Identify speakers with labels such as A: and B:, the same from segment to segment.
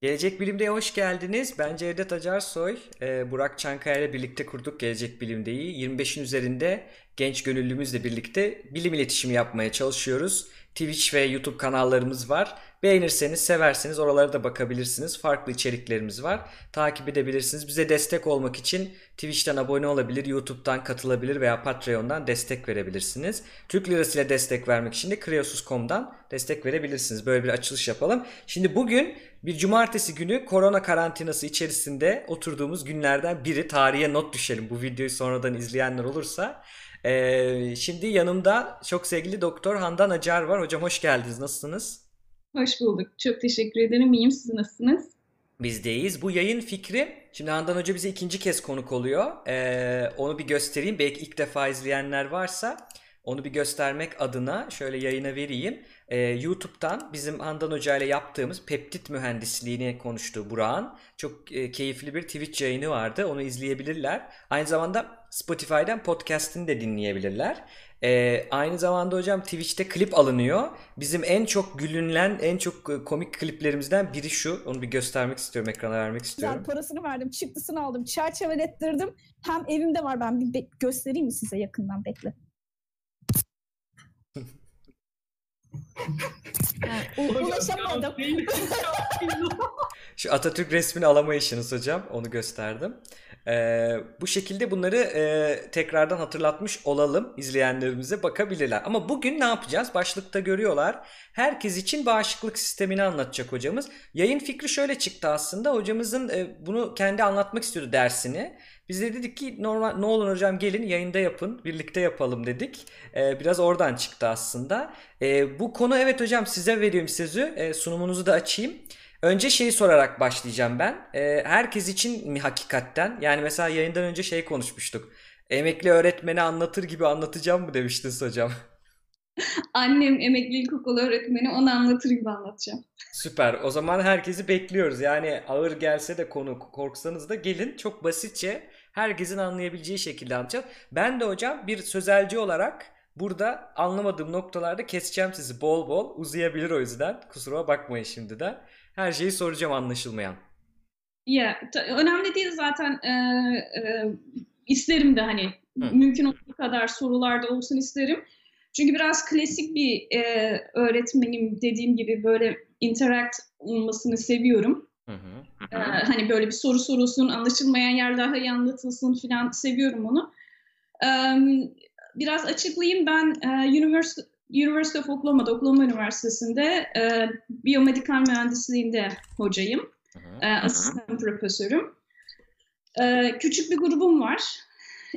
A: Gelecek Bilim'de hoş geldiniz. Ben Cevdet Acarsoy. Ee, Burak Çankaya ile birlikte kurduk Gelecek Bilim'deyi. 25'in üzerinde genç gönüllümüzle birlikte bilim iletişimi yapmaya çalışıyoruz. Twitch ve YouTube kanallarımız var. Beğenirseniz, severseniz oralara da bakabilirsiniz. Farklı içeriklerimiz var. Takip edebilirsiniz. Bize destek olmak için Twitch'ten abone olabilir, YouTube'dan katılabilir veya Patreon'dan destek verebilirsiniz. Türk Lirası ile destek vermek için de Kreosus.com'dan destek verebilirsiniz. Böyle bir açılış yapalım. Şimdi bugün bir cumartesi günü korona karantinası içerisinde oturduğumuz günlerden biri. Tarihe not düşelim bu videoyu sonradan izleyenler olursa. Ee, şimdi yanımda çok sevgili Doktor Handan Acar var. Hocam hoş geldiniz. Nasılsınız?
B: Hoş bulduk. Çok teşekkür ederim. İyiyim. Siz nasılsınız?
A: Bizdeyiz. Bu yayın fikri, şimdi Handan Hoca bize ikinci kez konuk oluyor. Ee, onu bir göstereyim. Belki ilk defa izleyenler varsa onu bir göstermek adına şöyle yayına vereyim. Ee, YouTube'dan bizim Handan Hoca ile yaptığımız peptit mühendisliğini konuştuğu Burak'ın çok e, keyifli bir Twitch yayını vardı. Onu izleyebilirler. Aynı zamanda Spotify'dan podcast'ini de dinleyebilirler. Ee, aynı zamanda hocam Twitch'te klip alınıyor. Bizim en çok gülünlen, en çok e, komik kliplerimizden biri şu. Onu bir göstermek istiyorum, ekrana vermek istiyorum.
C: Güzel parasını verdim, çıktısını aldım, çerçevelettirdim. Hem evimde var ben bir be- göstereyim mi size yakından bekle. Ulaşamadım.
A: Şu Atatürk resmini alamayışınız hocam. Onu gösterdim. Ee, bu şekilde bunları e, tekrardan hatırlatmış olalım. izleyenlerimize bakabilirler. Ama bugün ne yapacağız? Başlıkta görüyorlar. Herkes için bağışıklık sistemini anlatacak hocamız. Yayın fikri şöyle çıktı aslında. Hocamızın e, bunu kendi anlatmak istiyordu dersini. Biz de dedik ki normal ne olur hocam gelin yayında yapın. Birlikte yapalım dedik. Ee, biraz oradan çıktı aslında. Ee, bu konu evet hocam size veriyorum sözü. Ee, sunumunuzu da açayım. Önce şeyi sorarak başlayacağım ben. Ee, herkes için mi hakikatten? Yani mesela yayından önce şey konuşmuştuk. Emekli öğretmeni anlatır gibi anlatacağım mı demiştiniz hocam.
B: Annem emekli ilkokul öğretmeni onu anlatır gibi anlatacağım.
A: Süper. O zaman herkesi bekliyoruz. Yani ağır gelse de konu korksanız da gelin. Çok basitçe herkesin anlayabileceği şekilde anlatacağız. Ben de hocam bir sözelci olarak burada anlamadığım noktalarda keseceğim sizi bol bol. Uzayabilir o yüzden. Kusura bakmayın şimdiden. Her şeyi soracağım anlaşılmayan.
B: Ya ta- önemli değil zaten e, e, isterim de hani
A: Hı.
B: mümkün olduğu kadar sorularda olsun isterim. Çünkü biraz klasik bir e, öğretmenim dediğim gibi böyle interact olmasını seviyorum.
A: Hı hı.
B: Ee, hani böyle bir soru sorulsun, anlaşılmayan yer daha iyi anlatılsın filan seviyorum onu. Ee, biraz açıklayayım ben e, University, University of Oklahoma'da, Oklahoma Üniversitesi'nde e, biyomedikal mühendisliğinde hocayım. E, asistan profesörüm. E, küçük bir grubum var.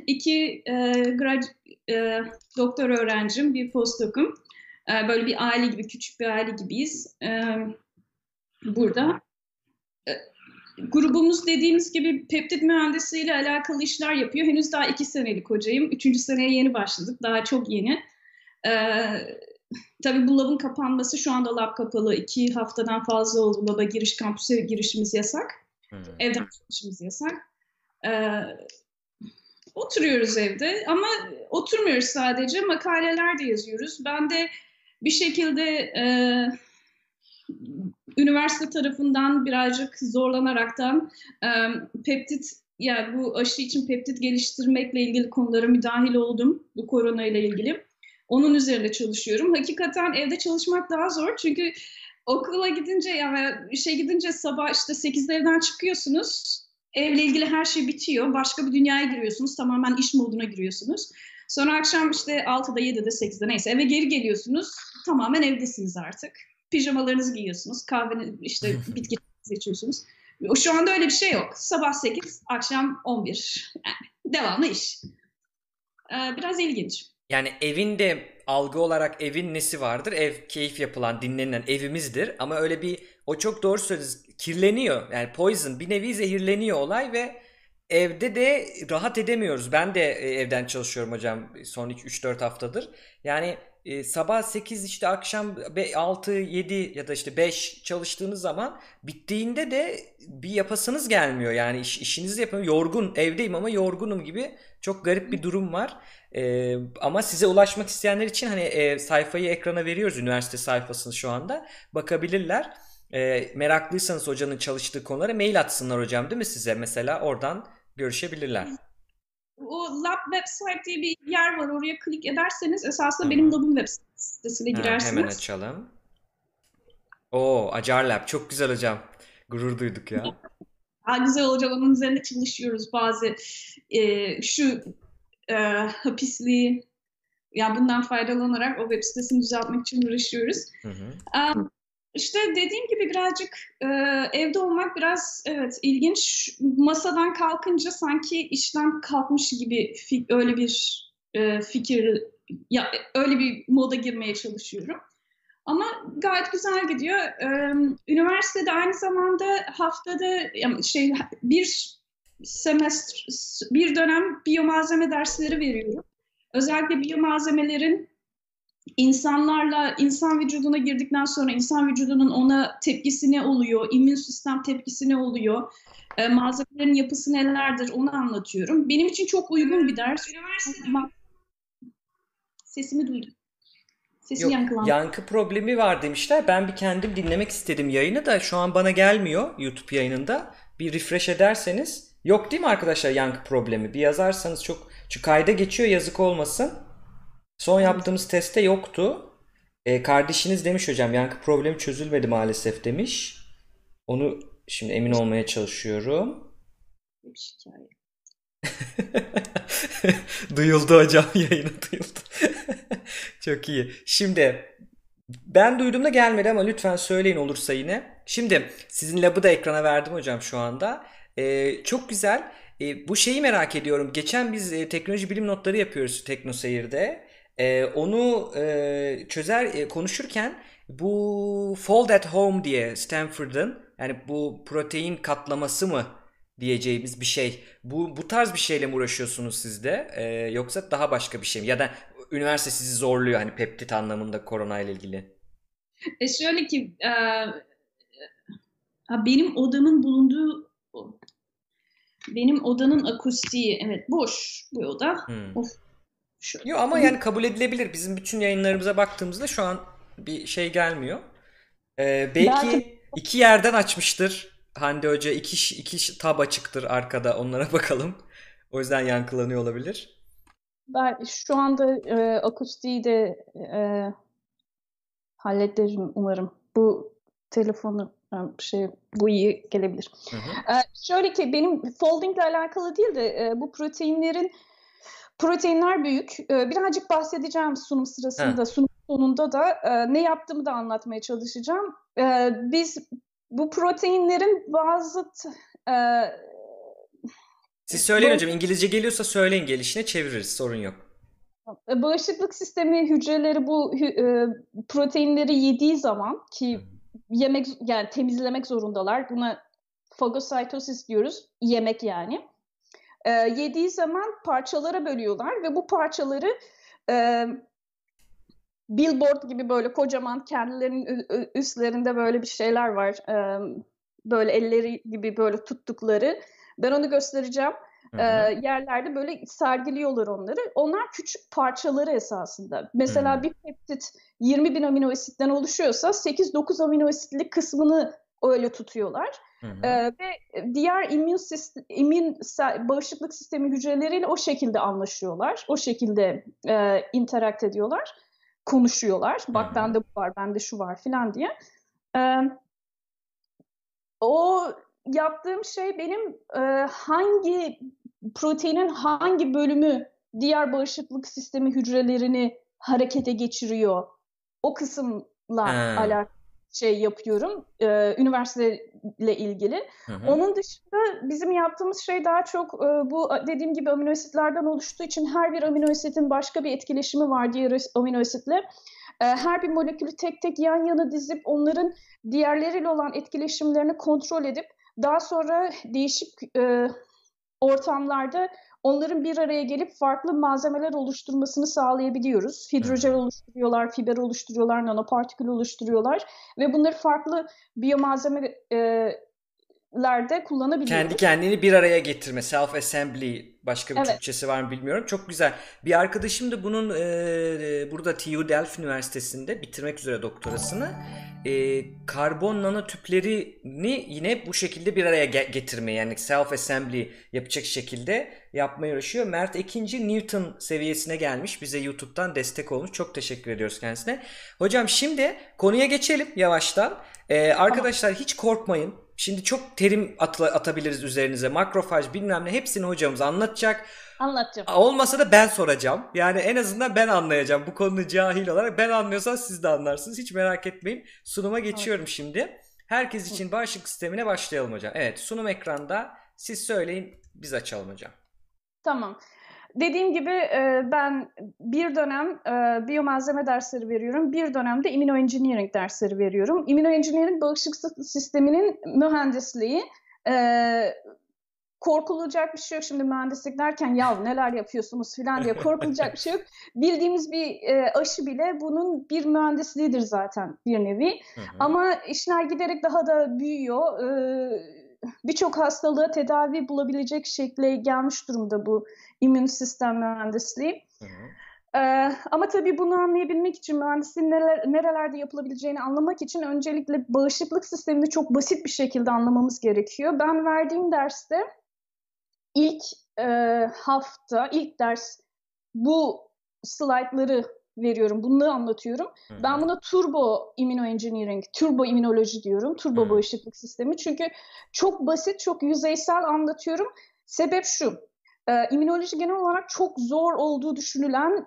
B: İki e, grad, e, doktor öğrencim, bir postdoc'um. E, böyle bir aile gibi, küçük bir aile gibiyiz. E, burada grubumuz dediğimiz gibi peptit mühendisliğiyle alakalı işler yapıyor. Henüz daha iki senelik hocayım. Üçüncü seneye yeni başladık. Daha çok yeni. Ee, tabii bu labın kapanması şu anda lab kapalı. İki haftadan fazla oldu. Laba giriş, kampüse girişimiz yasak.
A: hı.
B: Evden çalışmamız yasak. Ee, oturuyoruz evde ama oturmuyoruz sadece. Makaleler de yazıyoruz. Ben de bir şekilde e, üniversite tarafından birazcık zorlanaraktan e, peptit yani bu aşı için peptit geliştirmekle ilgili konulara müdahil oldum bu korona ile ilgili. Onun üzerinde çalışıyorum. Hakikaten evde çalışmak daha zor çünkü okula gidince yani işe gidince sabah işte 8'de evden çıkıyorsunuz. Evle ilgili her şey bitiyor. Başka bir dünyaya giriyorsunuz. Tamamen iş moduna giriyorsunuz. Sonra akşam işte 6'da 7'de 8'de neyse eve geri geliyorsunuz. Tamamen evdesiniz artık. Pijamalarınızı giyiyorsunuz. Kahveni işte bitki seçiyorsunuz. Şu anda öyle bir şey yok. Sabah 8, akşam 11. Yani devamlı iş. Ee, biraz ilginç.
A: Yani evinde algı olarak evin nesi vardır? Ev keyif yapılan, dinlenilen evimizdir. Ama öyle bir o çok doğru söylüyorsunuz. Kirleniyor. Yani poison bir nevi zehirleniyor olay ve evde de rahat edemiyoruz. Ben de e, evden çalışıyorum hocam son 3-4 haftadır. Yani e, sabah 8 işte akşam 6 7 ya da işte 5 çalıştığınız zaman bittiğinde de bir yapasınız gelmiyor. Yani iş, işinizi yapın yorgun evdeyim ama yorgunum gibi çok garip bir durum var. Ee, ama size ulaşmak isteyenler için hani e, sayfayı ekrana veriyoruz üniversite sayfasını şu anda bakabilirler. E, meraklıysanız hocanın çalıştığı konulara mail atsınlar hocam değil mi size? Mesela oradan görüşebilirler.
D: O Lab website diye bir yer var. Oraya klik ederseniz esasında benim labın web sitesine
A: Ha,
D: girersiniz.
A: hemen açalım. Oo, Acar Lab çok güzel hocam. Gurur duyduk ya.
D: Daha güzel olacak. Onun üzerinde çalışıyoruz bazı e, şu e, hapisliği yani bundan faydalanarak o web sitesini düzeltmek için uğraşıyoruz.
A: Hı hı.
D: Um, işte dediğim gibi birazcık e, evde olmak biraz evet ilginç. Masadan kalkınca sanki işten kalkmış gibi öyle bir e, fikir ya öyle bir moda girmeye çalışıyorum. Ama gayet güzel gidiyor. Üniversitede aynı zamanda haftada şey bir semestr bir dönem biyomalzeme dersleri veriyorum. Özellikle biyomalzemelerin insanlarla insan vücuduna girdikten sonra insan vücudunun ona tepkisi ne oluyor, immün sistem tepkisi ne oluyor, e, malzemelerin yapısı nelerdir onu anlatıyorum. Benim için çok uygun bir ders. Ama- Sesimi duydum. Sesi
A: Yok,
D: yankılandı.
A: yankı problemi var demişler. Ben bir kendim dinlemek istedim yayını da şu an bana gelmiyor YouTube yayınında. Bir refresh ederseniz. Yok değil mi arkadaşlar yankı problemi? Bir yazarsanız çok çünkü kayda geçiyor yazık olmasın. Son yaptığımız testte yoktu. E, kardeşiniz demiş hocam yankı problemi çözülmedi maalesef demiş. Onu şimdi emin olmaya çalışıyorum.
D: Bir şikayet.
A: Duyuldu hocam yayını duyuldu. Çok iyi. Şimdi ben duyduğumda gelmedi ama lütfen söyleyin olursa yine. Şimdi sizin labı da ekrana verdim hocam şu anda. Ee, çok güzel. Ee, bu şeyi merak ediyorum. Geçen biz e, teknoloji bilim notları yapıyoruz TeknoSeyir'de. Ee, onu e, çözer e, konuşurken bu Fold at Home diye Stanford'ın yani bu protein katlaması mı diyeceğimiz bir şey. Bu bu tarz bir şeyle mi uğraşıyorsunuz siz de? Ee, yoksa daha başka bir şey mi? Ya da üniversite sizi zorluyor hani peptit anlamında korona ile ilgili.
D: E şöyle ki e, ha, benim odamın bulunduğu benim odanın akustiği evet boş bu oda.
A: Hmm.
D: Of.
A: Yok ama yani kabul edilebilir. Bizim bütün yayınlarımıza baktığımızda şu an bir şey gelmiyor. Ee, belki
B: Belki-
A: iki yerden açmıştır. Hande Hoca iki, iki tab açıktır arkada. Onlara bakalım. O yüzden yankılanıyor olabilir.
B: Ben şu anda e, akustiği de e, hallederim umarım. Bu telefonu e, şey bu iyi gelebilir.
A: Hı hı.
B: E, şöyle ki benim folding ile alakalı değil de e, bu proteinlerin proteinler büyük. E, birazcık bahsedeceğim sunum sırasında, sunum sonunda da e, ne yaptığımı da anlatmaya çalışacağım. E, biz bu proteinlerin bazı e,
A: Siz söyleyin hocam. İngilizce geliyorsa söyleyin gelişine çeviririz. Sorun yok.
B: E, Bağışıklık sistemi hücreleri bu e, proteinleri yediği zaman ki yemek yani temizlemek zorundalar. Buna fagositosis diyoruz. Yemek yani. E, yediği zaman parçalara bölüyorlar ve bu parçaları e, billboard gibi böyle kocaman kendilerinin üstlerinde böyle bir şeyler var. Böyle elleri gibi böyle tuttukları. Ben onu göstereceğim.
A: Hı hı.
B: yerlerde böyle sergiliyorlar onları. Onlar küçük parçaları esasında. Mesela
A: Hmm.
B: bir peptit 20 bin amino asitten oluşuyorsa 8-9 amino asitlik kısmını öyle tutuyorlar.
A: Hı hı.
B: Ee, ve diğer immün, sistem, immün bağışıklık sistemi hücreleriyle o şekilde anlaşıyorlar. O şekilde e, interact ediyorlar. Konuşuyorlar. Bak bende bu var, bende şu var filan diye. Ee, o yaptığım şey benim e, hangi proteinin hangi bölümü diğer bağışıklık sistemi hücrelerini harekete geçiriyor o kısımla alakalı şey yapıyorum e, üniversiteyle ilgili.
A: Hı hı.
B: Onun dışında bizim yaptığımız şey daha çok e, bu dediğim gibi amino asitlerden oluştuğu için her bir amino asitin başka bir etkileşimi var diğer amino asitle. E, her bir molekülü tek tek yan yana dizip onların diğerleriyle olan etkileşimlerini kontrol edip daha sonra değişik e, ortamlarda onların bir araya gelip farklı malzemeler oluşturmasını sağlayabiliyoruz. Hidrojel oluşturuyorlar, fiber oluşturuyorlar, nanopartikül oluşturuyorlar ve bunları farklı biyomalzeme e, lerde kullanabiliyoruz.
A: Kendi kendini bir araya getirme, self-assembly başka bir evet. Türkçesi var mı bilmiyorum. Çok güzel. Bir arkadaşım da bunun e, burada TU Delft Üniversitesi'nde bitirmek üzere doktorasını e, karbon nanotüplerini yine bu şekilde bir araya getirme yani self-assembly yapacak şekilde yapmaya uğraşıyor. Mert Ekinci Newton seviyesine gelmiş. Bize YouTube'dan destek olmuş. Çok teşekkür ediyoruz kendisine. Hocam şimdi konuya geçelim yavaştan. Ee, arkadaşlar hiç korkmayın. Şimdi çok terim atla, atabiliriz üzerinize. Makrofaj bilmem ne hepsini hocamız anlatacak.
B: Anlatacağım.
A: Olmasa da ben soracağım. Yani en azından ben anlayacağım. Bu konuda cahil olarak ben anlıyorsam siz de anlarsınız. Hiç merak etmeyin. Sunuma geçiyorum evet. şimdi. Herkes için bağışıklık sistemine başlayalım hocam. Evet sunum ekranda. Siz söyleyin biz açalım hocam.
B: Tamam. Dediğim gibi e, ben bir dönem e, biyomalzeme dersleri veriyorum. Bir dönemde immunoengineering dersleri veriyorum. Immunoengineering bağışıklık sisteminin mühendisliği. E, korkulacak bir şey yok. Şimdi mühendislik derken ya neler yapıyorsunuz falan diye korkulacak bir şey yok. Bildiğimiz bir aşı bile bunun bir mühendisliğidir zaten bir nevi. Hı hı. Ama işler giderek daha da büyüyor. Birçok hastalığa tedavi bulabilecek şekle gelmiş durumda bu immün sistem mühendisliği. Hı hı. Ee, ama tabii bunu anlayabilmek için mühendisliğin neler, nerelerde yapılabileceğini anlamak için öncelikle bağışıklık sistemini çok basit bir şekilde anlamamız gerekiyor. Ben verdiğim derste ilk e, hafta, ilk ders bu slaytları veriyorum. Bunu anlatıyorum. Hı. Ben buna turbo immunoengineering, turbo immünoloji diyorum. Turbo Hı. bağışıklık sistemi. Çünkü çok basit, çok yüzeysel anlatıyorum. Sebep şu. E, immünoloji genel olarak çok zor olduğu düşünülen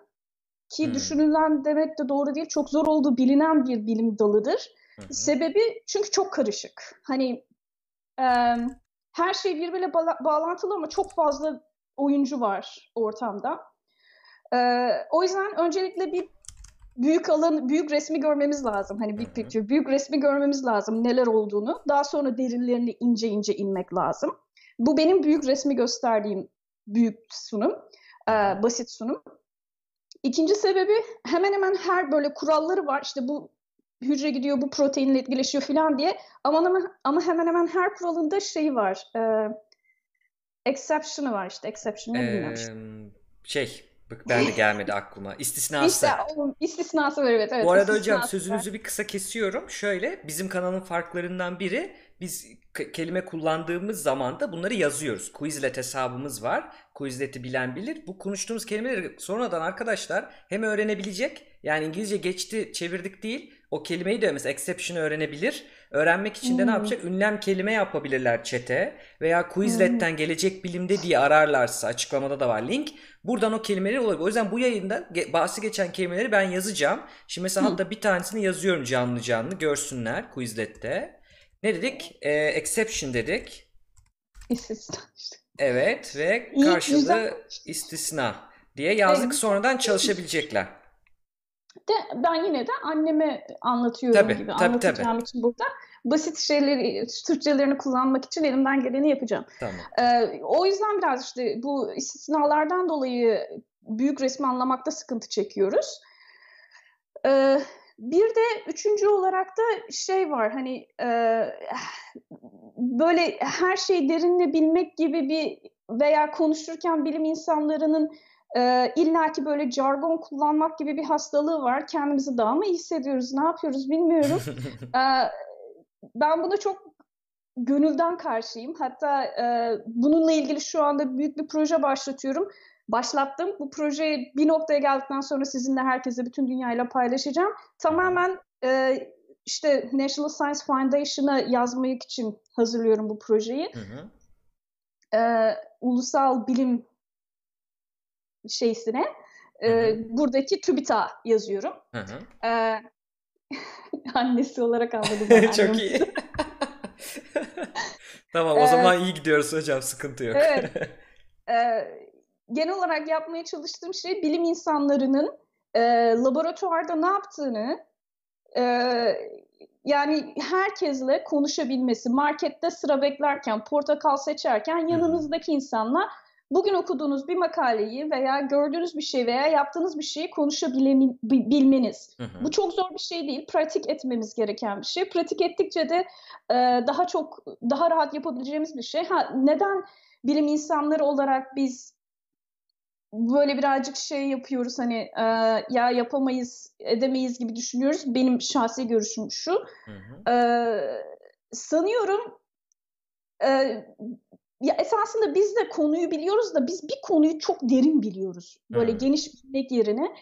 B: ki hmm. düşünülen demek de doğru değil. Çok zor olduğu bilinen bir bilim dalıdır. Hmm. Sebebi çünkü çok karışık. Hani e, her şey birbiriyle ba- bağlantılı ama çok fazla oyuncu var ortamda. E, o yüzden öncelikle bir büyük alan, büyük resmi görmemiz lazım. Hani big picture, büyük resmi görmemiz lazım neler olduğunu. Daha sonra derinlerine ince ince inmek lazım. Bu benim büyük resmi gösterdiğim büyük sunum, e, basit sunum. İkinci sebebi hemen hemen her böyle kuralları var. İşte bu hücre gidiyor, bu proteinle etkileşiyor falan diye. Ama, ama, ama hemen hemen her kuralında şeyi var. E, exception'ı var işte. Exception ne ee, bilmiyorum
A: Şey, ben de gelmedi aklıma. İstisnası.
B: İşte istisnası var evet. evet
A: Bu arada hocam sözünüzü var. bir kısa kesiyorum. Şöyle bizim kanalın farklarından biri biz kelime kullandığımız zaman da bunları yazıyoruz. Quizlet hesabımız var. Quizlet'i bilen bilir. Bu konuştuğumuz kelimeleri sonradan arkadaşlar hem öğrenebilecek yani İngilizce geçti çevirdik değil o kelimeyi de mesela exception'ı öğrenebilir. Öğrenmek için de hmm. ne yapacak? Ünlem kelime yapabilirler çete veya Quizlet'ten hmm. gelecek bilimde diye ararlarsa açıklamada da var link. Buradan o kelimeleri olabilir. O yüzden bu yayında bahsi geçen kelimeleri ben yazacağım. Şimdi mesela hmm. hatta bir tanesini yazıyorum canlı canlı görsünler Quizlet'te. Ne dedik? Ee, exception dedik.
B: İstisna
A: Evet ve karşılığı istisna diye yazdık. Evet. Sonradan çalışabilecekler.
B: De ben yine de anneme anlatıyorum tabii, gibi tabii, anlatacağım tabii. için burada basit şeyleri, Türkçelerini kullanmak için elimden geleni yapacağım. Tamam. Ee, o yüzden biraz işte bu istisnalardan dolayı büyük resmi anlamakta sıkıntı çekiyoruz. Ee, bir de üçüncü olarak da şey var hani e, böyle her şeyi derinle bilmek gibi bir veya konuşurken bilim insanlarının e, illaki böyle jargon kullanmak gibi bir hastalığı var. Kendimizi daha mı iyi hissediyoruz, ne yapıyoruz bilmiyorum. e, ben buna çok gönülden karşıyım. Hatta e, bununla ilgili şu anda büyük bir proje başlatıyorum başlattım. Bu projeyi bir noktaya geldikten sonra sizinle herkese bütün dünyayla paylaşacağım. Tamamen e, işte National Science Foundation'a yazmak için hazırlıyorum bu projeyi. Hı hı. E, ulusal bilim şeysine e, hı buradaki TÜBİTAK yazıyorum. Hı hı. E, annesi olarak anladım.
A: Çok iyi. tamam o zaman iyi gidiyoruz hocam sıkıntı yok.
B: evet. E, genel olarak yapmaya çalıştığım şey bilim insanlarının e, laboratuvarda ne yaptığını e, yani herkesle konuşabilmesi, markette sıra beklerken, portakal seçerken yanınızdaki insanla bugün okuduğunuz bir makaleyi veya gördüğünüz bir şey veya yaptığınız bir şeyi konuşabilmeniz. Hı hı. Bu çok zor bir şey değil. Pratik etmemiz gereken bir şey. Pratik ettikçe de e, daha çok, daha rahat yapabileceğimiz bir şey. Ha, neden bilim insanları olarak biz böyle birazcık şey yapıyoruz hani e, ya yapamayız edemeyiz gibi düşünüyoruz. Benim şahsi görüşüm şu. Hı hı. E, sanıyorum e, ya esasında biz de konuyu biliyoruz da biz bir konuyu çok derin biliyoruz. Böyle hmm. geniş bilmek yerine.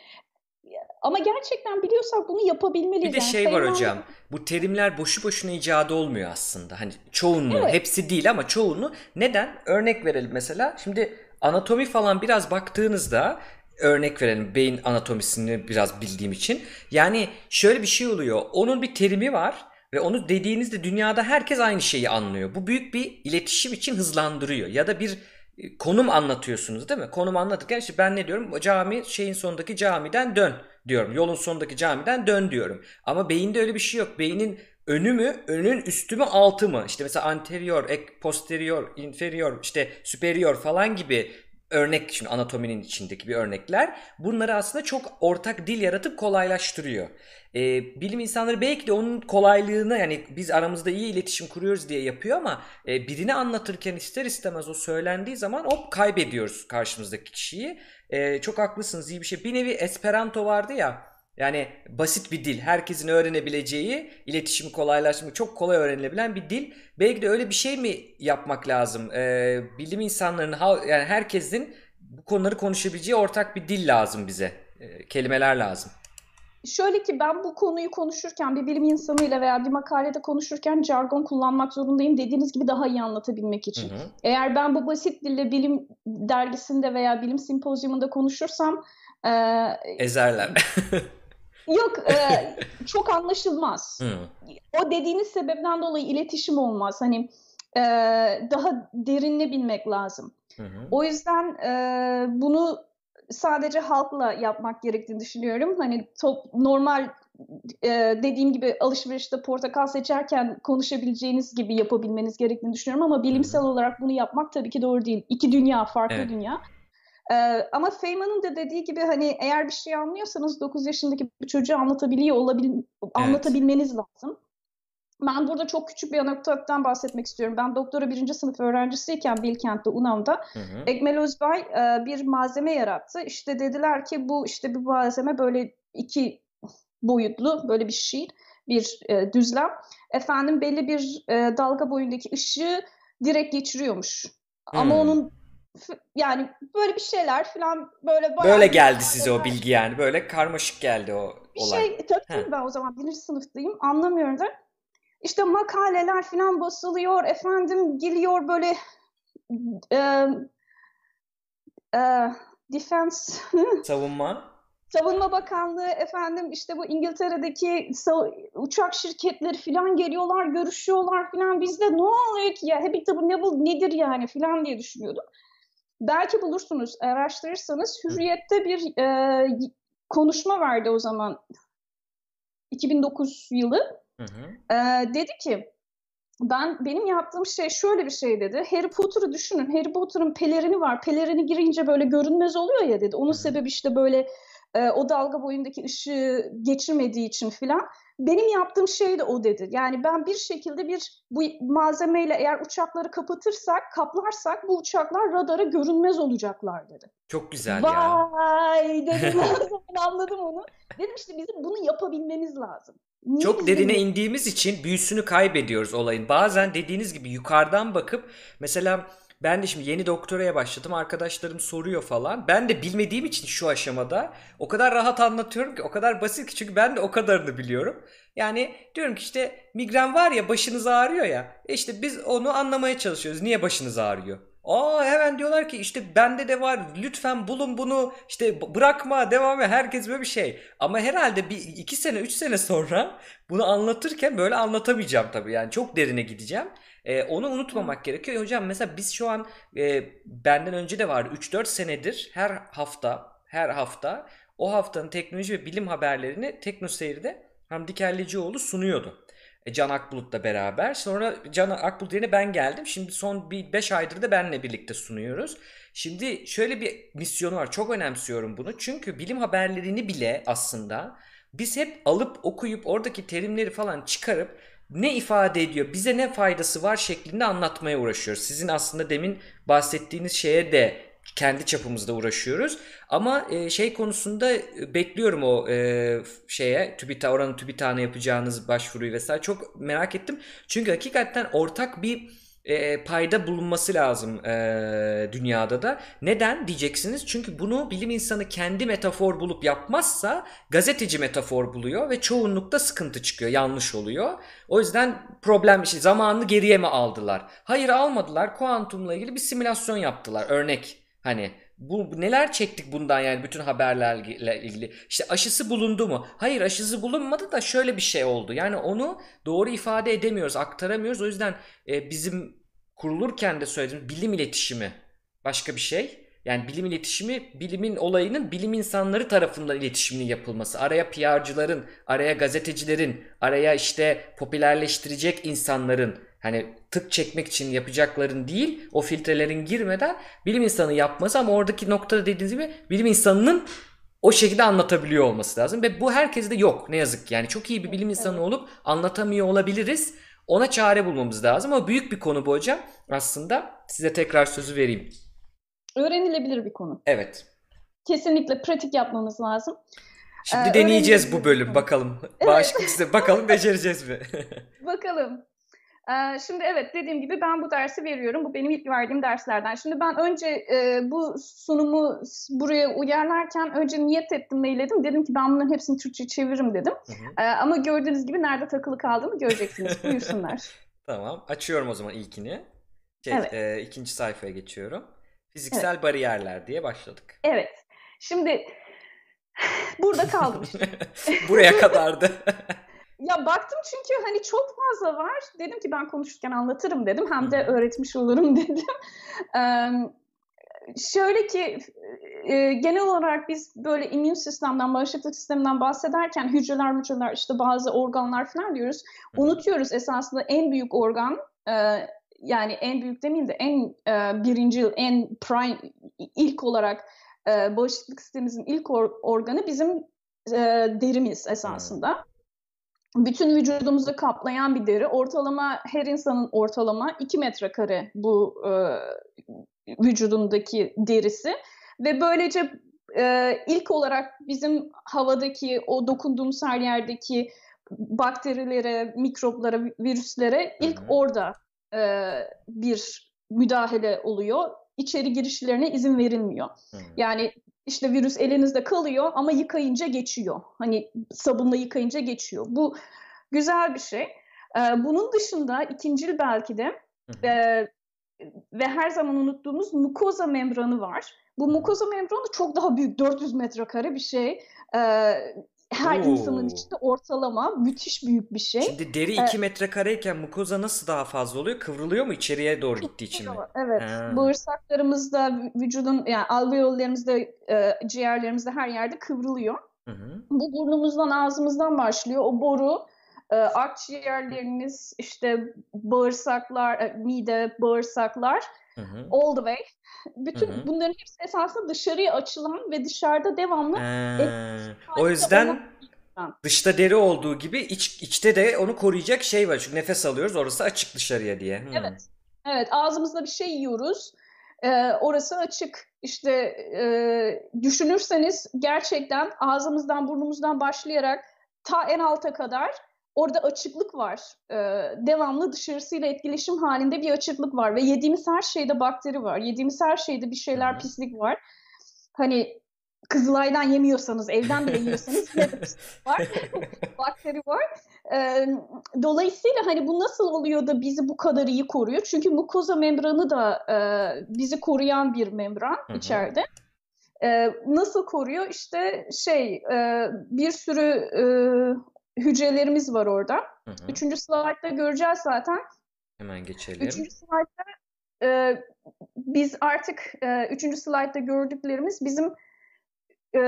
B: Ama gerçekten biliyorsak bunu yapabilmeliyiz.
A: Bir de yani şey var hocam. Bu terimler boşu boşuna icadı olmuyor aslında. Hani çoğunluğu, evet. hepsi değil ama çoğunu. Neden? Örnek verelim mesela. Şimdi anatomi falan biraz baktığınızda örnek verelim beyin anatomisini biraz bildiğim için. Yani şöyle bir şey oluyor. Onun bir terimi var ve onu dediğinizde dünyada herkes aynı şeyi anlıyor. Bu büyük bir iletişim için hızlandırıyor. Ya da bir e, konum anlatıyorsunuz değil mi? Konum anlatırken işte ben ne diyorum? Cami şeyin sonundaki camiden dön diyorum. Yolun sonundaki camiden dön diyorum. Ama beyinde öyle bir şey yok. Beynin önü mü, önün üstü mü, altı mı? İşte mesela anterior, ek, posterior, inferior, işte superior falan gibi örnek şimdi anatominin içindeki bir örnekler. Bunları aslında çok ortak dil yaratıp kolaylaştırıyor. Ee, bilim insanları belki de onun kolaylığını yani biz aramızda iyi iletişim kuruyoruz diye yapıyor ama e, birini anlatırken ister istemez o söylendiği zaman hop kaybediyoruz karşımızdaki kişiyi. E, çok haklısınız iyi bir şey. Bir nevi Esperanto vardı ya yani basit bir dil, herkesin öğrenebileceği, iletişimi kolaylaştırmak, çok kolay öğrenilebilen bir dil. Belki de öyle bir şey mi yapmak lazım? Ee, bilim insanlarının, yani herkesin bu konuları konuşabileceği ortak bir dil lazım bize. Ee, kelimeler lazım.
B: Şöyle ki ben bu konuyu konuşurken bir bilim insanıyla veya bir makalede konuşurken jargon kullanmak zorundayım dediğiniz gibi daha iyi anlatabilmek için. Hı hı. Eğer ben bu basit dille bilim dergisinde veya bilim simpozyumunda konuşursam
A: e, ezerler.
B: Yok e, çok anlaşılmaz. O dediğiniz sebepten dolayı iletişim olmaz. Hani e, daha derinli bilmek lazım. O yüzden e, bunu sadece halkla yapmak gerektiğini düşünüyorum. Hani top, normal e, dediğim gibi alışverişte portakal seçerken konuşabileceğiniz gibi yapabilmeniz gerektiğini düşünüyorum ama bilimsel olarak bunu yapmak tabii ki doğru değil. İki dünya, farklı evet. dünya. Ee, ama Feynman'ın da dediği gibi hani eğer bir şey anlıyorsanız 9 yaşındaki bir çocuğu anlatabiliyor olabil evet. anlatabilmeniz lazım. Ben burada çok küçük bir anekdottan bahsetmek istiyorum. Ben doktora birinci sınıf öğrencisiyken Bilkent'te UNAM'da hı hı. Egmel Özbay e, bir malzeme yarattı. İşte dediler ki bu işte bir malzeme böyle iki boyutlu böyle bir şey bir e, düzlem. Efendim belli bir e, dalga boyundaki ışığı direkt geçiriyormuş. Ama hmm. onun yani böyle bir şeyler falan böyle
A: Böyle geldi size o bilgi yani. Böyle karmaşık geldi o
B: bir olay. Şey tabii ben o zaman birinci sınıftayım anlamıyorum da. İşte makaleler falan basılıyor efendim geliyor böyle e, e, defense
A: savunma
B: Savunma Bakanlığı efendim işte bu İngiltere'deki uçak şirketleri falan geliyorlar, görüşüyorlar falan. Bizde ne oluyor ki ya? Habitable ne bu nedir yani falan diye düşünüyordum belki bulursunuz, araştırırsanız Hürriyet'te bir e, konuşma vardı o zaman 2009 yılı. Hı hı. E, dedi ki ben benim yaptığım şey şöyle bir şey dedi. Harry Potter'ı düşünün. Harry Potter'ın pelerini var. Pelerini girince böyle görünmez oluyor ya dedi. Onun sebebi işte böyle e, o dalga boyundaki ışığı geçirmediği için filan. Benim yaptığım şey de o dedi. Yani ben bir şekilde bir bu malzemeyle eğer uçakları kapatırsak, kaplarsak bu uçaklar radara görünmez olacaklar dedi.
A: Çok güzel
B: Vay, ya. Vay dedim ben anladım onu. Dedim işte bizim bunu yapabilmemiz lazım.
A: Niye Çok derine indiğimiz için büyüsünü kaybediyoruz olayın. Bazen dediğiniz gibi yukarıdan bakıp mesela ben de şimdi yeni doktoraya başladım. Arkadaşlarım soruyor falan. Ben de bilmediğim için şu aşamada o kadar rahat anlatıyorum ki o kadar basit ki çünkü ben de o kadarını biliyorum. Yani diyorum ki işte migren var ya başınız ağrıyor ya. E işte biz onu anlamaya çalışıyoruz. Niye başınız ağrıyor? Aa hemen diyorlar ki işte bende de var lütfen bulun bunu işte bırakma devam et herkes böyle bir şey. Ama herhalde bir iki sene üç sene sonra bunu anlatırken böyle anlatamayacağım tabii yani çok derine gideceğim. E, onu unutmamak gerekiyor. Hocam mesela biz şu an e, benden önce de var 3-4 senedir her hafta her hafta o haftanın teknoloji ve bilim haberlerini Teknoseyir'de Hamdi Kellecioğlu sunuyordu. E, Can Akbulut'la beraber. Sonra Can Akbulut yerine ben geldim. Şimdi son bir 5 aydır da benle birlikte sunuyoruz. Şimdi şöyle bir misyonu var. Çok önemsiyorum bunu. Çünkü bilim haberlerini bile aslında biz hep alıp okuyup oradaki terimleri falan çıkarıp ne ifade ediyor, bize ne faydası var şeklinde anlatmaya uğraşıyoruz. Sizin aslında demin bahsettiğiniz şeye de kendi çapımızda uğraşıyoruz. Ama e, şey konusunda e, bekliyorum o e, şeye TÜBİTAK oranın TÜBİTAK'ına yapacağınız başvuruyu vesaire çok merak ettim. Çünkü hakikaten ortak bir e, payda bulunması lazım e, dünyada da. Neden diyeceksiniz? Çünkü bunu bilim insanı kendi metafor bulup yapmazsa gazeteci metafor buluyor ve çoğunlukta sıkıntı çıkıyor, yanlış oluyor. O yüzden problem işte zamanını geriye mi aldılar? Hayır almadılar. Kuantumla ilgili bir simülasyon yaptılar. Örnek Hani bu neler çektik bundan yani bütün haberlerle ilgili. İşte aşısı bulundu mu? Hayır aşısı bulunmadı da şöyle bir şey oldu. Yani onu doğru ifade edemiyoruz, aktaramıyoruz. O yüzden e, bizim kurulurken de söylediğimiz bilim iletişimi başka bir şey. Yani bilim iletişimi bilimin olayının bilim insanları tarafından iletişiminin yapılması. Araya PR'cıların, araya gazetecilerin, araya işte popülerleştirecek insanların Hani tık çekmek için yapacakların değil o filtrelerin girmeden bilim insanı yapması ama oradaki noktada dediğiniz gibi bilim insanının o şekilde anlatabiliyor olması lazım ve bu herkeste yok ne yazık ki. Yani çok iyi bir bilim insanı olup anlatamıyor olabiliriz. Ona çare bulmamız lazım ama büyük bir konu bu hocam. Aslında size tekrar sözü vereyim.
B: Öğrenilebilir bir konu.
A: Evet.
B: Kesinlikle pratik yapmamız lazım.
A: Şimdi ee, deneyeceğiz bu bölüm bakalım. Evet. Bağışıklık size bakalım becereceğiz mi?
B: bakalım. Şimdi evet dediğim gibi ben bu dersi veriyorum. Bu benim ilk verdiğim derslerden. Şimdi ben önce e, bu sunumu buraya uyarlarken önce niyet ettim, mailledim. Dedim ki ben bunların hepsini Türkçe çeviririm dedim. Hı hı. E, ama gördüğünüz gibi nerede takılı kaldığımı göreceksiniz. Buyursunlar.
A: tamam. Açıyorum o zaman ilkini. Şey, evet. e, ikinci sayfaya geçiyorum. Fiziksel evet. bariyerler diye başladık.
B: Evet. Şimdi burada kaldım.
A: Buraya kadardı.
B: Ya baktım çünkü hani çok fazla var. Dedim ki ben konuşurken anlatırım dedim. Hem de öğretmiş olurum dedim. Ee, şöyle ki e, genel olarak biz böyle immün sistemden, bağışıklık sisteminden bahsederken hücreler, hücreler, işte bazı organlar falan diyoruz. Unutuyoruz esasında en büyük organ e, yani en büyük demeyeyim de en e, birinci, en prime ilk olarak e, bağışıklık sistemimizin ilk or, organı bizim e, derimiz esasında bütün vücudumuzu kaplayan bir deri. Ortalama her insanın ortalama 2 metrekare bu e, vücudundaki derisi ve böylece e, ilk olarak bizim havadaki o dokunduğumuz her yerdeki bakterilere, mikroplara, virüslere ilk Hı-hı. orada e, bir müdahale oluyor. İçeri girişlerine izin verilmiyor. Hı-hı. Yani işte virüs elinizde kalıyor ama yıkayınca geçiyor. Hani sabunla yıkayınca geçiyor. Bu güzel bir şey. Ee, bunun dışında ikincil belki de e, ve her zaman unuttuğumuz mukoza membranı var. Bu mukoza membranı çok daha büyük, 400 metrekare bir şey. Ee, her Oo. insanın içinde ortalama müthiş büyük bir şey.
A: Şimdi deri 2 ee, metrekareyken mukoza nasıl daha fazla oluyor? Kıvrılıyor mu içeriye doğru gittiği için mi?
B: Evet. Ha. Bağırsaklarımızda, vücudun yani alveollerimizde, e, ciğerlerimizde her yerde kıvrılıyor. Hı hı. Bu burnumuzdan, ağzımızdan başlıyor. O boru e, akciğerleriniz, işte bağırsaklar, e, mide, bağırsaklar hı hı. all the way. Bütün hı hı. bunların hepsi esasında dışarıya açılan ve dışarıda devamlı
A: ee, o yüzden dışta deri olduğu gibi iç, içte de onu koruyacak şey var. Çünkü nefes alıyoruz orası açık dışarıya diye.
B: Hmm. Evet. Evet ağzımızda bir şey yiyoruz. Ee, orası açık. İşte e, düşünürseniz gerçekten ağzımızdan burnumuzdan başlayarak ta en alta kadar orada açıklık var. Ee, devamlı dışarısıyla etkileşim halinde bir açıklık var ve yediğimiz her şeyde bakteri var. Yediğimiz her şeyde bir şeyler pislik var. Hani Kızılay'dan yemiyorsanız, evden bile yiyorsanız yine var. bakteri var. Ee, dolayısıyla hani bu nasıl oluyor da bizi bu kadar iyi koruyor? Çünkü mukoza membranı da e, bizi koruyan bir membran içeride. Ee, nasıl koruyor? İşte şey e, bir sürü e, hücrelerimiz var orada. Hı hı. Üçüncü slaytta göreceğiz zaten.
A: Hemen geçelim.
B: Üçüncü slaytta e, biz artık e, üçüncü slaytta gördüklerimiz bizim e,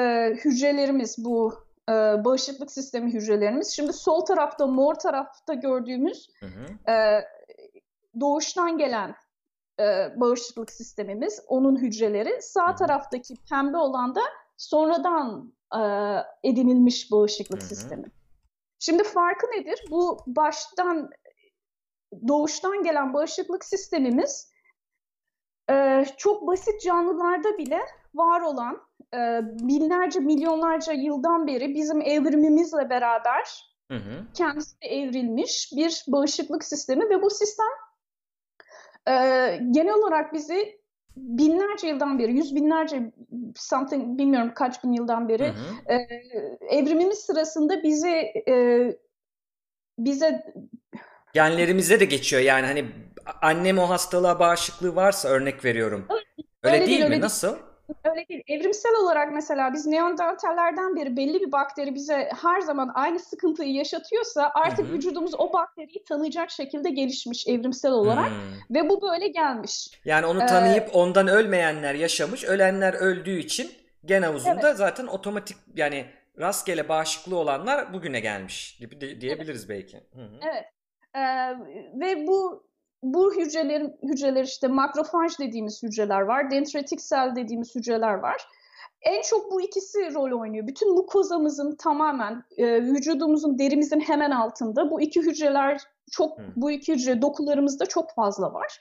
B: hücrelerimiz bu e, bağışıklık sistemi hücrelerimiz. Şimdi sol tarafta mor tarafta gördüğümüz hı hı. E, doğuştan gelen e, bağışıklık sistemimiz, onun hücreleri. Sağ hı hı. taraftaki pembe olan da sonradan e, edinilmiş bağışıklık hı hı. sistemi. Şimdi farkı nedir? Bu baştan doğuştan gelen bağışıklık sistemimiz e, çok basit canlılarda bile var olan e, binlerce milyonlarca yıldan beri bizim evrimimizle beraber hı hı. kendisi evrilmiş bir bağışıklık sistemi ve bu sistem e, genel olarak bizi binlerce yıldan beri, yüz binlerce something bilmiyorum kaç bin yıldan beri hı hı. E, evrimimiz sırasında bizi e, bize
A: genlerimizde de geçiyor yani hani annem o hastalığa bağışıklığı varsa örnek veriyorum. Öyle, öyle, öyle değil, değil mi? Öyle Nasıl? Değil.
B: Öyle değil. Evrimsel olarak mesela biz Neandertallerden beri belli bir bakteri bize her zaman aynı sıkıntıyı yaşatıyorsa artık Hı-hı. vücudumuz o bakteriyi tanıyacak şekilde gelişmiş evrimsel olarak hmm. ve bu böyle gelmiş.
A: Yani onu tanıyıp ee, ondan ölmeyenler yaşamış, ölenler öldüğü için gen havuzunda evet. zaten otomatik yani rastgele bağışıklığı olanlar bugüne gelmiş diyebiliriz evet. belki.
B: Hı-hı. Evet. Ee, ve bu bu hücrelerin hücreler işte makrofaj dediğimiz hücreler var, dendritik sel dediğimiz hücreler var. En çok bu ikisi rol oynuyor. Bütün mukozamızın tamamen e, vücudumuzun derimizin hemen altında bu iki hücreler çok hmm. bu iki hücre dokularımızda çok fazla var.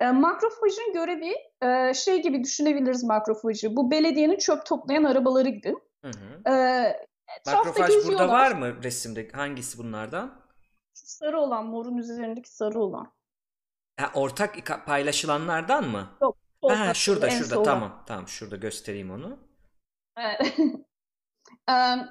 B: E, makrofajın görevi e, şey gibi düşünebiliriz makrofajı. Bu belediyenin çöp toplayan arabaları gibi. Hı hı.
A: E, Makrofaj burada var mı resimde? Hangisi bunlardan?
B: Şu sarı olan, morun üzerindeki sarı olan.
A: Ha, ortak paylaşılanlardan mı?
B: Yok.
A: Ha, şurada şurada tamam. Tamam şurada göstereyim onu.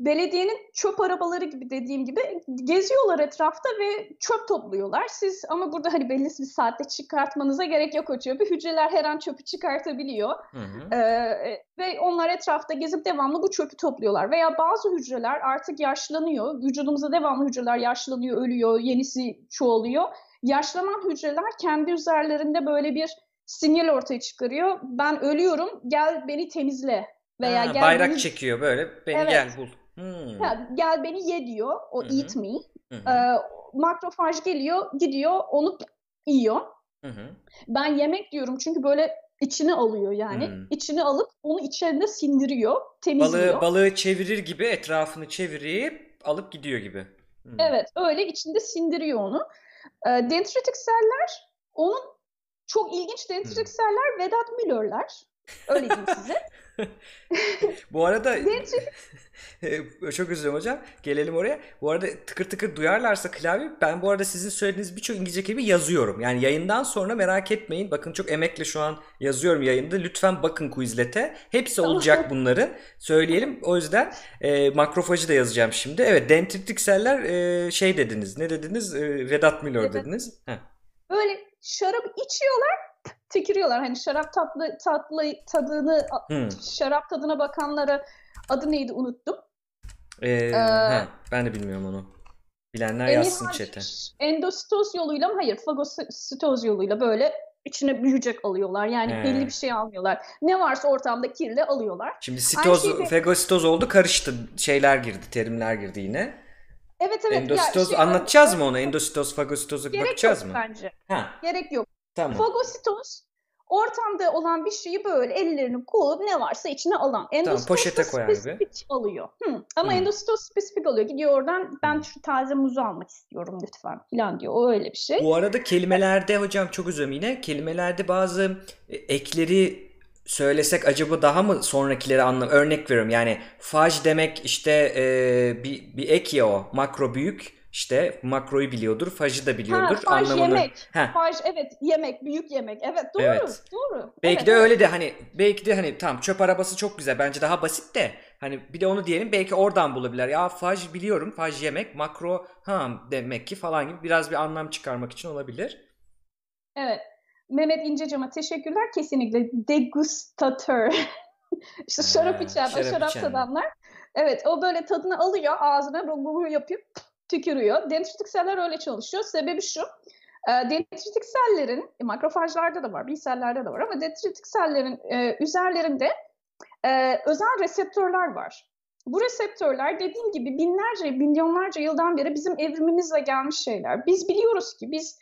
B: Belediyenin çöp arabaları gibi dediğim gibi geziyorlar etrafta ve çöp topluyorlar. Siz ama burada hani belli bir saatte çıkartmanıza gerek yok o çöpü. Hücreler her an çöpü çıkartabiliyor. Hı hı. Ee, ve onlar etrafta gezip devamlı bu çöpü topluyorlar. Veya bazı hücreler artık yaşlanıyor. Vücudumuzda devamlı hücreler yaşlanıyor, ölüyor, yenisi çoğalıyor yaşlanan hücreler kendi üzerlerinde böyle bir sinyal ortaya çıkarıyor. Ben ölüyorum, gel beni temizle veya ha,
A: gel bayrak beni... çekiyor böyle. Beni evet. gel bul. Hmm.
B: Ha, gel beni ye diyor. O Hı-hı. eat me. Ee, makrofaj geliyor, gidiyor, onu yiyor. Hı-hı. Ben yemek diyorum çünkü böyle içine alıyor yani. Hmm. İçine alıp onu içeride sindiriyor, temizliyor.
A: Balığı, balığı çevirir gibi etrafını çevirip alıp gidiyor gibi.
B: Hmm. Evet öyle içinde sindiriyor onu. E, dendritik seller onun çok ilginç dendritik hmm. Vedat Milor'lar. Öyle diyeyim size.
A: Bu arada çok üzüldüm hocam. Gelelim oraya. Bu arada tıkır tıkır duyarlarsa klavye ben bu arada sizin söylediğiniz birçok İngilizce kelime yazıyorum. Yani yayından sonra merak etmeyin. Bakın çok emekle şu an yazıyorum yayında. Lütfen bakın Quizlet'e. Hepsi olacak bunların. Söyleyelim. O yüzden e, makrofajı da yazacağım şimdi. Evet dendritik seller e, şey dediniz. Ne dediniz? E, Vedat Milor evet. dediniz. Heh.
B: Böyle şarap içiyorlar tekiriyorlar. Hani şarap tatlı tatlı tadını hmm. şarap tadına bakanlara adı neydi unuttum.
A: Ee, ee, he, ben de bilmiyorum onu. Bilenler yazsın çete.
B: Endositoz yoluyla mı? Hayır. Fagositoz yoluyla böyle içine büyüyecek alıyorlar. Yani He. belli bir şey almıyorlar. Ne varsa ortamda kirli alıyorlar.
A: Şimdi sitoz, şeyde... fagositoz oldu karıştı. Şeyler girdi, terimler girdi yine.
B: Evet evet.
A: Endositoz ya, şey, anlatacağız mı onu? Endositoz, fagositoza bakacağız
B: yok
A: mı?
B: bence. Ha. Gerek yok. Tamam. Fagositoz ortamda olan bir şeyi böyle ellerini koyup ne varsa içine alan.
A: Endositoz tamam, poşete koyar
B: gibi. alıyor. Hı. Ama hmm. endositoz spesifik alıyor. Gidiyor oradan ben şu taze muzu almak istiyorum lütfen falan diyor. O öyle bir şey.
A: Bu arada kelimelerde hocam çok üzüyorum yine. Kelimelerde bazı e, ekleri söylesek acaba daha mı sonrakileri anlam örnek veriyorum yani faj demek işte e, bir, bir ek ya o makro büyük işte makroyu biliyordur, fajı da biliyordur. Ha,
B: faj anlamını. yemek. Ha. Faj evet yemek, büyük yemek. Evet doğru. Evet. Doğru.
A: Belki
B: evet,
A: de evet. öyle de hani belki de hani tam çöp arabası çok güzel. Bence daha basit de hani bir de onu diyelim belki oradan bulabilirler. Ya faj biliyorum, faj yemek, makro ha demek ki falan gibi biraz bir anlam çıkarmak için olabilir.
B: Evet. Mehmet İncecam'a teşekkürler. Kesinlikle degustatör. işte şarap içen, şarap, şarap tadanlar. Evet o böyle tadını alıyor ağzına bu yapıyor tükürüyor. Dendritik seller öyle çalışıyor. Sebebi şu. E, dendritik sellerin e, makrofajlarda da var, B sellerde de var ama dendritik sellerin e, üzerlerinde e, özel reseptörler var. Bu reseptörler dediğim gibi binlerce, milyonlarca yıldan beri bizim evrimimizle gelmiş şeyler. Biz biliyoruz ki biz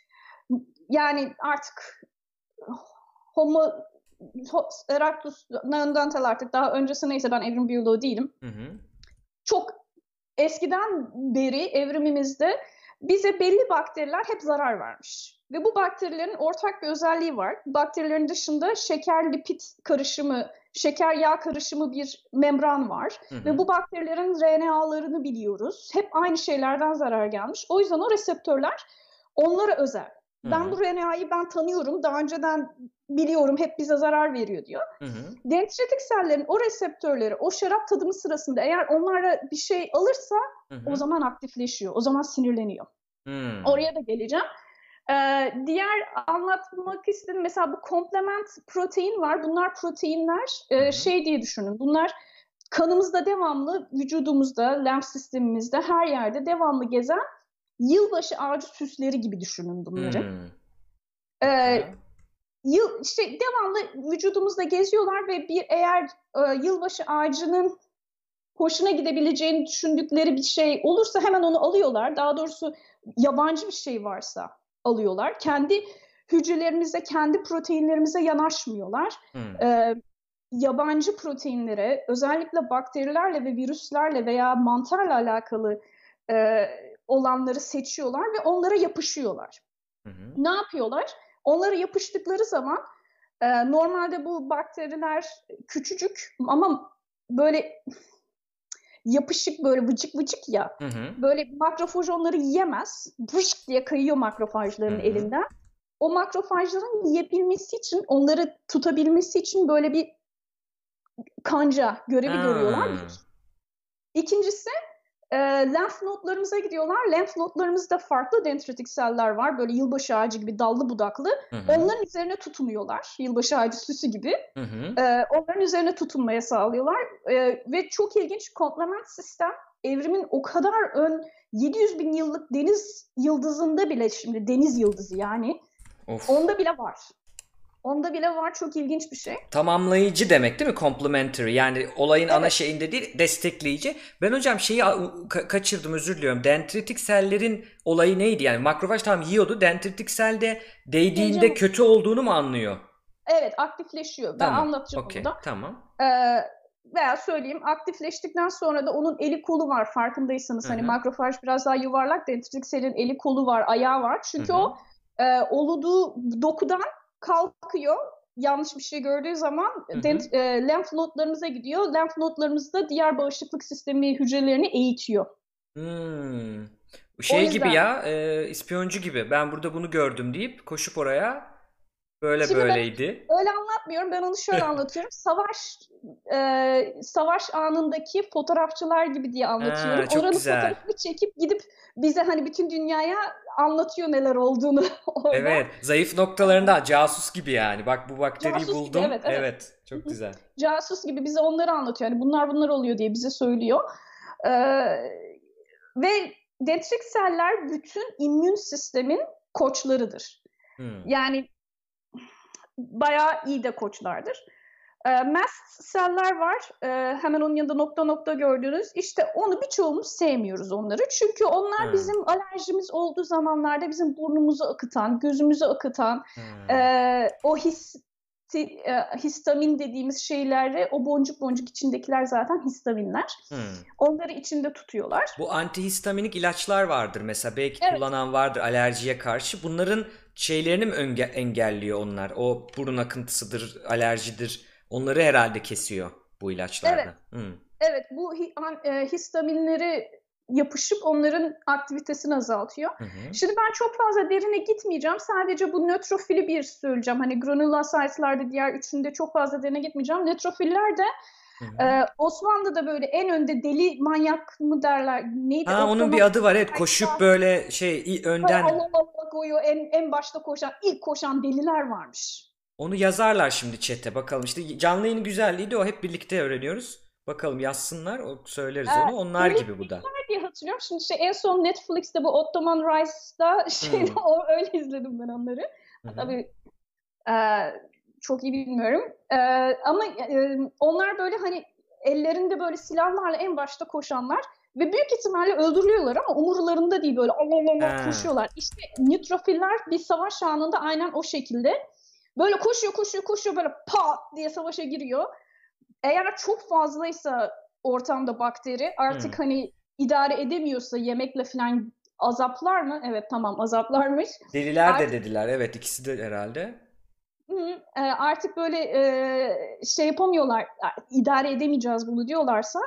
B: yani artık Homo erectus, Neanderthal artık daha öncesi neyse ben evrim biyoloğu değilim. Hı hı. Çok eskiden beri evrimimizde bize belli bakteriler hep zarar vermiş. Ve bu bakterilerin ortak bir özelliği var. Bakterilerin dışında şeker lipid karışımı, şeker yağ karışımı bir membran var. Hı hı. Ve bu bakterilerin RNA'larını biliyoruz. Hep aynı şeylerden zarar gelmiş. O yüzden o reseptörler onlara özel. Ben bu RNA'yı ben tanıyorum. Daha önceden biliyorum hep bize zarar veriyor diyor. Hı hı. Dendritik sellerin o reseptörleri o şarap tadımı sırasında eğer onlara bir şey alırsa hı hı. o zaman aktifleşiyor. O zaman sinirleniyor. Hı. Oraya da geleceğim. Ee, diğer anlatmak istediğim mesela bu komplement protein var. Bunlar proteinler e, şey diye düşünün. Bunlar kanımızda devamlı, vücudumuzda, lenf sistemimizde her yerde devamlı gezen yılbaşı ağacı süsleri gibi düşünün bunları. Hmm. Ee, yıl işte devamlı vücudumuzda geziyorlar ve bir eğer e, yılbaşı ağacının hoşuna gidebileceğini düşündükleri bir şey olursa hemen onu alıyorlar. Daha doğrusu yabancı bir şey varsa alıyorlar. Kendi hücrelerimize, kendi proteinlerimize yanaşmıyorlar. Hmm. Ee, yabancı proteinlere, özellikle bakterilerle ve virüslerle veya mantarla alakalı e, olanları seçiyorlar ve onlara yapışıyorlar. Hı Ne yapıyorlar? Onlara yapıştıkları zaman e, normalde bu bakteriler küçücük ama böyle yapışık böyle vıcık vıcık ya. Hı hı. Böyle makrofaj onları yiyemez. Vışk diye kayıyor makrofajların hı hı. elinden. O makrofajların yiyebilmesi için, onları tutabilmesi için böyle bir kanca görevi ha. görüyorlar. İkincisi e, lenf notlarımıza gidiyorlar. Lenf notlarımızda farklı dendritik seller var. Böyle yılbaşı ağacı gibi dallı budaklı. Hı hı. Onların üzerine tutunuyorlar. Yılbaşı ağacı süsü gibi. Hı hı. E, onların üzerine tutunmaya sağlıyorlar. E, ve çok ilginç komplement sistem evrimin o kadar ön 700 bin yıllık deniz yıldızında bile şimdi deniz yıldızı yani of. onda bile var. Onda bile var çok ilginç bir şey.
A: Tamamlayıcı demek değil mi? Complementary. Yani olayın evet. ana şeyinde değil, destekleyici. Ben hocam şeyi ka- kaçırdım özür diliyorum. Dendritik sellerin olayı neydi? Yani makrofaj tam yiyordu. Dendritik selde değdiğinde Hocam, kötü olduğunu mu anlıyor?
B: Evet aktifleşiyor. Ben tamam. anlatacağım okay. bunu da.
A: Tamam.
B: Ee, veya söyleyeyim aktifleştikten sonra da onun eli kolu var farkındaysanız. Hı-hı. Hani makrofaj biraz daha yuvarlak dendritik selin eli kolu var, ayağı var. Çünkü Hı-hı. o e, oluduğu dokudan kalkıyor yanlış bir şey gördüğü zaman hı hı. Dent, e, lenf nodlarımıza gidiyor. Lenf nodlarımız da diğer bağışıklık sistemi hücrelerini eğitiyor.
A: Hmm. Şey yüzden... gibi ya, e, ispiyoncu gibi. Ben burada bunu gördüm deyip koşup oraya böyle Şimdi böyleydi.
B: Ben öyle anlatmıyorum. Ben onu şöyle anlatıyorum. Savaş e, savaş anındaki fotoğrafçılar gibi diye anlatıyorum. Ha, çok Oranın güzel. fotoğrafını çekip gidip bize hani bütün dünyaya anlatıyor neler olduğunu.
A: Orada. Evet. Zayıf noktalarında casus gibi yani. Bak bu bakteriyi casus buldum. Gibi, evet, evet. evet. Çok güzel.
B: casus gibi bize onları anlatıyor. Yani bunlar bunlar oluyor diye bize söylüyor. Ee, ve dendrik seller bütün immün sistemin koçlarıdır. Hmm. Yani bayağı iyi de koçlardır. E, mast seller var. E, hemen onun yanında nokta nokta gördüğünüz. İşte onu birçoğumuz sevmiyoruz onları. Çünkü onlar hmm. bizim alerjimiz olduğu zamanlarda bizim burnumuzu akıtan, gözümüzü akıtan, hmm. e, o his e, histamin dediğimiz şeylerde o boncuk boncuk içindekiler zaten histaminler. Hmm. Onları içinde tutuyorlar.
A: Bu antihistaminik ilaçlar vardır mesela belki evet. kullanan vardır alerjiye karşı. Bunların şeylerini mi engelliyor onlar? O burun akıntısıdır, alerjidir Onları herhalde kesiyor bu ilaçlarda.
B: Evet. Hmm. Evet bu e, histaminleri yapışıp onların aktivitesini azaltıyor. Hı hı. Şimdi ben çok fazla derine gitmeyeceğim. Sadece bu nötrofili bir söyleyeceğim. Hani granulocyte'larda diğer üçünde çok fazla derine gitmeyeceğim. Nötrofiller de Ee, Osmanlı'da böyle en önde deli manyak mı derler? Neydi?
A: Ha, onun bir adı var evet. Koşup böyle şey önden.
B: Allah Allah koyuyor. En, en başta koşan, ilk koşan deliler varmış.
A: Onu yazarlar şimdi chat'e bakalım. İşte canlı yayının güzelliği de o hep birlikte öğreniyoruz. Bakalım yazsınlar o söyleriz evet, onu. Onlar gibi bu da.
B: diye hatırlıyorum. Şimdi işte en son Netflix'te bu Ottoman Rice'da şey hmm. öyle izledim ben onları. Hı-hı. Tabii e, çok iyi bilmiyorum. E, ama e, onlar böyle hani ellerinde böyle silahlarla en başta koşanlar ve büyük ihtimalle öldürülüyorlar ama umurlarında değil böyle Allah Allah Allah koşuyorlar. İşte nötrofiller bir savaş anında aynen o şekilde böyle koşuyor koşuyor koşuyor böyle pat diye savaşa giriyor. Eğer çok fazlaysa ortamda bakteri artık
A: Hmm.
B: hani idare edemiyorsa yemekle falan azaplar mı? Evet tamam azaplarmış.
A: Deliler de
B: Artık-
A: dediler. Evet ikisi de herhalde.
B: E, artık böyle e, şey yapamıyorlar, "Ya, idare edemeyeceğiz bunu diyorlarsa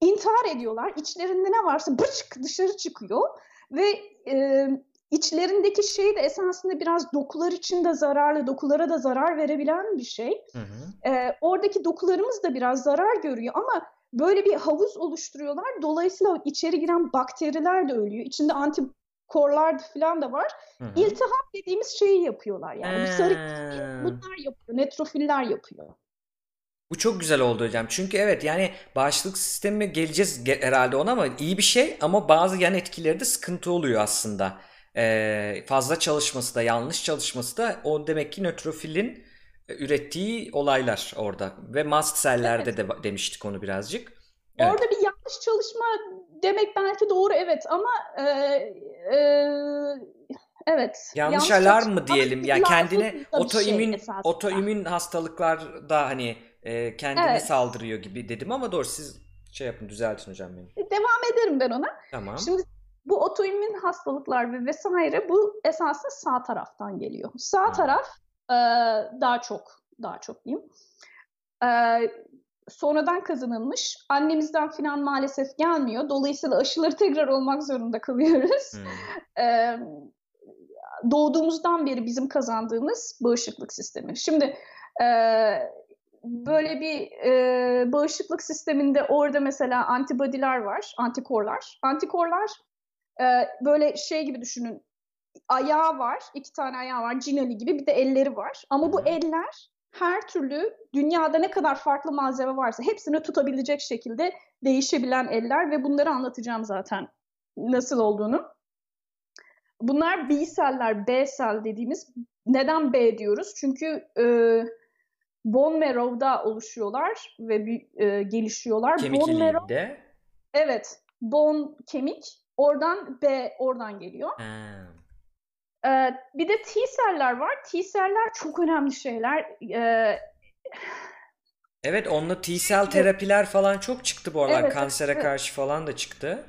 B: intihar ediyorlar. İçlerinde ne varsa bıçık dışarı çıkıyor ve e, içlerindeki şey de esasında biraz dokular için de zararlı, dokulara da zarar verebilen bir şey.
A: Hı hı.
B: E, oradaki dokularımız da biraz zarar görüyor ama böyle bir havuz oluşturuyorlar. Dolayısıyla içeri giren bakteriler de ölüyor. İçinde antikorlar falan da var.
A: Hı hı.
B: İltihap dediğimiz şeyi yapıyorlar yani. Bu sarı bunlar yapıyor. Netrofiller yapıyor.
A: Bu çok güzel oldu hocam. Çünkü evet yani bağışıklık sistemi geleceğiz ge- herhalde ona ama iyi bir şey ama bazı yan etkileri de sıkıntı oluyor aslında. Ee, fazla çalışması da yanlış çalışması da o demek ki nötrofilin e, ürettiği olaylar orada ve mast sellerde de ba- demiştik onu birazcık. Evet.
B: Orada bir yanlış çalışma demek belki doğru evet ama e, e, evet.
A: Yanlış alarm
B: çalışma
A: mı diyelim? Yani kendine
B: da bir
A: otoimmün
B: şey
A: otoimmün hastalıklarda hani e, kendine
B: Evet.
A: saldırıyor gibi dedim ama doğru siz şey yapın düzeltin hocam beni.
B: Devam ederim ben ona.
A: Tamam.
B: Şimdi bu otoimmün hastalıklar ve vesaire bu esasında sağ taraftan geliyor. Sağ
A: Hmm.
B: taraf e, daha çok daha çok diyeyim. E, sonradan kazanılmış. Annemizden filan maalesef gelmiyor. Dolayısıyla aşıları tekrar olmak zorunda kalıyoruz.
A: Hmm.
B: e, doğduğumuzdan beri bizim kazandığımız bağışıklık sistemi. Şimdi e, böyle bir e, bağışıklık sisteminde orada mesela antibodiler var, antikorlar. Antikorlar e, böyle şey gibi düşünün. Ayağı var, iki tane ayağı var, Cinali gibi bir de elleri var. Ama bu eller her türlü dünyada ne kadar farklı malzeme varsa hepsini tutabilecek şekilde değişebilen eller ve bunları anlatacağım zaten nasıl olduğunu. Bunlar B seller, B sel dediğimiz. Neden B diyoruz? Çünkü e, bone marrow'da oluşuyorlar ve e, gelişiyorlar.
A: Kemik
B: bone marrow, evet, bone kemik. Oradan B oradan geliyor.
A: Ha.
B: Ee, bir de T seller var. T seller çok önemli şeyler. Ee,
A: Evet onunla T-cell terapiler falan çok çıktı bu aralar.
B: Evet,
A: Kansere
B: evet.
A: karşı falan da çıktı.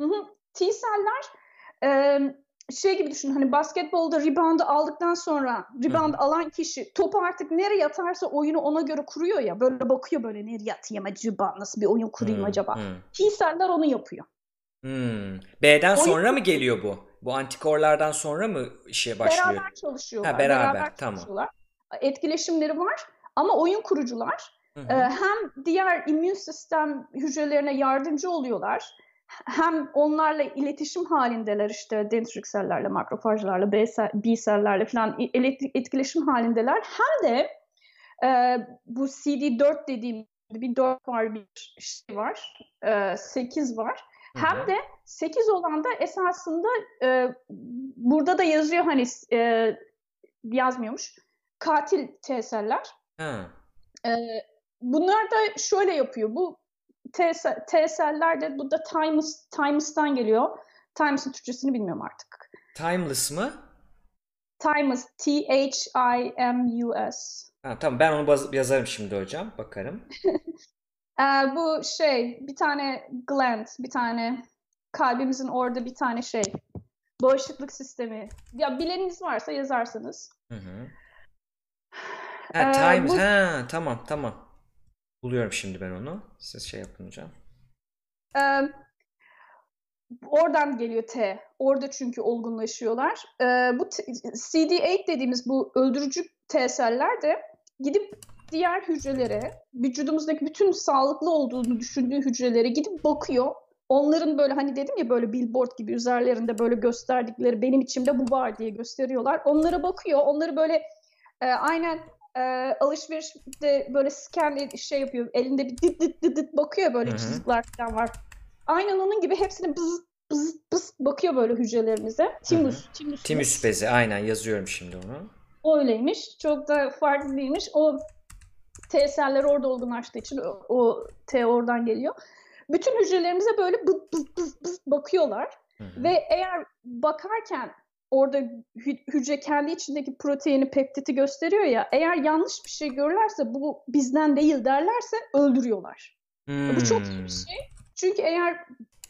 B: hı hı. T seller e, şey gibi düşün. Hani basketbolda rebound'ı aldıktan sonra rebound alan kişi topu artık nereye atarsa oyunu ona göre kuruyor ya. Böyle bakıyor böyle nereye atayım acaba nasıl bir oyun kurayım acaba. T seller onu yapıyor.
A: hmm. B'den
B: Oyun-
A: sonra mı geliyor bu? Bu antikorlardan sonra mı işe başlıyor?
B: Beraber çalışıyorlar.
A: Ha, beraber, tamam.
B: çalışıyorlar. Etkileşimleri var ama oyun kurucular
A: Hı hı.
B: Ee, hem diğer immün sistem hücrelerine yardımcı oluyorlar. Hem onlarla iletişim halindeler işte dendrik sellerle, makrofajlarla, B, sel- B sellerle falan etkileşim halindeler. Hem de e, bu CD4 dediğim bir 4 var bir şey var. E, 8 var. Hem de 8 olan da esasında e, burada da yazıyor hani e, yazmıyormuş. Katil T seller.
A: Ha.
B: Ee, bunlar da şöyle yapıyor. Bu T, se- T seller de bu da Timeless, Timeless'tan geliyor. Timeless'ın Türkçesini bilmiyorum artık.
A: Timeless mı?
B: Timeless, T-H-I-M-U-S.
A: Ha, tamam ben onu yazarım şimdi hocam. Bakarım.
B: Ee, bu şey, bir tane gland, bir tane kalbimizin orada bir tane şey, bağışıklık sistemi. Ya bileniniz varsa yazarsınız.
A: Hı hı. Ha,
B: Ee,
A: Timeless.
B: bu-
A: Ha, tamam tamam. Buluyorum şimdi ben onu. Siz şey yapın hocam.
B: Ee, oradan geliyor T. Orada çünkü olgunlaşıyorlar. Ee, bu t- CD8 dediğimiz bu öldürücü T seller de gidip diğer hücrelere, vücudumuzdaki bütün sağlıklı olduğunu düşündüğü hücrelere gidip bakıyor. Onların böyle hani dedim ya böyle billboard gibi üzerlerinde böyle gösterdikleri benim içimde bu var diye gösteriyorlar. Onlara bakıyor. Onları böyle e, aynen e, alışverişte böyle scan şey yapıyor. Elinde bir dıt dıt dıt dıt bakıyor böyle
A: Hı hı.
B: çizikler falan var. Aynen onun gibi hepsini bız bız bız bakıyor böyle hücrelerimize. Timus. Timus.
A: Timus bezi aynen yazıyorum şimdi onu.
B: Öyleymiş. Çok da farklı değilmiş. O T seller orada olgunlaştığı için o, o T oradan geliyor. Bütün hücrelerimize böyle bız bız bız bız bakıyorlar. Hı hı. Ve eğer bakarken orada hücre kendi içindeki proteini, peptiti gösteriyor ya. Eğer yanlış bir şey görürlerse bu bizden değil derlerse öldürüyorlar. Hmm. Bu çok iyi bir hmm. şey. Çünkü eğer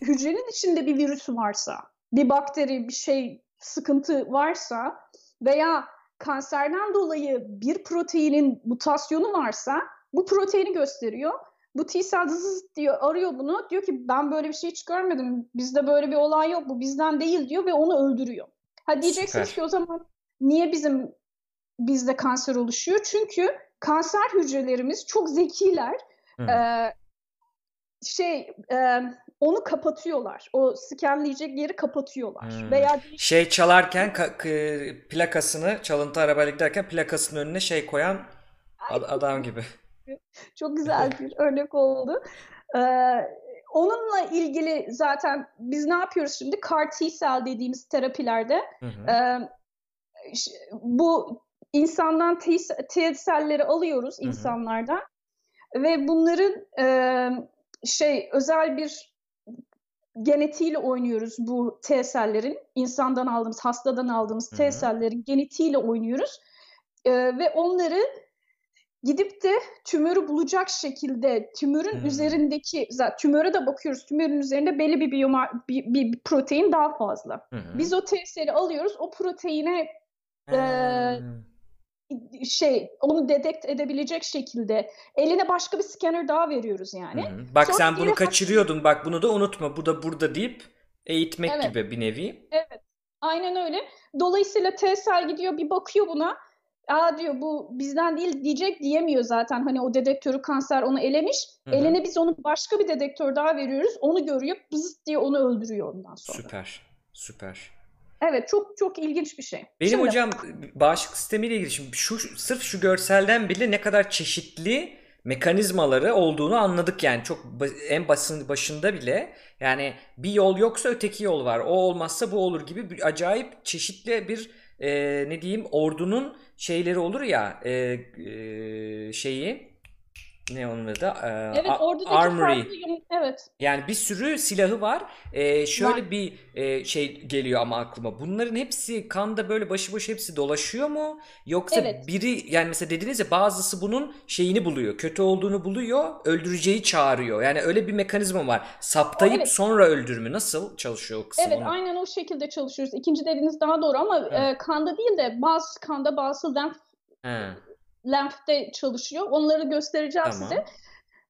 B: hücrenin içinde bir virüs varsa, bir bakteri, bir şey sıkıntı varsa veya kanserden dolayı bir proteinin mutasyonu varsa bu proteini gösteriyor. Bu T cell diyor arıyor bunu. Diyor ki ben böyle bir şey hiç görmedim. Bizde böyle bir olay yok. Bu bizden değil diyor ve onu öldürüyor. Ha diyeceksiniz Süper. ki o zaman niye bizim bizde kanser oluşuyor? Çünkü kanser hücrelerimiz çok zekiler. Ee, şey e, onu kapatıyorlar. O skenleyecek yeri kapatıyorlar. Hmm. Veya
A: şey çalarken ka- plakasını çalıntı arabayla giderken plakasının önüne şey koyan ad- adam gibi.
B: Çok güzel bir örnek oldu. Ee, onunla ilgili zaten biz ne yapıyoruz şimdi? CAR T-cell dediğimiz terapilerde hı hı. E, bu insandan T-selleri alıyoruz hı hı. insanlardan ve bunların e, şey özel bir genetiğiyle oynuyoruz bu T sellerin. insandan aldığımız, hastadan aldığımız T sellerin genetiğiyle oynuyoruz. E, ve onları gidip de tümörü bulacak şekilde tümörün hmm. üzerindeki zaten tümöre de bakıyoruz. Tümörün üzerinde belli bir biyoma bir, bir, bir protein daha fazla. Hmm. Biz o T alıyoruz. O proteine hmm. e, şey onu dedekt edebilecek şekilde eline başka bir scanner daha veriyoruz yani.
A: Hmm. Bak Sonra sen bunu kaçırıyordun. Bak bunu da unutma. Bu da burada deyip eğitmek evet. gibi bir nevi.
B: Evet. Aynen öyle. Dolayısıyla T gidiyor bir bakıyor buna aa diyor bu bizden değil diyecek diyemiyor zaten. Hani o dedektörü kanser onu elemiş. Hı-hı. Eline biz onu başka bir dedektör daha veriyoruz. Onu görüyor. Bızıt diye onu öldürüyor ondan sonra.
A: Süper. Süper.
B: Evet çok çok ilginç bir şey.
A: Benim şimdi, hocam bağışıklık sistemiyle ilgili şimdi şu sırf şu görselden bile ne kadar çeşitli mekanizmaları olduğunu anladık yani. Çok en basın başında bile. Yani bir yol yoksa öteki yol var. O olmazsa bu olur gibi bir acayip çeşitli bir e, ne diyeyim ordunun şeyleri olur ya e, e, şeyi ne onun adı? Ee,
B: evet oradaki armory. Farklı, evet.
A: Yani bir sürü silahı var. Ee, şöyle var. bir e, şey geliyor ama aklıma. Bunların hepsi kanda böyle başıboş hepsi dolaşıyor mu? Yoksa evet. biri yani mesela dediniz ya bazısı bunun şeyini buluyor. Kötü olduğunu buluyor. Öldüreceği çağırıyor. Yani öyle bir mekanizma var. Saptayıp evet. sonra öldürme nasıl çalışıyor o kısım?
B: Evet onu? aynen o şekilde çalışıyoruz. İkinci dediğiniz daha doğru ama e, kanda değil de bazı kanda bazı lenf lenfte çalışıyor. Onları göstereceğim tamam. size.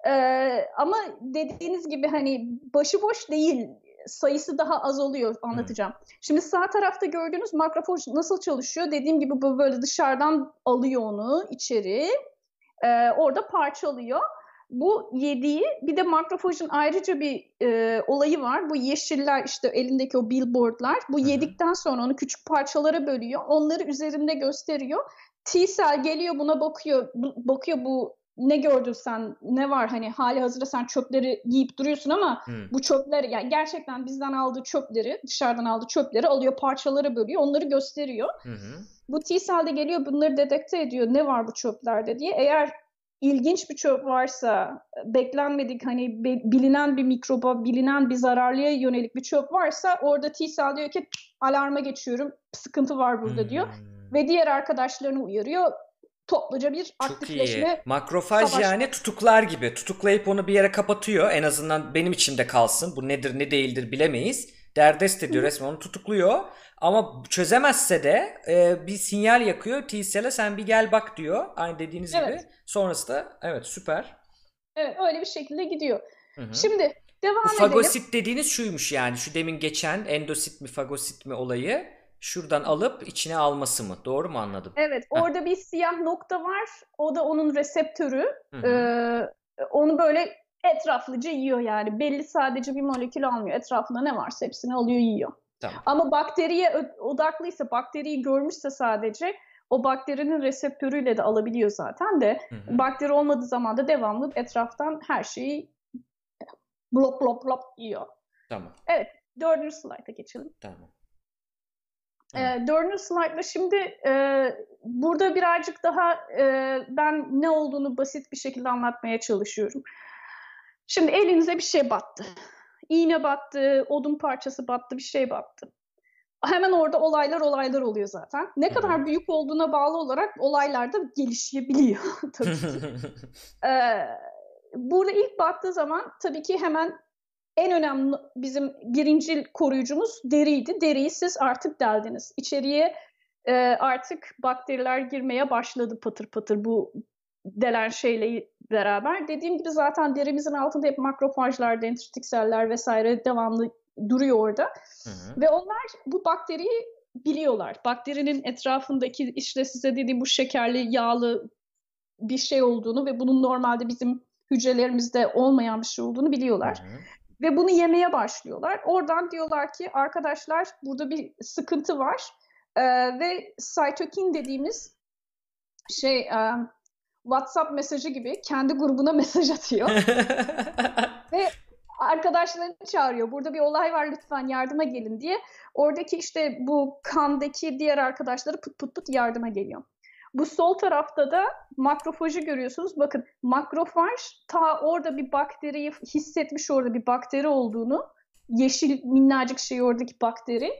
B: Ee, ama dediğiniz gibi hani başıboş değil sayısı daha az oluyor anlatacağım. Hmm. Şimdi sağ tarafta gördüğünüz makrofaj nasıl çalışıyor? Dediğim gibi bu böyle dışarıdan alıyor onu içeri. Ee, orada parçalıyor. Bu yediği bir de makrofajın ayrıca bir e, olayı var. Bu yeşiller işte elindeki o billboardlar. Bu yedikten sonra onu küçük parçalara bölüyor. Onları üzerinde gösteriyor. T-cell geliyor buna bakıyor. bakıyor bu ne gördün sen ne var hani hali hazırda sen çöpleri yiyip duruyorsun ama hmm. bu çöpleri yani gerçekten bizden aldığı çöpleri dışarıdan aldığı çöpleri alıyor parçalara bölüyor onları gösteriyor. Hmm. Bu T-cell de geliyor bunları dedekte ediyor ne var bu çöplerde diye. Eğer ilginç bir çöp varsa beklenmedik hani bilinen bir mikroba bilinen bir zararlıya yönelik bir çöp varsa orada T-cell diyor ki alarma geçiyorum sıkıntı var burada hmm. diyor ve diğer arkadaşlarını uyarıyor. Topluca bir Çok aktifleşme. Iyi.
A: Makrofaj savaş. yani tutuklar gibi. Tutuklayıp onu bir yere kapatıyor. En azından benim içimde kalsın. Bu nedir ne değildir bilemeyiz. Derdest ediyor Hı. resmen onu tutukluyor. Ama çözemezse de e, bir sinyal yakıyor. T-Cell'e sen bir gel bak diyor. Aynı dediğiniz evet. gibi. Sonrası da evet süper.
B: Evet öyle bir şekilde gidiyor. Hı-hı. Şimdi devam
A: fagosit edelim. dediğiniz şuymuş yani. Şu demin geçen endosit mi fagosit mi olayı şuradan alıp içine alması mı? Doğru mu anladım?
B: Evet. Heh. Orada bir siyah nokta var. O da onun reseptörü. Ee, onu böyle etraflıca yiyor yani. Belli sadece bir molekül almıyor. Etrafında ne varsa hepsini alıyor yiyor. Tamam. Ama bakteriye odaklıysa, bakteriyi görmüşse sadece o bakterinin reseptörüyle de alabiliyor zaten de. Hı hı. Bakteri olmadığı zaman da devamlı etraftan her şeyi blop blop blop yiyor.
A: Tamam.
B: Evet. Dördüncü slayta geçelim.
A: Tamam.
B: E, dördüncü slaytla şimdi e, burada birazcık daha e, ben ne olduğunu basit bir şekilde anlatmaya çalışıyorum. Şimdi elinize bir şey battı. İğne battı, odun parçası battı, bir şey battı. Hemen orada olaylar olaylar oluyor zaten. Ne kadar büyük olduğuna bağlı olarak olaylar da gelişebiliyor tabii ki. ee, burada ilk battığı zaman tabii ki hemen en önemli bizim birinci koruyucumuz deriydi. Deriyi siz artık deldiniz. İçeriye e, artık bakteriler girmeye başladı patır patır bu delen şeyle beraber. Dediğim gibi zaten derimizin altında hep makrofajlar, dendritik seller vesaire devamlı duruyor orada. Hı hı. Ve onlar bu bakteriyi biliyorlar. Bakterinin etrafındaki işte size dediğim bu şekerli, yağlı bir şey olduğunu ve bunun normalde bizim hücrelerimizde olmayan bir şey olduğunu biliyorlar. Hı hı. Ve bunu yemeye başlıyorlar. Oradan diyorlar ki arkadaşlar burada bir sıkıntı var. Ee, ve cytokine dediğimiz şey e, WhatsApp mesajı gibi kendi grubuna mesaj atıyor. ve arkadaşlarını çağırıyor. Burada bir olay var lütfen yardıma gelin diye. Oradaki işte bu kandaki diğer arkadaşları pıt pıt pıt yardıma geliyor. Bu sol tarafta da makrofajı görüyorsunuz. Bakın makrofaj ta orada bir bakteriyi hissetmiş orada bir bakteri olduğunu. Yeşil minnacık şey oradaki bakteri.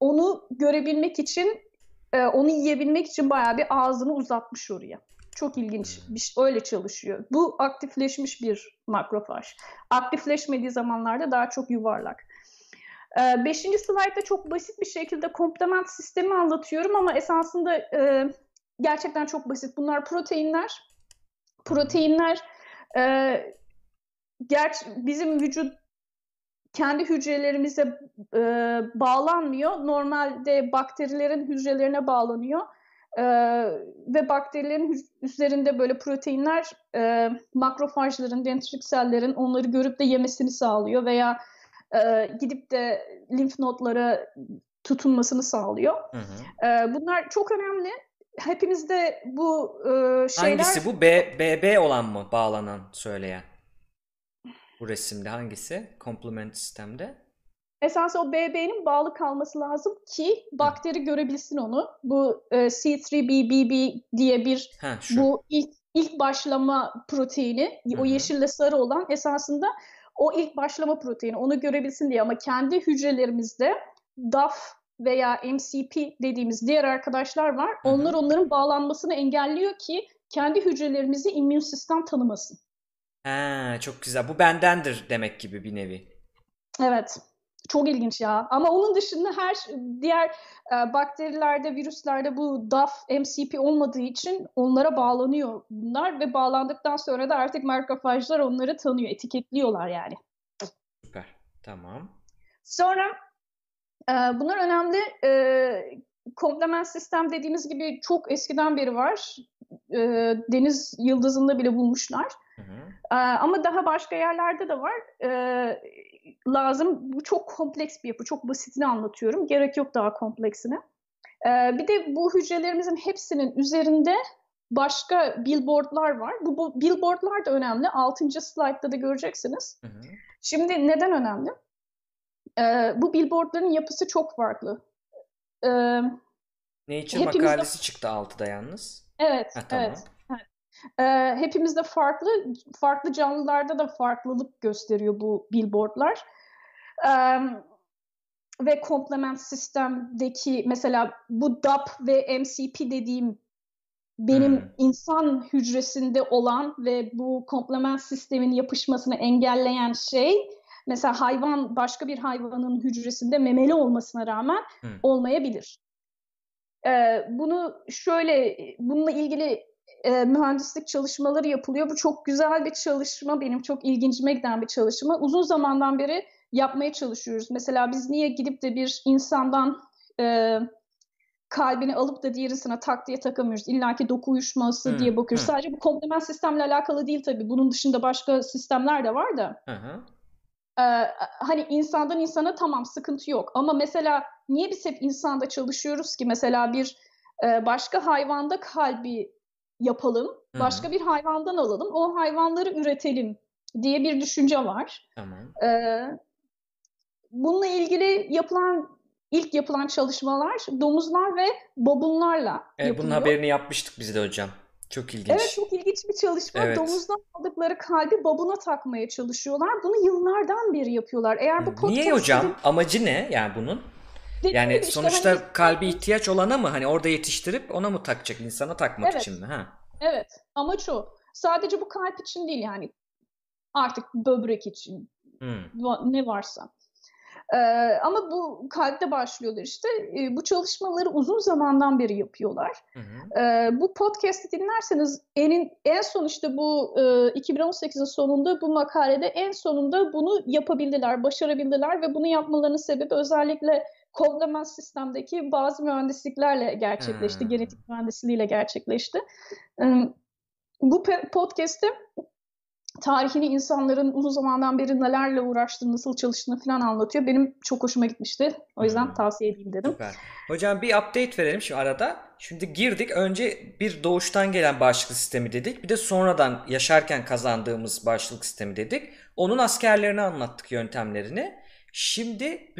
B: Onu görebilmek için, e, onu yiyebilmek için bayağı bir ağzını uzatmış oraya. Çok ilginç. Bir, öyle çalışıyor. Bu aktifleşmiş bir makrofaj. Aktifleşmediği zamanlarda daha çok yuvarlak. Ee, beşinci slaytta çok basit bir şekilde komplement sistemi anlatıyorum ama esasında e, gerçekten çok basit. Bunlar proteinler. Proteinler e, gerç bizim vücut kendi hücrelerimize e, bağlanmıyor. Normalde bakterilerin hücrelerine bağlanıyor. E, ve bakterilerin üzerinde böyle proteinler e, makrofajların, dendritik sellerin onları görüp de yemesini sağlıyor veya e, gidip de limf nodlara tutunmasını sağlıyor. Hı hı. E, bunlar çok önemli. Hepimizde bu e, şeyler...
A: Hangisi bu? B, BB olan mı bağlanan söyleyen? Bu resimde hangisi? Komplement sistemde.
B: Esas o BB'nin bağlı kalması lazım ki bakteri Hı. görebilsin onu. Bu e, C3BBB diye bir ha, bu ilk ilk başlama proteini, Hı-hı. o yeşille sarı olan esasında o ilk başlama proteini onu görebilsin diye ama kendi hücrelerimizde DAF veya MCP dediğimiz diğer arkadaşlar var. Onlar onların bağlanmasını engelliyor ki kendi hücrelerimizi immün sistem tanımasın.
A: Ha, çok güzel. Bu bendendir demek gibi bir nevi.
B: Evet. Çok ilginç ya. Ama onun dışında her diğer e, bakterilerde, virüslerde bu DAF, MCP olmadığı için onlara bağlanıyor bunlar ve bağlandıktan sonra da artık makrofajlar onları tanıyor, etiketliyorlar yani.
A: Süper. Tamam.
B: Sonra e, bunlar önemli. E, komplement sistem dediğimiz gibi çok eskiden beri var. E, deniz yıldızında bile bulmuşlar. Hı hı. E, ama daha başka yerlerde de var. E, lazım. Bu çok kompleks bir yapı. Çok basitini anlatıyorum. Gerek yok daha kompleksine. Ee, bir de bu hücrelerimizin hepsinin üzerinde başka billboardlar var. Bu, bu billboardlar da önemli. Altıncı slaytta da göreceksiniz. Hı hı. Şimdi neden önemli? Ee, bu billboardların yapısı çok farklı.
A: Ee, Nature makalesi çıktı altıda yalnız.
B: Evet, ha, tamam. evet. E, hepimizde farklı, farklı canlılarda da farklılık gösteriyor bu billboardlar. E, ve komplement sistemdeki mesela bu DAP ve MCP dediğim benim hmm. insan hücresinde olan ve bu komplement sistemin yapışmasını engelleyen şey mesela hayvan başka bir hayvanın hücresinde memeli olmasına rağmen hmm. olmayabilir. Ee, bunu şöyle bununla ilgili e, mühendislik çalışmaları yapılıyor. Bu çok güzel bir çalışma, benim çok ilgincime giden bir çalışma. Uzun zamandan beri yapmaya çalışıyoruz. Mesela biz niye gidip de bir insandan e, kalbini alıp da diğerisine tak diye takamıyoruz. İlla ki doku uyuşması hmm, diye bakıyoruz. Hmm. Sadece bu komplement sistemle alakalı değil tabii. Bunun dışında başka sistemler de var da. Hmm. Ee, hani insandan insana tamam sıkıntı yok. Ama mesela niye biz hep insanda çalışıyoruz ki? Mesela bir e, başka hayvanda kalbi yapalım. Hı-hı. Başka bir hayvandan alalım. O hayvanları üretelim diye bir düşünce var. Tamam. Ee, bununla ilgili yapılan ilk yapılan çalışmalar domuzlar ve babunlarla
A: Evet,
B: yapılıyor.
A: bunun haberini yapmıştık biz de hocam. Çok ilginç.
B: Evet çok ilginç bir çalışma.
A: Evet.
B: Domuzdan aldıkları kalbi babuna takmaya çalışıyorlar. Bunu yıllardan beri yapıyorlar. Eğer bu podcast
A: Niye hocam? Amacı ne yani bunun?
B: dediğim
A: Yani
B: işte
A: sonuçta
B: hani-
A: kalbi ihtiyaç olana mı hani orada yetiştirip ona mı takacak insana takmak
B: Evet.
A: için mi? Ha.
B: Evet, amaç o. Sadece bu kalp için değil yani. Artık böbrek için,
A: Hmm.
B: ne varsa. Ee, ama bu kalpte başlıyorlar işte. Ee, bu çalışmaları uzun zamandan beri yapıyorlar.
A: Hı hı.
B: Ee, bu podcast'i dinlerseniz en, en son işte bu e, 2018'in sonunda bu makalede en sonunda bunu yapabildiler, başarabildiler ve bunu yapmalarının sebebi özellikle kodlama sistemdeki bazı mühendisliklerle gerçekleşti,
A: Hmm.
B: genetik mühendisliğiyle gerçekleşti. Ee, bu podcast'te tarihini insanların uzun zamandan beri nelerle uğraştığını, nasıl çalıştığını falan anlatıyor. Benim çok hoşuma gitmişti. O yüzden
A: Hmm.
B: tavsiye edeyim dedim.
A: Süper. Hocam bir update verelim şu arada. Şimdi girdik. Önce bir doğuştan gelen bağışıklık sistemi dedik. Bir de sonradan yaşarken kazandığımız bağışıklık sistemi dedik. Onun askerlerini anlattık yöntemlerini. Şimdi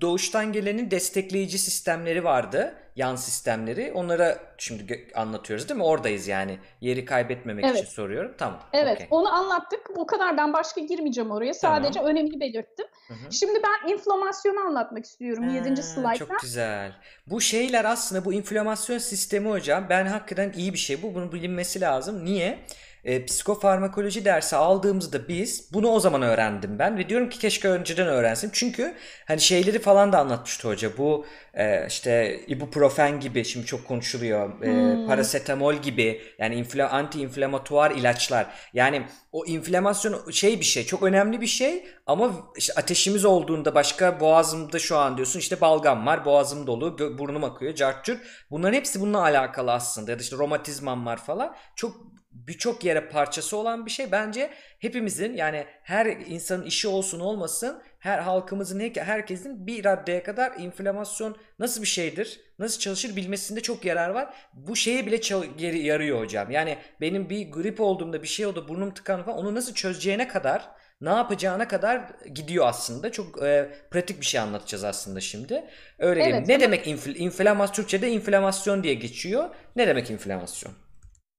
A: doğuştan gelenin destekleyici sistemleri vardı. Yan sistemleri. Onlara şimdi anlatıyoruz değil mi? Oradayız yani. Yeri kaybetmemek
B: Evet.
A: için soruyorum. Tamam.
B: Evet,
A: okey.
B: onu anlattık. Bu kadar ben başka girmeyeceğim oraya. Sadece önemini belirttim.
A: Hı hı.
B: Şimdi ben inflamasyonu anlatmak istiyorum 7.
A: Ha,
B: slaytta.
A: Çok güzel. Bu şeyler aslında bu inflamasyon sistemi hocam ben hakikaten iyi bir şey bu. Bunun bilinmesi lazım. Niye? E, psikofarmakoloji dersi aldığımızda biz bunu o zaman öğrendim ben ve diyorum ki keşke önceden öğrensin. Çünkü hani şeyleri falan da anlatmıştı hoca. Bu e, işte ibuprofen gibi şimdi çok konuşuluyor. E,
B: Hmm.
A: parasetamol gibi yani infla, anti-inflamatuar ilaçlar. Yani o inflamasyon şey bir şey çok önemli bir şey ama işte ateşimiz olduğunda başka boğazımda şu an diyorsun işte balgam var boğazım dolu burnum akıyor cart curt. Bunların hepsi bununla alakalı aslında ya da işte romatizmam var falan çok birçok yere parçası olan bir şey bence hepimizin yani her insanın işi olsun olmasın her halkımızın her- herkesin bir raddeye kadar inflamasyon nasıl bir şeydir nasıl çalışır bilmesinde çok yarar var. Bu şeye bile geri yarıyor hocam. Yani benim bir grip olduğumda bir şey oldu burnum tıkandı falan onu nasıl çözeceğine kadar ne yapacağına kadar gidiyor aslında. Çok e, pratik bir şey anlatacağız aslında şimdi. Öyle
B: Evet,
A: diyeyim. Ne
B: ama-
A: demek infl inflamasyon? Türkçe'de inflamasyon diye geçiyor. Ne demek inflamasyon?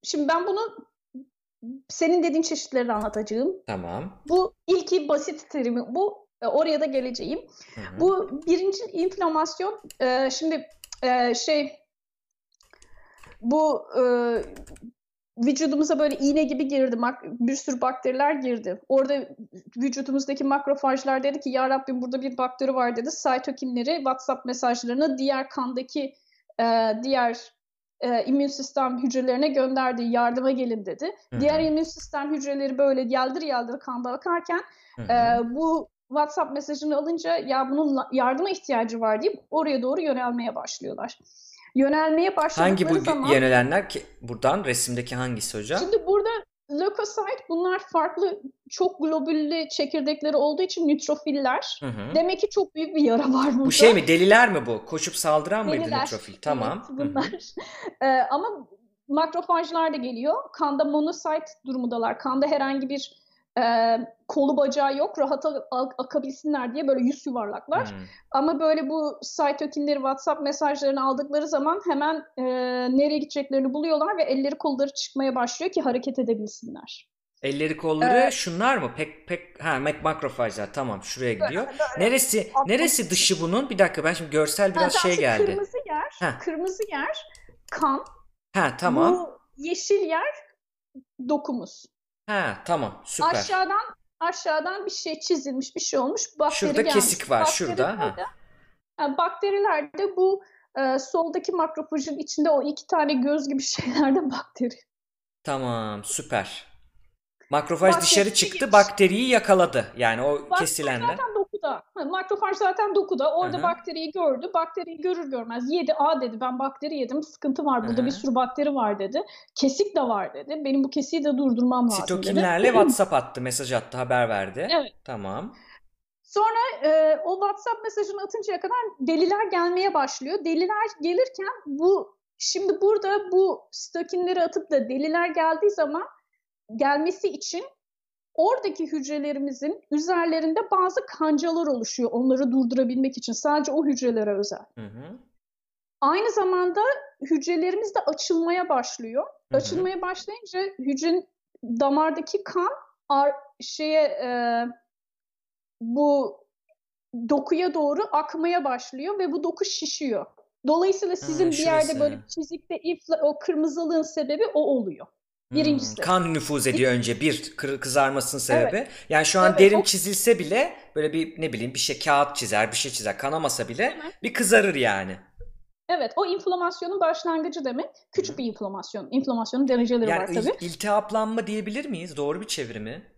B: Şimdi ben bunu senin dediğin çeşitlerini anlatacağım.
A: Tamam.
B: Bu ilki basit terimi. Bu e, oraya da geleceğim.
A: Hı hı.
B: Bu birinci inflamasyon e, şimdi e, şey bu e, vücudumuza böyle iğne gibi girdi. Bir sürü bakteriler girdi. Orada vücudumuzdaki makrofajlar dedi ki ya Rabbim burada bir bakteri var dedi. Saytokinleri WhatsApp mesajlarını diğer kandaki e, diğer e, immün sistem hücrelerine gönderdi. Yardıma gelin dedi.
A: Hı hı.
B: Diğer immün sistem hücreleri böyle yaldır yaldır kanda akarken ee, bu WhatsApp mesajını alınca ya bunun yardıma ihtiyacı var deyip oraya doğru yönelmeye başlıyorlar. Yönelmeye başladıkları
A: Hangi bu
B: zaman
A: yönelenler ki buradan resimdeki hangisi hocam?
B: şimdi burada lökosit bunlar farklı çok globüllü çekirdekleri olduğu için nötrofiller.
A: Hı hı.
B: Demek ki çok büyük bir yara var burada.
A: Bu şey mi? Deliler mi bu? Koşup saldıran mıydı
B: Deliler.
A: nötrofil? Tamam.
B: Evet, bunlar. Ee, ama makrofajlar da geliyor. Kanda monosit durumundalar. Kanda herhangi bir e, kolu bacağı yok. Rahat akabilsinler diye böyle yüz yuvarlaklar.
A: Hı.
B: Ama böyle bu saytokinleri WhatsApp mesajlarını aldıkları zaman hemen e, nereye gideceklerini buluyorlar ve elleri kolları çıkmaya başlıyor ki hareket edebilsinler.
A: Elleri kolları
B: Ee,
A: şunlar mı? Pek pek ha makrofajlar tamam şuraya gidiyor. Neresi neresi dışı bunun? Bir dakika ben şimdi görsel biraz
B: Ha,
A: şey geldi.
B: Kırmızı yer,
A: Heh.
B: kırmızı yer kan.
A: Ha tamam.
B: Bu yeşil yer dokumuz.
A: Ha tamam süper.
B: Aşağıdan aşağıdan bir şey çizilmiş, bir şey olmuş. Bakteri
A: Şurada
B: gelmiş.
A: kesik var,
B: Bakteri
A: şurada, ha.
B: Yani bakteriler de bu e, soldaki makrofajın içinde o iki tane göz gibi şeylerde bakteri.
A: Tamam süper. Makrofaj
B: Bakteri
A: dışarı çıktı
B: geç.
A: bakteriyi yakaladı. Yani o
B: Makrofaj
A: kesilenler.
B: zaten dokuda. Ha, Makrofaj zaten dokuda. Orada
A: Hı hı.
B: bakteriyi gördü. Bakteriyi görür görmez yedi. Aa dedi ben bakteri yedim. Sıkıntı var. Burada
A: Hı hı.
B: bir sürü bakteri var dedi. Kesik de var dedi. Benim bu kesiği de durdurmam lazım dedi.
A: Sitokinlerle WhatsApp attı, mesaj attı, haber verdi.
B: Evet.
A: Tamam.
B: Sonra e, o WhatsApp mesajını atıncaya kadar deliler gelmeye başlıyor. Deliler gelirken bu şimdi burada bu stokinleri atıp da deliler geldiği zaman gelmesi için oradaki hücrelerimizin üzerlerinde bazı kancalar oluşuyor onları durdurabilmek için. Sadece o hücrelere özel.
A: Hı hı.
B: Aynı zamanda hücrelerimiz de açılmaya başlıyor.
A: Hı hı.
B: Açılmaya başlayınca hücrenin damardaki kan ar- şeye e, bu dokuya doğru akmaya başlıyor ve bu doku şişiyor. Dolayısıyla sizin bir yerde böyle çizikte ifla, o kırmızılığın sebebi o oluyor. Birincisi.
A: Hmm, kan nüfuz ediyor önce bir kızarmasının sebebi. Yani şu an
B: Evet,
A: derin
B: o-
A: çizilse bile böyle bir ne bileyim bir şey kağıt çizer, bir şey çizer. Kanamasa bile
B: Hı hı.
A: bir kızarır yani.
B: Evet, o inflamasyonun başlangıcı demek. Küçük bir inflamasyon. İnflamasyonun dereceleri var
A: Yani
B: tabii.
A: il- iltihaplanma diyebilir miyiz? Doğru bir çevirimi.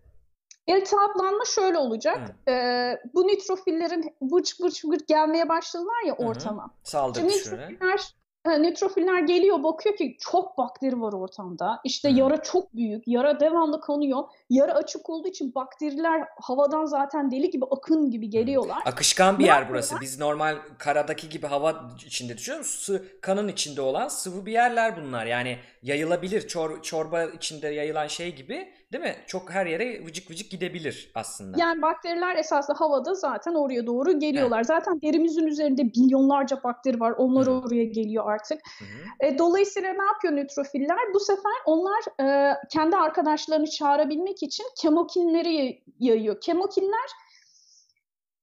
B: İltihaplanma şöyle olacak. Ee, bu nötrofillerin vıç vıç vıç gelmeye başladılar ya
A: Hı hı.
B: ortama.
A: Saldır
B: Şimdi. Nötrofiller, e, nötrofiller geliyor bakıyor ki çok bakteri var ortamda. İşte yara çok büyük. Yara devamlı kanıyor. Yara açık olduğu için bakteriler havadan zaten deli gibi akın gibi geliyorlar.
A: Akışkan bir
B: Ne
A: yer
B: yapıyorlar?
A: burası. Biz normal karadaki gibi hava içinde düşünüyoruz. Su, kanın içinde olan sıvı bir yerler bunlar. Yani yayılabilir. Çor, çorba içinde yayılan şey gibi değil mi? Çok her yere vıcık vıcık gidebilir aslında.
B: Yani bakteriler esasında havada zaten oraya doğru geliyorlar. Zaten derimizin üzerinde milyonlarca bakteri var. Onlar
A: Hı.
B: oraya geliyor artık.
A: Hı hı.
B: E, dolayısıyla ne yapıyor nötrofiller? Bu sefer onlar e, kendi arkadaşlarını çağırabilmek için kemokinleri yay- yayıyor. Kemokinler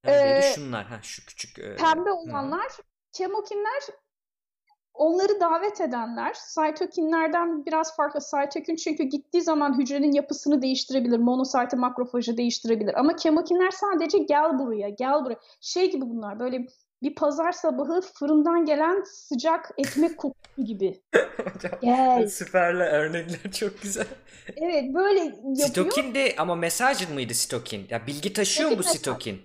A: Neredeydi?
B: Ee,
A: Şunlar. Ha, şu küçük. e,
B: pembe
A: hı.
B: olanlar, kemokinler onları davet edenler. Saytokinlerden biraz farklı. Saytokin çünkü gittiği zaman hücrenin yapısını değiştirebilir. Monosaytı makrofajı değiştirebilir. Ama kemokinler sadece gel buraya, gel buraya. Şey gibi bunlar böyle bir pazar sabahı fırından gelen sıcak ekmek kokusu gibi.
A: Hocam,
B: Gel.
A: Süperler örnekler çok güzel.
B: Evet böyle yapıyor.
A: Sitokin de ama mesaj mıydı sitokin? Ya bilgi taşıyor mu bu
B: Sitokin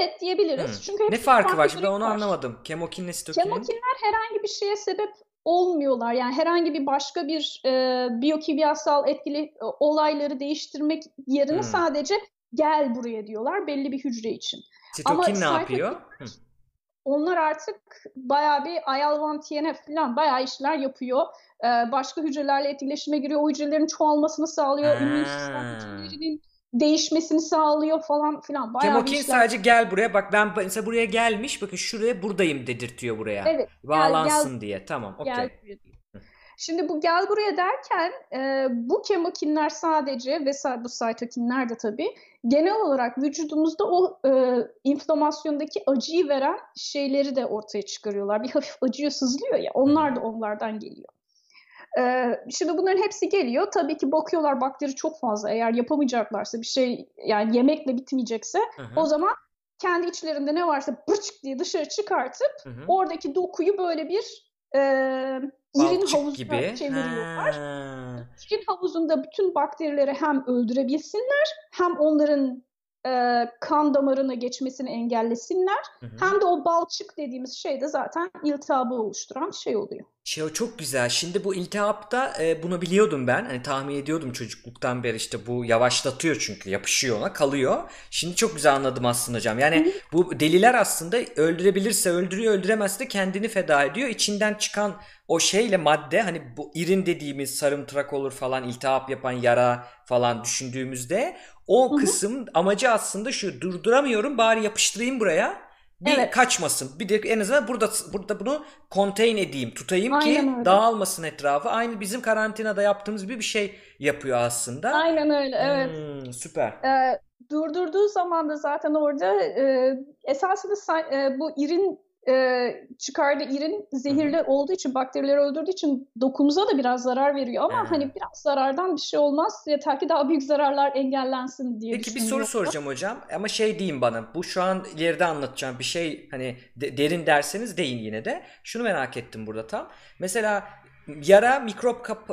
B: evet diyebiliriz.
A: Hı.
B: Çünkü
A: Ne farkı var? ben onu
B: var.
A: anlamadım. Kemokinle.
B: Kemokinler herhangi bir şeye sebep olmuyorlar. Yani herhangi bir başka bir e, biyokimyasal etkili e, olayları değiştirmek yerine
A: Hmm.
B: sadece gel buraya diyorlar belli bir hücre için.
A: Sitokin
B: Ama
A: ne
B: sitokin-
A: yapıyor? Hı.
B: Onlar artık bayağı bir IL-1 TNF falan bayağı işler yapıyor. E, başka hücrelerle etkileşime giriyor. O hücrelerin çoğalmasını sağlıyor. İmmün sistem hücrelerinin değişmesini sağlıyor falan filan. Bayağı bir
A: Kemokin
B: işler.
A: sadece gel buraya. Bak ben mesela buraya gelmiş. Bakın şuraya buradayım dedirtiyor buraya.
B: Evet.
A: Bağlansın diye. Tamam.
B: Gel
A: Okey.
B: Şimdi bu gel buraya derken e, bu kemokinler sadece ve bu saytokinler de tabii genel olarak vücudumuzda o e, inflamasyondaki acıyı veren şeyleri de ortaya çıkarıyorlar. Bir hafif acıyor, sızlıyor ya onlar da onlardan geliyor. E, şimdi bunların hepsi geliyor. Tabii ki bakıyorlar bakteri çok fazla. Eğer yapamayacaklarsa bir şey yani yemekle bitmeyecekse
A: Hı hı.
B: o zaman kendi içlerinde ne varsa bırçık diye dışarı çıkartıp
A: Hı hı.
B: oradaki dokuyu böyle bir e, irin
A: Balçık
B: havuzuna
A: gibi.
B: çeviriyorlar.
A: Ha.
B: İrin havuzunda bütün bakterileri hem öldürebilsinler hem onların e, kan damarına geçmesini engellesinler.
A: Hı hı.
B: Hem de o balçık dediğimiz şey de zaten iltihabı oluşturan şey oluyor.
A: Şey o çok güzel. Şimdi bu iltihapta e, bunu biliyordum ben. Hani tahmin ediyordum çocukluktan beri işte bu yavaşlatıyor çünkü yapışıyor ona kalıyor. Şimdi çok güzel anladım aslında hocam. Yani bu deliler aslında öldürebilirse öldürüyor öldüremezse kendini feda ediyor. İçinden çıkan o şeyle madde hani bu irin dediğimiz sarımtırak olur falan iltihap yapan yara falan düşündüğümüzde o
B: Hı hı.
A: kısım amacı aslında şu durduramıyorum bari yapıştırayım buraya. Bir
B: Evet.
A: kaçmasın. Bir de en azından burada burada bunu contain edeyim, tutayım ki
B: Aynen öyle.
A: dağılmasın etrafı. Aynı bizim karantinada yaptığımız gibi bir şey yapıyor aslında.
B: Aynen öyle evet.
A: Hmm, süper.
B: E, durdurduğu zaman da zaten orada e, esasında sa- e, bu irin e, çıkardığı irin zehirli olduğu için bakterileri öldürdüğü için dokumuza da biraz zarar veriyor ama
A: Ha.
B: hani biraz zarardan bir şey olmaz yeter ki daha büyük zararlar engellensin diye
A: Peki bir soru soracağım hocam ama şey deyin bana bu şu an ileride anlatacağım bir şey hani de- derin derseniz deyin yine de. Şunu merak ettim burada tam. Mesela yara mikrop kap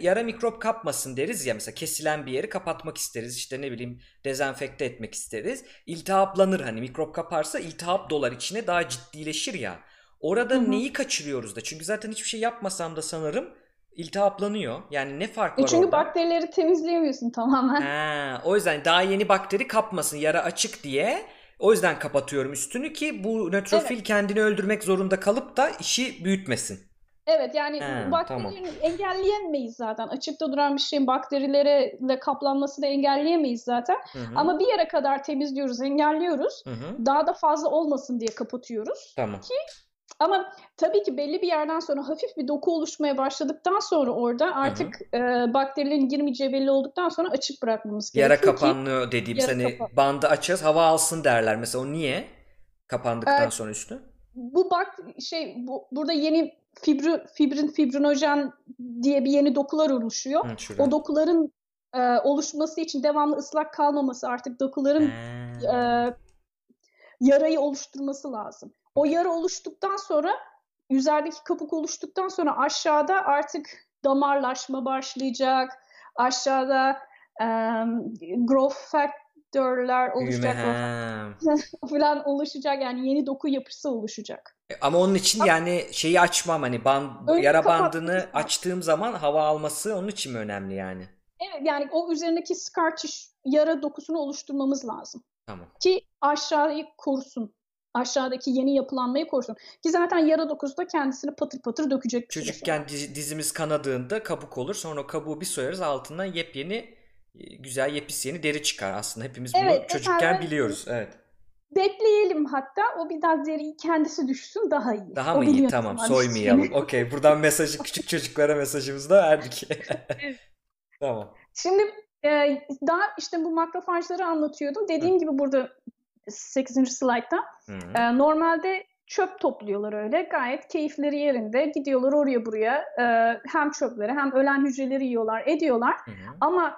A: yara mikrop kapmasın deriz ya mesela kesilen bir yeri kapatmak isteriz işte ne bileyim dezenfekte etmek isteriz. İltihaplanır hani mikrop kaparsa iltihap dolar içine daha ciddileşir ya. Orada
B: Hı hı.
A: neyi kaçırıyoruz da? Çünkü zaten hiçbir şey yapmasam da sanırım iltihaplanıyor. Yani ne fark
B: E
A: var
B: çünkü
A: orada?
B: bakterileri temizleyemiyorsun tamamen.
A: Ha, o yüzden daha yeni bakteri kapmasın yara açık diye. O yüzden kapatıyorum üstünü ki bu nötrofil kendini öldürmek zorunda kalıp da işi büyütmesin.
B: Evet yani
A: He,
B: bakterilerin engelleyemeyiz zaten. Açıkta duran bir şeyin bakterilerle kaplanması da engelleyemeyiz zaten.
A: Hı hı.
B: Ama bir yere kadar temizliyoruz, engelliyoruz.
A: Hı hı.
B: Daha da fazla olmasın diye kapatıyoruz.
A: Tamam.
B: Ama tabii ki belli bir yerden sonra hafif bir doku oluşmaya başladıktan sonra orada artık e, bakterilerin girmeyeceği belli olduktan sonra açık bırakmamız
A: Yara
B: gerekiyor ki
A: kapanıyor dediğimiz
B: Yara
A: hani
B: kapan-
A: bandı açarız hava alsın derler. Mesela o niye? Kapandıktan
B: Evet.
A: sonra üstü.
B: bu bak şey bu, burada yeni fibri, fibrin fibrinojen diye bir yeni dokular oluşuyor.
A: Hı, şurada.
B: O dokuların e, oluşması için devamlı ıslak kalmaması artık dokuların e, yarayı oluşturması lazım. O yara oluştuktan sonra üzerdeki kabuk oluştuktan sonra aşağıda artık damarlaşma başlayacak. Aşağıda e, growth
A: Büyüme.
B: oluşacak falan oluşacak. Yani yeni doku yapısı oluşacak.
A: E, Ama onun için yani şeyi açmam hani ban,
B: Önünü
A: yara bandını
B: lazım.
A: açtığım zaman hava alması onun için mi önemli yani?
B: Evet yani o üzerindeki scar tissue yara dokusunu oluşturmamız lazım.
A: Tamam.
B: Ki aşağıyı korusun. Aşağıdaki yeni yapılanmayı korusun. Ki zaten yara dokusu da kendisini patır patır dökecek.
A: Çocukken diz- dizimiz kanadığında kabuk olur. Sonra kabuğu bir soyarız altından yepyeni güzel yepis yeni deri çıkar aslında. Hepimiz bunu
B: Evet,
A: çocukken
B: efendim.
A: biliyoruz. Evet.
B: Bekleyelim hatta o biraz deriyi kendisi düşsün daha iyi.
A: Daha
B: O
A: mı iyi?
B: biliyor
A: Tamam soymayalım. Okey buradan mesajı küçük çocuklara mesajımızı da verdik. Tamam.
B: Şimdi e, daha işte bu makrofajları anlatıyordum. Dediğim gibi burada 8. slaytta
A: Hı.
B: e, normalde çöp topluyorlar öyle. Gayet keyifleri yerinde. Gidiyorlar oraya buraya. e, hem çöpleri hem ölen hücreleri yiyorlar, ediyorlar.
A: Hı hı.
B: Ama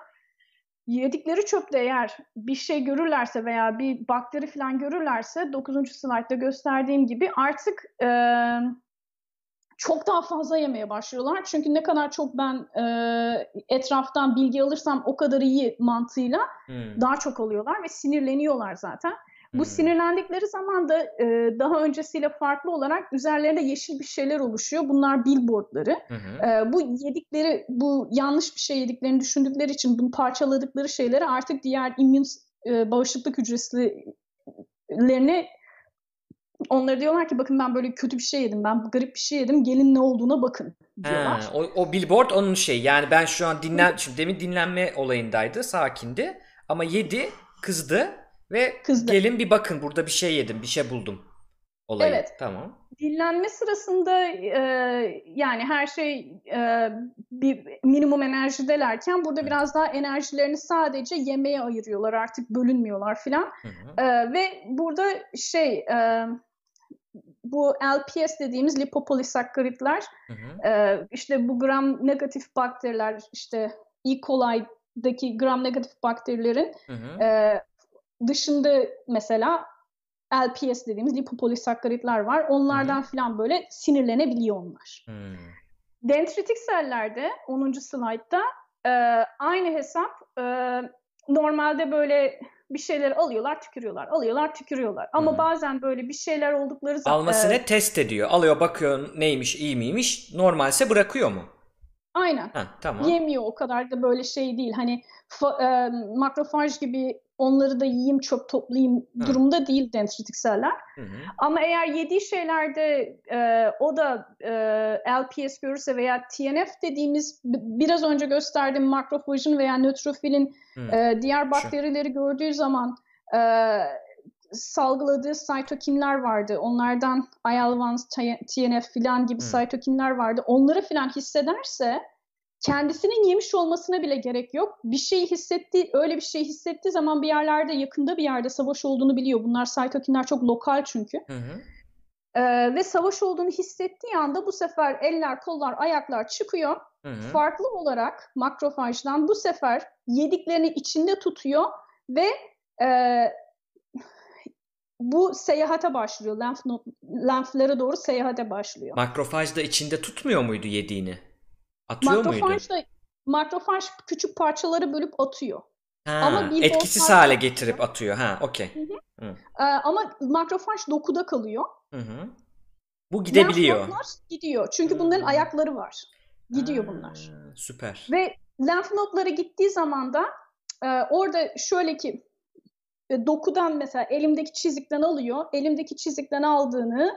B: yedikleri çöpte eğer bir şey görürlerse veya bir bakteri falan görürlerse 9. slaytta gösterdiğim gibi artık e, çok daha fazla yemeye başlıyorlar. Çünkü ne kadar çok ben e, etraftan bilgi alırsam o kadar iyi mantığıyla
A: Hı.
B: daha çok alıyorlar ve sinirleniyorlar zaten. Bu
A: Hı.
B: sinirlendikleri zaman da e, daha öncesiyle farklı olarak üzerlerinde yeşil bir şeyler oluşuyor. Bunlar billboardları.
A: Hı.
B: Ee, bu yedikleri, bu yanlış bir şey yediklerini düşündükleri için bunu parçaladıkları şeyleri artık diğer immün e, bağışıklık hücresilerine onlara diyorlar ki bakın ben böyle kötü bir şey yedim, ben garip bir şey yedim, gelin ne olduğuna bakın diyorlar.
A: Ha, o, o billboard onun şey. Yani ben şu an dinlen şimdi demin dinlenme olayındaydı, sakindi ama yedi, kızdı ve
B: Kızdı.
A: gelin bir bakın burada bir şey yedim, bir şey buldum. Olayı.
B: Evet.
A: Tamam.
B: Dinlenme sırasında e, yani her şey e, bir minimum enerjidelerken burada biraz daha enerjilerini sadece yemeğe ayırıyorlar artık bölünmüyorlar filan. Ee, ve burada şey e, bu LPS dediğimiz lipopolisakkaritler e, işte bu gram negatif bakteriler işte E. coli'daki gram negatif bakterilerin
A: Hı hı.
B: e, dışında mesela LPS dediğimiz lipopolisakkaritler var. Onlardan falan böyle sinirlenebiliyor onlar.
A: Hı.
B: Dendritik sellerde 10. slaytta e, aynı hesap e, normalde böyle bir şeyler alıyorlar, tükürüyorlar, alıyorlar, tükürüyorlar. Ama
A: hı.
B: bazen böyle bir şeyler oldukları zaman
A: Almasını test ediyor. Alıyor bakıyor neymiş, iyi miymiş. Normalse bırakıyor mu?
B: aynen
A: Ha, tamam.
B: yemiyor o kadar da böyle şey değil. Hani fa- e, makrofaj gibi onları da yiyeyim, çöp toplayayım
A: Hı.
B: durumda değil dendritik seller.
A: Hı hı.
B: Ama eğer yediği şeylerde e, o da e, LPS görürse veya TNF dediğimiz biraz önce gösterdiğim makrofajın veya nötrofilin
A: Hı.
B: e, diğer bakterileri gördüğü zaman e, salgıladığı saytokinler vardı. Onlardan IL-1, TNF filan gibi
A: Hı.
B: saytokinler vardı. Onları filan hissederse kendisinin yemiş olmasına bile gerek yok. Bir şeyi hissettiği, öyle bir şey hissettiği zaman bir yerlerde, yakında bir yerde savaş olduğunu biliyor. Bunlar saytokinler çok lokal çünkü.
A: Hı hı.
B: Ee, ve savaş olduğunu hissettiği anda bu sefer eller, kollar, ayaklar çıkıyor.
A: Hı hı.
B: Farklı olarak makrofajdan bu sefer yediklerini içinde tutuyor ve e, bu seyahate başlıyor. Lenf, lenflere doğru seyahate başlıyor.
A: Makrofaj da içinde tutmuyor muydu yediğini? Atıyor muydu?
B: Makrofaj da makrofaj küçük parçaları bölüp atıyor.
A: Ha,
B: Ama bir
A: etkisiz hale getirip atıyor. Ha, okey.
B: Ee, ama makrofaj dokuda kalıyor.
A: Hı hı. Bu gidebiliyor.
B: Lenf nodlar gidiyor. Çünkü bunların
A: Hmm.
B: ayakları var. Gidiyor
A: Ha,
B: bunlar.
A: Süper.
B: Ve lenf nodları gittiği zaman da e, orada şöyle ki e, dokudan mesela elimdeki çizikten alıyor. Elimdeki çizikten aldığını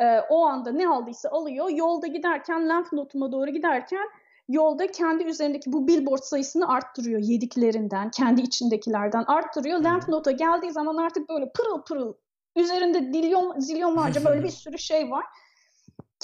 B: e, o anda ne aldıysa alıyor. Yolda giderken lenf noduma doğru giderken yolda kendi üzerindeki bu billboard sayısını arttırıyor yediklerinden, kendi içindekilerden arttırıyor. Lenf nota geldiği zaman artık böyle pırıl pırıl üzerinde dilyon, zilyonlarca böyle bir sürü şey var.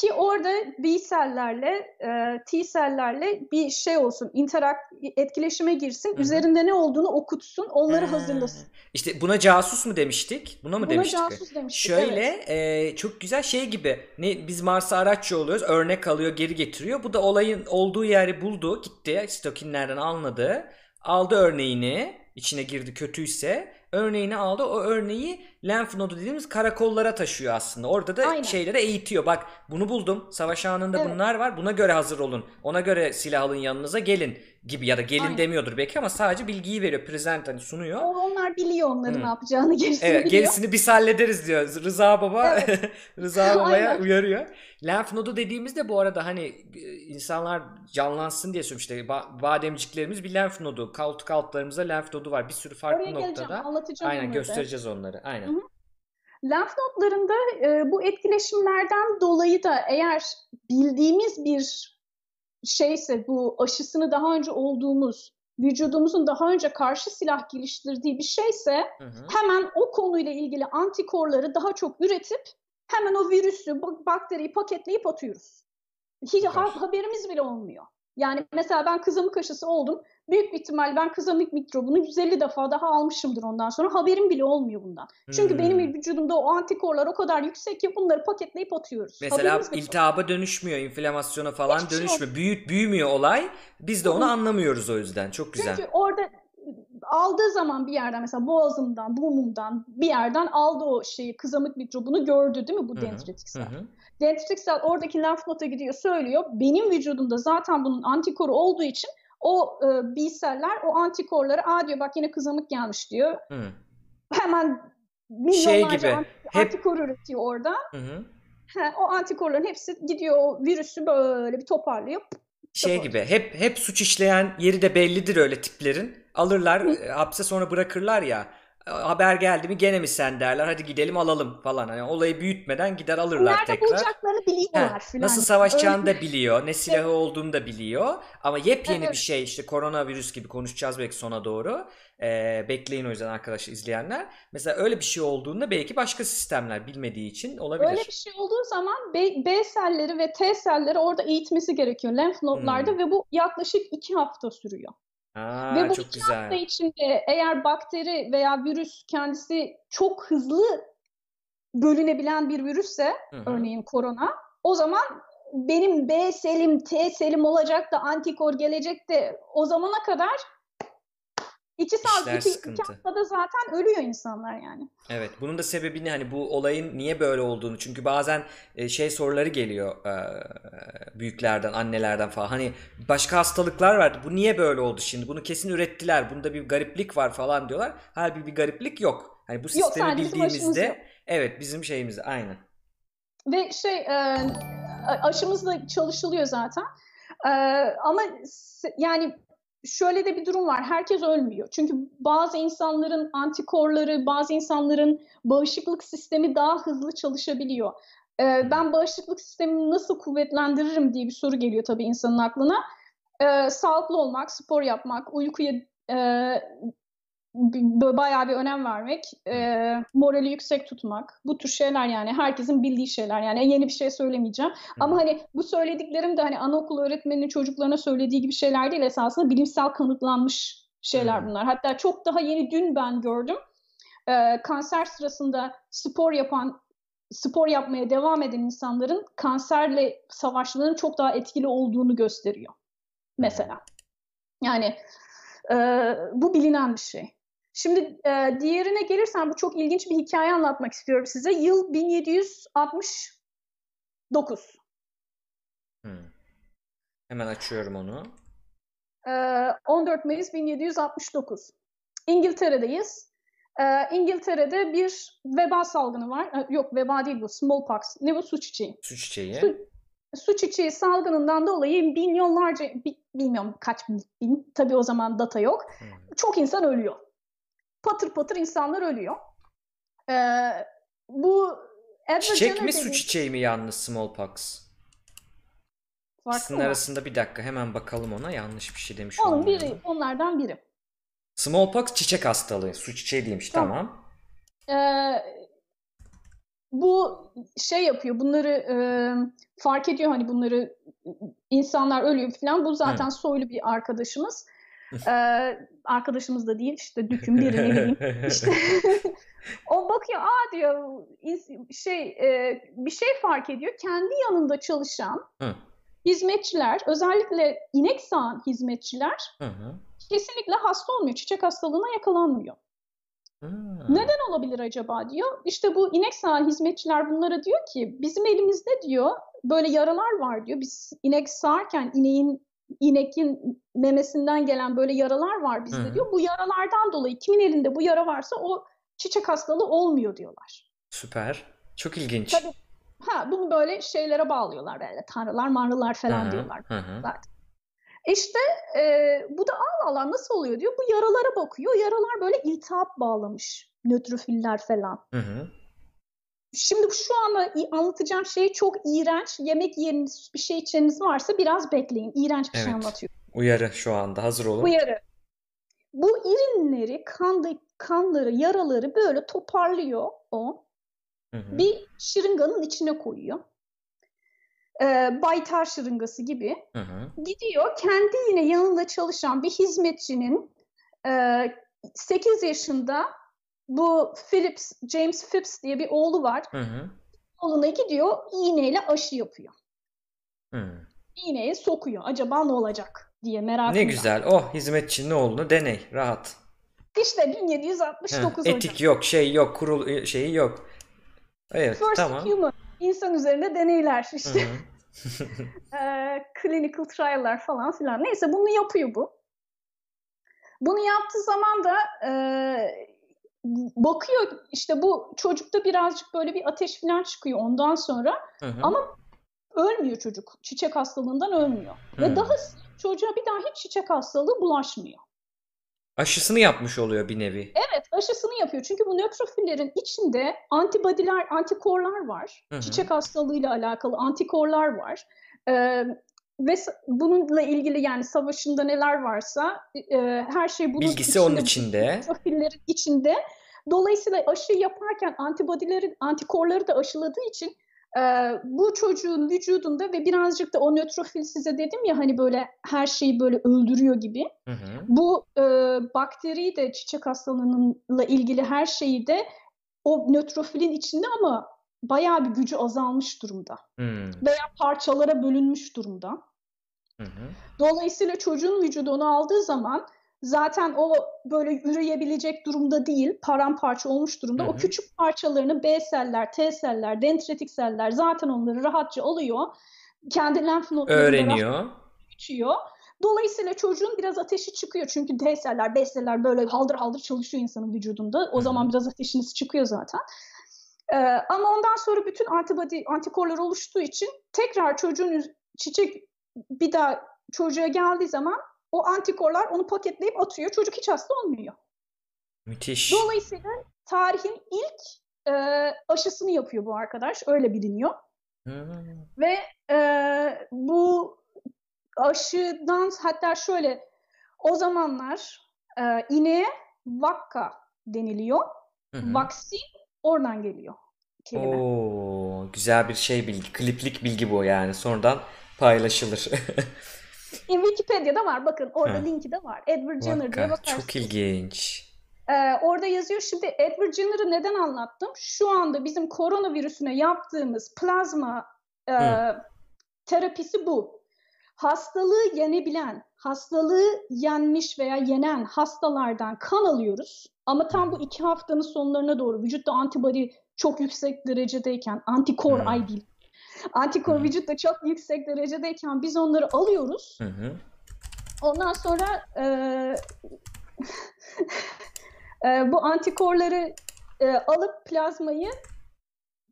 B: Ki orada B sellerle, e, T sellerle bir şey olsun, interak etkileşime girsin, Hı-hı. üzerinde ne olduğunu okutsun, onları He. hazırlasın.
A: İşte buna casus mu demiştik? Buna mı
B: buna
A: demiştik?
B: Buna casus demiştik,
A: Şöyle
B: evet.
A: e, çok güzel şey gibi, ne biz Mars'a araççı oluyoruz, örnek alıyor, geri getiriyor. Bu da olayın olduğu yeri buldu, gitti, stokinlerden anladı, aldı örneğini, içine girdi kötüyse örneğini aldı. O örneği lenf nodu dediğimiz karakollara taşıyor aslında. Orada da Aynen. şeylere eğitiyor. Bak bunu buldum. Savaş anında evet. bunlar var. Buna göre hazır olun. Ona göre silah alın yanınıza gelin gibi ya da gelin Aynen. demiyordur belki ama sadece bilgiyi veriyor. Present hani sunuyor.
B: onlar biliyor onların hmm. ne yapacağını gerisini
A: evet,
B: biliyor.
A: Gerisini biz hallederiz diyor. Rıza Baba evet. Rıza Baba'ya uyarıyor. Lenf nodu dediğimizde bu arada hani insanlar canlansın diye söylemiş işte bademciklerimiz bir lenf nodu. Koltuk altlarımızda lenf nodu var. Bir sürü farklı Oraya noktada.
B: Anlatacağım
A: Aynen göstereceğiz onları. Aynen. Hı hı.
B: Lenf nodlarında e, bu etkileşimlerden dolayı da eğer bildiğimiz bir şeyse bu aşısını daha önce olduğumuz vücudumuzun daha önce karşı silah geliştirdiği bir şeyse hı hı. hemen o konuyla ilgili antikorları daha çok üretip hemen o virüsü, bakteriyi paketleyip atıyoruz. Hiç ha- haberimiz bile olmuyor. Yani mesela ben kızamık aşısı oldum. Büyük bir ihtimal ben kızamık mikrobunu 150 defa daha almışımdır ondan sonra. Haberim bile olmuyor bundan. Çünkü hmm. benim vücudumda o antikorlar o kadar yüksek ki bunları paketleyip atıyoruz.
A: Mesela iltihaba dönüşmüyor, inflamasyona falan Hiçbir dönüşmüyor. Şey Büyüt, büyümüyor olay. Biz de onu anlamıyoruz o yüzden. Çok güzel.
B: Çünkü orada aldığı zaman bir yerden mesela boğazımdan, burnumdan bir yerden aldı o şeyi kızamık mikrobunu gördü değil mi bu dendritik sel? Dendritik sel oradaki lenf nota gidiyor söylüyor. Benim vücudumda zaten bunun antikoru olduğu için o e, B seller o antikorları aa diyor bak yine kızamık gelmiş diyor. Hı. Hemen milyonlarca şey gibi, hep... antikor üretiyor orada. Hı hı. He, o antikorların hepsi gidiyor o virüsü böyle bir toparlıyor.
A: Şey gibi hep hep suç işleyen yeri de bellidir öyle tiplerin. Alırlar e, hapse sonra bırakırlar ya haber geldi mi gene mi sen derler hadi gidelim alalım falan. Hani olayı büyütmeden gider alırlar Nerede tekrar.
B: Nerede bulacaklarını biliyorlar
A: He, Nasıl savaşacağını da biliyor. Ne silahı olduğunu da biliyor. Ama yepyeni evet. bir şey işte koronavirüs gibi konuşacağız belki sona doğru. Ee, bekleyin o yüzden arkadaşlar izleyenler. Mesela öyle bir şey olduğunda belki başka sistemler bilmediği için olabilir.
B: Öyle bir şey olduğu zaman B, B selleri ve T selleri orada eğitmesi gerekiyor lenf nodlarda hmm. ve bu yaklaşık iki hafta sürüyor.
A: Aa,
B: Ve bu
A: çok
B: iki
A: güzel.
B: hafta içinde eğer bakteri veya virüs kendisi çok hızlı bölünebilen bir virüsse, Hı-hı. örneğin korona, o zaman benim B selim, T selim olacak da antikor gelecek de o zamana kadar İki saat, iki, iki haftada zaten ölüyor insanlar yani.
A: Evet, bunun da sebebini hani bu olayın niye böyle olduğunu çünkü bazen e, şey soruları geliyor e, büyüklerden, annelerden falan. Hani başka hastalıklar vardı. Bu niye böyle oldu şimdi? Bunu kesin ürettiler. Bunda bir gariplik var falan diyorlar. Halbuki bir gariplik yok. Hani bu sistemi yok, bildiğimizde evet bizim şeyimiz aynen.
B: Ve şey e, aşımız da çalışılıyor zaten. Ama yani şöyle de bir durum var. Herkes ölmüyor. Çünkü bazı insanların antikorları, bazı insanların bağışıklık sistemi daha hızlı çalışabiliyor. Ee, ben bağışıklık sistemimi nasıl kuvvetlendiririm diye bir soru geliyor tabii insanın aklına. Ee, sağlıklı olmak, spor yapmak, uykuya e, bayağı bir önem vermek, e, morali yüksek tutmak, bu tür şeyler yani herkesin bildiği şeyler yani yeni bir şey söylemeyeceğim. Hı. Ama hani bu söylediklerim de hani anaokulu öğretmeninin çocuklarına söylediği gibi şeyler değil esasında bilimsel kanıtlanmış şeyler Hı. bunlar. Hatta çok daha yeni dün ben gördüm e, kanser sırasında spor yapan spor yapmaya devam eden insanların kanserle savaşlarının çok daha etkili olduğunu gösteriyor mesela. Yani e, bu bilinen bir şey. Şimdi e, diğerine gelirsem bu çok ilginç bir hikaye anlatmak istiyorum size. Yıl 1769.
A: Hmm. Hemen açıyorum onu.
B: E, 14 Mayıs 1769. İngiltere'deyiz. E, İngiltere'de bir veba salgını var. E, yok veba değil bu smallpox. Ne bu su çiçeği.
A: Su çiçeği.
B: Su, su çiçeği salgınından dolayı milyonlarca, bilmiyorum kaç bin, bin tabii o zaman data yok. Hmm. Çok insan ölüyor patır patır insanlar ölüyor. Ee, bu Edward
A: Çiçek mi su çiçeği mi yalnız smallpox?
B: Farklı
A: İkisinin
B: mı?
A: arasında bir dakika hemen bakalım ona yanlış bir şey demiş
B: Onun
A: olmayalım.
B: biri, onlardan biri.
A: Smallpox çiçek hastalığı. Su çiçeği değilmiş
B: Tamam.
A: tamam.
B: Ee, bu şey yapıyor bunları e, fark ediyor hani bunları insanlar ölüyor falan bu zaten soylu bir arkadaşımız Ee, arkadaşımız da değil işte düküm biri ne bileyim işte o bakıyor aa diyor şey e, bir şey fark ediyor kendi yanında çalışan
A: Hı.
B: hizmetçiler özellikle inek sağan hizmetçiler
A: Hı
B: kesinlikle hasta olmuyor çiçek hastalığına yakalanmıyor.
A: Hı.
B: Neden olabilir acaba diyor. İşte bu inek sağan hizmetçiler bunlara diyor ki bizim elimizde diyor böyle yaralar var diyor. Biz inek sağarken ineğin inekin memesinden gelen böyle yaralar var bizde diyor. Bu yaralardan dolayı kimin elinde bu yara varsa o çiçek hastalığı olmuyor diyorlar.
A: Süper. Çok ilginç.
B: Tabii. Ha bunu böyle şeylere bağlıyorlar böyle tanrılar manrılar falan
A: Hı hı,
B: diyorlar.
A: hı.
B: İşte e, bu da Allah Allah nasıl oluyor diyor. Bu yaralara bakıyor. Yaralar böyle iltihap bağlamış. Nötrofiller falan.
A: Hı hı.
B: Şimdi şu anda anlatacağım şey çok iğrenç. Yemek yeriniz bir şey içeniz varsa biraz bekleyin. İğrenç bir şey
A: Evet.
B: anlatıyorum.
A: Uyarı şu anda hazır olun.
B: Uyarı. Bu irinleri, kanda, kanları, yaraları böyle toparlıyor o.
A: Hı hı.
B: Bir şırınganın içine koyuyor. Ee, baytar şırıngası gibi.
A: Hı hı.
B: Gidiyor kendi yine yanında çalışan bir hizmetçinin e, 8 yaşında bu Phillips, James Phipps diye bir oğlu var.
A: Hı hı.
B: Oğluna gidiyor iğneyle aşı yapıyor.
A: Hı.
B: İğneyi sokuyor. Acaba ne olacak diye merak
A: Ne güzel. Oh hizmetçinin oğlunu deney. Rahat.
B: İşte
A: Heh,
B: 1769 hocam.
A: etik yok, şey yok, kurul şeyi yok. Evet,
B: First
A: tamam.
B: human. İnsan üzerinde deneyler
A: Hı
B: işte.
A: hı.
B: Eee, clinical trial'lar falan filan. Neyse bunu yapıyor bu. Bunu yaptığı zaman da eee, bakıyor işte bu çocukta birazcık böyle bir ateş falan çıkıyor ondan sonra
A: Hı hı.
B: ama ölmüyor çocuk. Çiçek hastalığından ölmüyor. Ve
A: Hı.
B: daha çocuğa bir daha hiç çiçek hastalığı bulaşmıyor.
A: Aşısını yapmış oluyor bir nevi.
B: Evet aşısını yapıyor. Çünkü bu nötrofillerin içinde antibodiler, antikorlar var.
A: Hı hı.
B: Çiçek hastalığıyla alakalı antikorlar var. Ee, ve bununla ilgili yani savaşında neler varsa e, her şey bunun
A: Bilgisi onun
B: bu
A: içinde.
B: Nötrofillerin içinde. Dolayısıyla aşı yaparken antibodileri, antikorları da aşıladığı için e, bu çocuğun vücudunda ve birazcık da o nötrofil size dedim ya hani böyle her şeyi böyle öldürüyor gibi.
A: Hı hı.
B: Bu e, bakteriyi de çiçek hastalığıyla ilgili her şeyi de o nötrofilin içinde ama bayağı bir gücü azalmış durumda.
A: Hı.
B: Veya parçalara bölünmüş durumda.
A: Hı hı.
B: Dolayısıyla çocuğun vücudu onu aldığı zaman zaten o böyle üreyebilecek durumda değil, paramparça olmuş durumda.
A: Hı
B: O küçük parçalarını B seller, T seller, dendritik seller zaten onları rahatça alıyor. Kendi lenf rahat
A: Öğreniyor.
B: geçiyor. Dolayısıyla çocuğun biraz ateşi çıkıyor. Çünkü D seller, B seller böyle haldır haldır çalışıyor insanın vücudunda. O
A: Hı
B: zaman biraz ateşiniz çıkıyor zaten. Ee, ama ondan sonra bütün antibody, antikorlar oluştuğu için tekrar çocuğun çiçek bir daha çocuğa geldiği zaman o antikorlar onu paketleyip atıyor. Çocuk hiç hasta olmuyor.
A: Müthiş.
B: Dolayısıyla tarihin ilk e, aşısını yapıyor bu arkadaş. Öyle biliniyor.
A: Hı.
B: Ve e, bu aşıdan hatta şöyle o zamanlar e, ineğe vakka deniliyor.
A: Hı hı.
B: Vaksin oradan geliyor kelime.
A: Oo, güzel bir şey bilgi. Kliplik bilgi bu yani. Sonradan paylaşılır.
B: E, Wikipedia'da var bakın orada
A: Ha.
B: linki de var. Edward Jenner diye
A: Vaka,
B: bakarsınız.
A: çok ilginç.
B: Ee, orada yazıyor. Şimdi Edward Jenner'ı neden anlattım? Şu anda bizim koronavirüsüne yaptığımız plazma e,
A: Hı.
B: terapisi bu. Hastalığı yenebilen, hastalığı yenmiş veya yenen hastalardan kan alıyoruz. Ama tam bu iki haftanın sonlarına doğru vücutta antibody çok yüksek derecedeyken, antikor
A: Hmm.
B: ay değil. Antikor
A: Hmm.
B: vücutta çok yüksek derecedeyken biz onları alıyoruz.
A: Hı hı.
B: Ondan sonra e, e, bu antikorları e, alıp plazmayı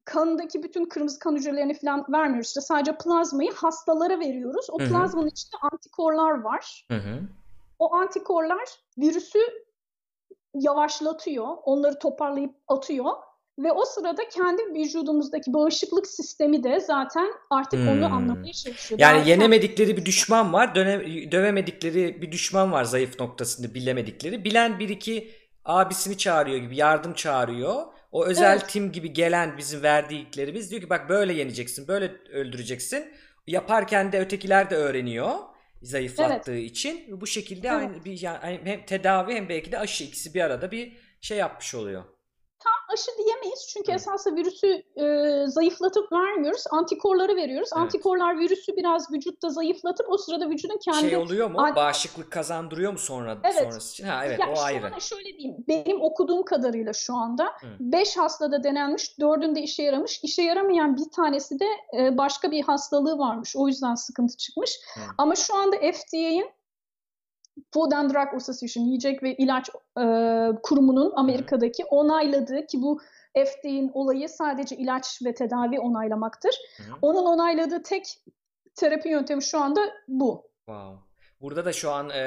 B: kanındaki bütün kırmızı kan hücrelerini falan vermiyoruz. İşte sadece plazmayı hastalara veriyoruz. O
A: Hı hı.
B: plazmanın içinde antikorlar var.
A: Hı hı.
B: O antikorlar virüsü yavaşlatıyor. Onları toparlayıp atıyor. Ve o sırada kendi vücudumuzdaki bağışıklık sistemi de zaten artık hmm. onu anlamaya çalışıyor.
A: Yani Daha yenemedikleri bir düşman var, döne, dövemedikleri bir düşman var zayıf noktasında bilemedikleri. Bilen bir iki abisini çağırıyor gibi yardım çağırıyor. O özel evet. tim gibi gelen bizim verdiklerimiz diyor ki bak böyle yeneceksin, böyle öldüreceksin. Yaparken de ötekiler de öğreniyor zayıflattığı evet. için. Bu şekilde evet. aynı bir yani hem tedavi hem belki de aşı ikisi bir arada bir şey yapmış oluyor
B: aşı diyemeyiz çünkü esasında virüsü e, zayıflatıp vermiyoruz. Antikorları veriyoruz. Evet. Antikorlar virüsü biraz vücutta zayıflatıp o sırada vücudun kendi...
A: Şey oluyor mu? An... Bağışıklık kazandırıyor mu sonra evet. sonrası için? Ha evet ya o ayrı.
B: şöyle diyeyim. Benim okuduğum kadarıyla şu anda 5 hastada denenmiş, 4'ünde işe yaramış. İşe yaramayan bir tanesi de e, başka bir hastalığı varmış. O yüzden sıkıntı çıkmış. Hı. Ama şu anda FDA'in Food and Drug Association Yiyecek ve İlaç e, Kurumu'nun Amerika'daki onayladığı ki bu FDA'nin olayı sadece ilaç ve tedavi onaylamaktır. Hı hı. Onun onayladığı tek terapi yöntemi şu anda bu.
A: Wow. Burada da şu an e,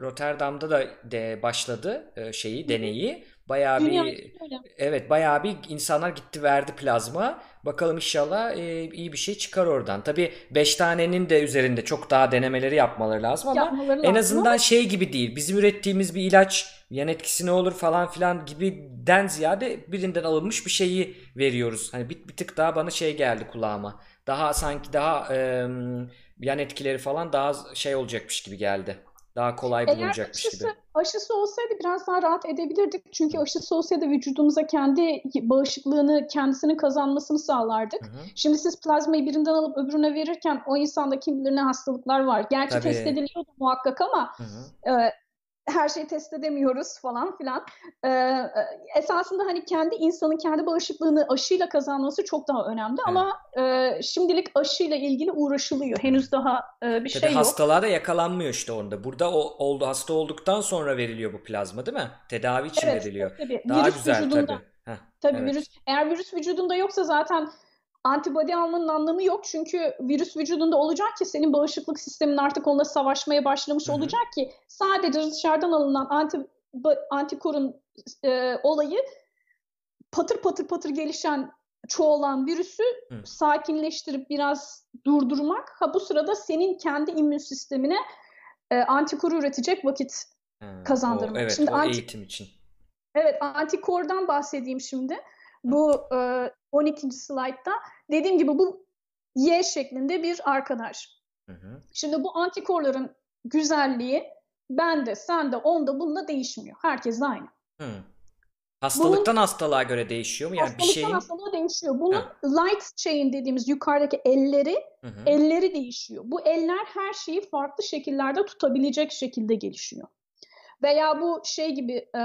A: Rotterdam'da da de başladı e, şeyi deneyi. Bayağı bir evet bayağı bir insanlar gitti verdi plazma. Bakalım inşallah e, iyi bir şey çıkar oradan. Tabii 5 tanenin de üzerinde çok daha denemeleri yapmaları lazım ama Yapmaları en azından ama... şey gibi değil. Bizim ürettiğimiz bir ilaç yan etkisi ne olur falan filan gibiden ziyade birinden alınmış bir şeyi veriyoruz. Hani bir, bir tık daha bana şey geldi kulağıma. Daha sanki daha e, yan etkileri falan daha şey olacakmış gibi geldi. Daha kolay bulunacakmış
B: aşısı,
A: gibi.
B: Aşısı olsaydı biraz daha rahat edebilirdik. Çünkü aşısı olsaydı vücudumuza kendi bağışıklığını kendisinin kazanmasını sağlardık. Hı hı. Şimdi siz plazmayı birinden alıp öbürüne verirken o insanda kim bilir ne hastalıklar var. Gerçi Tabii. test ediliyordu muhakkak ama hı hı. E, her şeyi test edemiyoruz falan filan. Ee, esasında hani kendi insanın kendi bağışıklığını aşıyla kazanması çok daha önemli evet. ama e, şimdilik aşıyla ilgili uğraşılıyor. Henüz daha e, bir Tabii şey yok.
A: Hastalara yakalanmıyor işte onda. Burada o oldu hasta olduktan sonra veriliyor bu plazma değil mi? Tedavi için evet, veriliyor. Tabii. Daha virüs güzel vücudunda, tabii. Heh,
B: tabii evet. virüs eğer virüs vücudunda yoksa zaten antibody almanın anlamı yok. Çünkü virüs vücudunda olacak ki senin bağışıklık sistemin artık onunla savaşmaya başlamış Hı-hı. olacak ki sadece dışarıdan alınan anti antikorun e, olayı patır patır patır gelişen çoğalan virüsü Hı. sakinleştirip biraz durdurmak. Ha bu sırada senin kendi immün sistemine e, antikor üretecek vakit Hı. kazandırmak. O,
A: evet şimdi o anti... eğitim için.
B: Evet antikordan bahsedeyim şimdi. Bu e, 12. slaytta dediğim gibi bu Y şeklinde bir arkadaş. Hı hı. Şimdi bu antikorların güzelliği bende, sende, onda, bunda değişmiyor. Herkes aynı. Hı.
A: Hastalıktan Bunun, hastalığa göre değişiyor mu? Yani
B: hastalıktan bir şeyin... hastalığa değişiyor. Bunun ha. light chain dediğimiz yukarıdaki elleri, hı hı. elleri değişiyor. Bu eller her şeyi farklı şekillerde tutabilecek şekilde gelişiyor. Veya bu şey gibi e,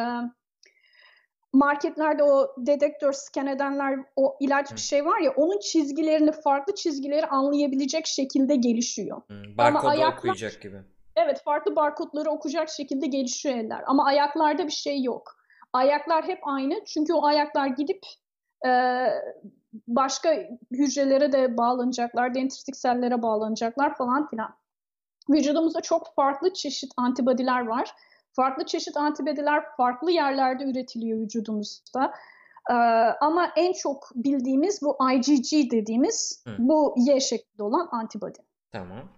B: marketlerde o dedektör scan edenler o ilaç bir şey var ya onun çizgilerini farklı çizgileri anlayabilecek şekilde gelişiyor.
A: Hmm, barkodu ayaklar, okuyacak gibi.
B: Evet farklı barkodları okuyacak şekilde gelişiyor eller ama ayaklarda bir şey yok. Ayaklar hep aynı çünkü o ayaklar gidip e, başka hücrelere de bağlanacaklar, dendritik sellere bağlanacaklar falan filan. Vücudumuzda çok farklı çeşit antibodiler var Farklı çeşit antibodiler farklı yerlerde üretiliyor vücudumuzda. Ee, ama en çok bildiğimiz bu IgG dediğimiz Hı. bu Y şeklinde olan antibodi.
A: Tamam.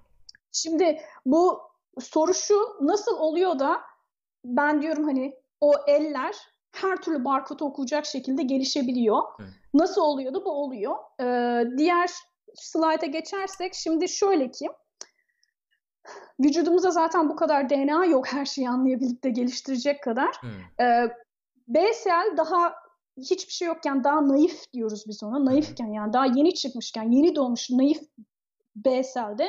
B: Şimdi bu soru şu nasıl oluyor da ben diyorum hani o eller her türlü barkodu okuyacak şekilde gelişebiliyor. Hı. Nasıl oluyor da bu oluyor. Ee, diğer slayta geçersek şimdi şöyle ki Vücudumuzda zaten bu kadar DNA yok her şeyi anlayabilip de geliştirecek kadar. Hmm. Ee, B sel daha hiçbir şey yokken daha naif diyoruz biz ona. Naifken yani daha yeni çıkmışken, yeni doğmuş naif B selde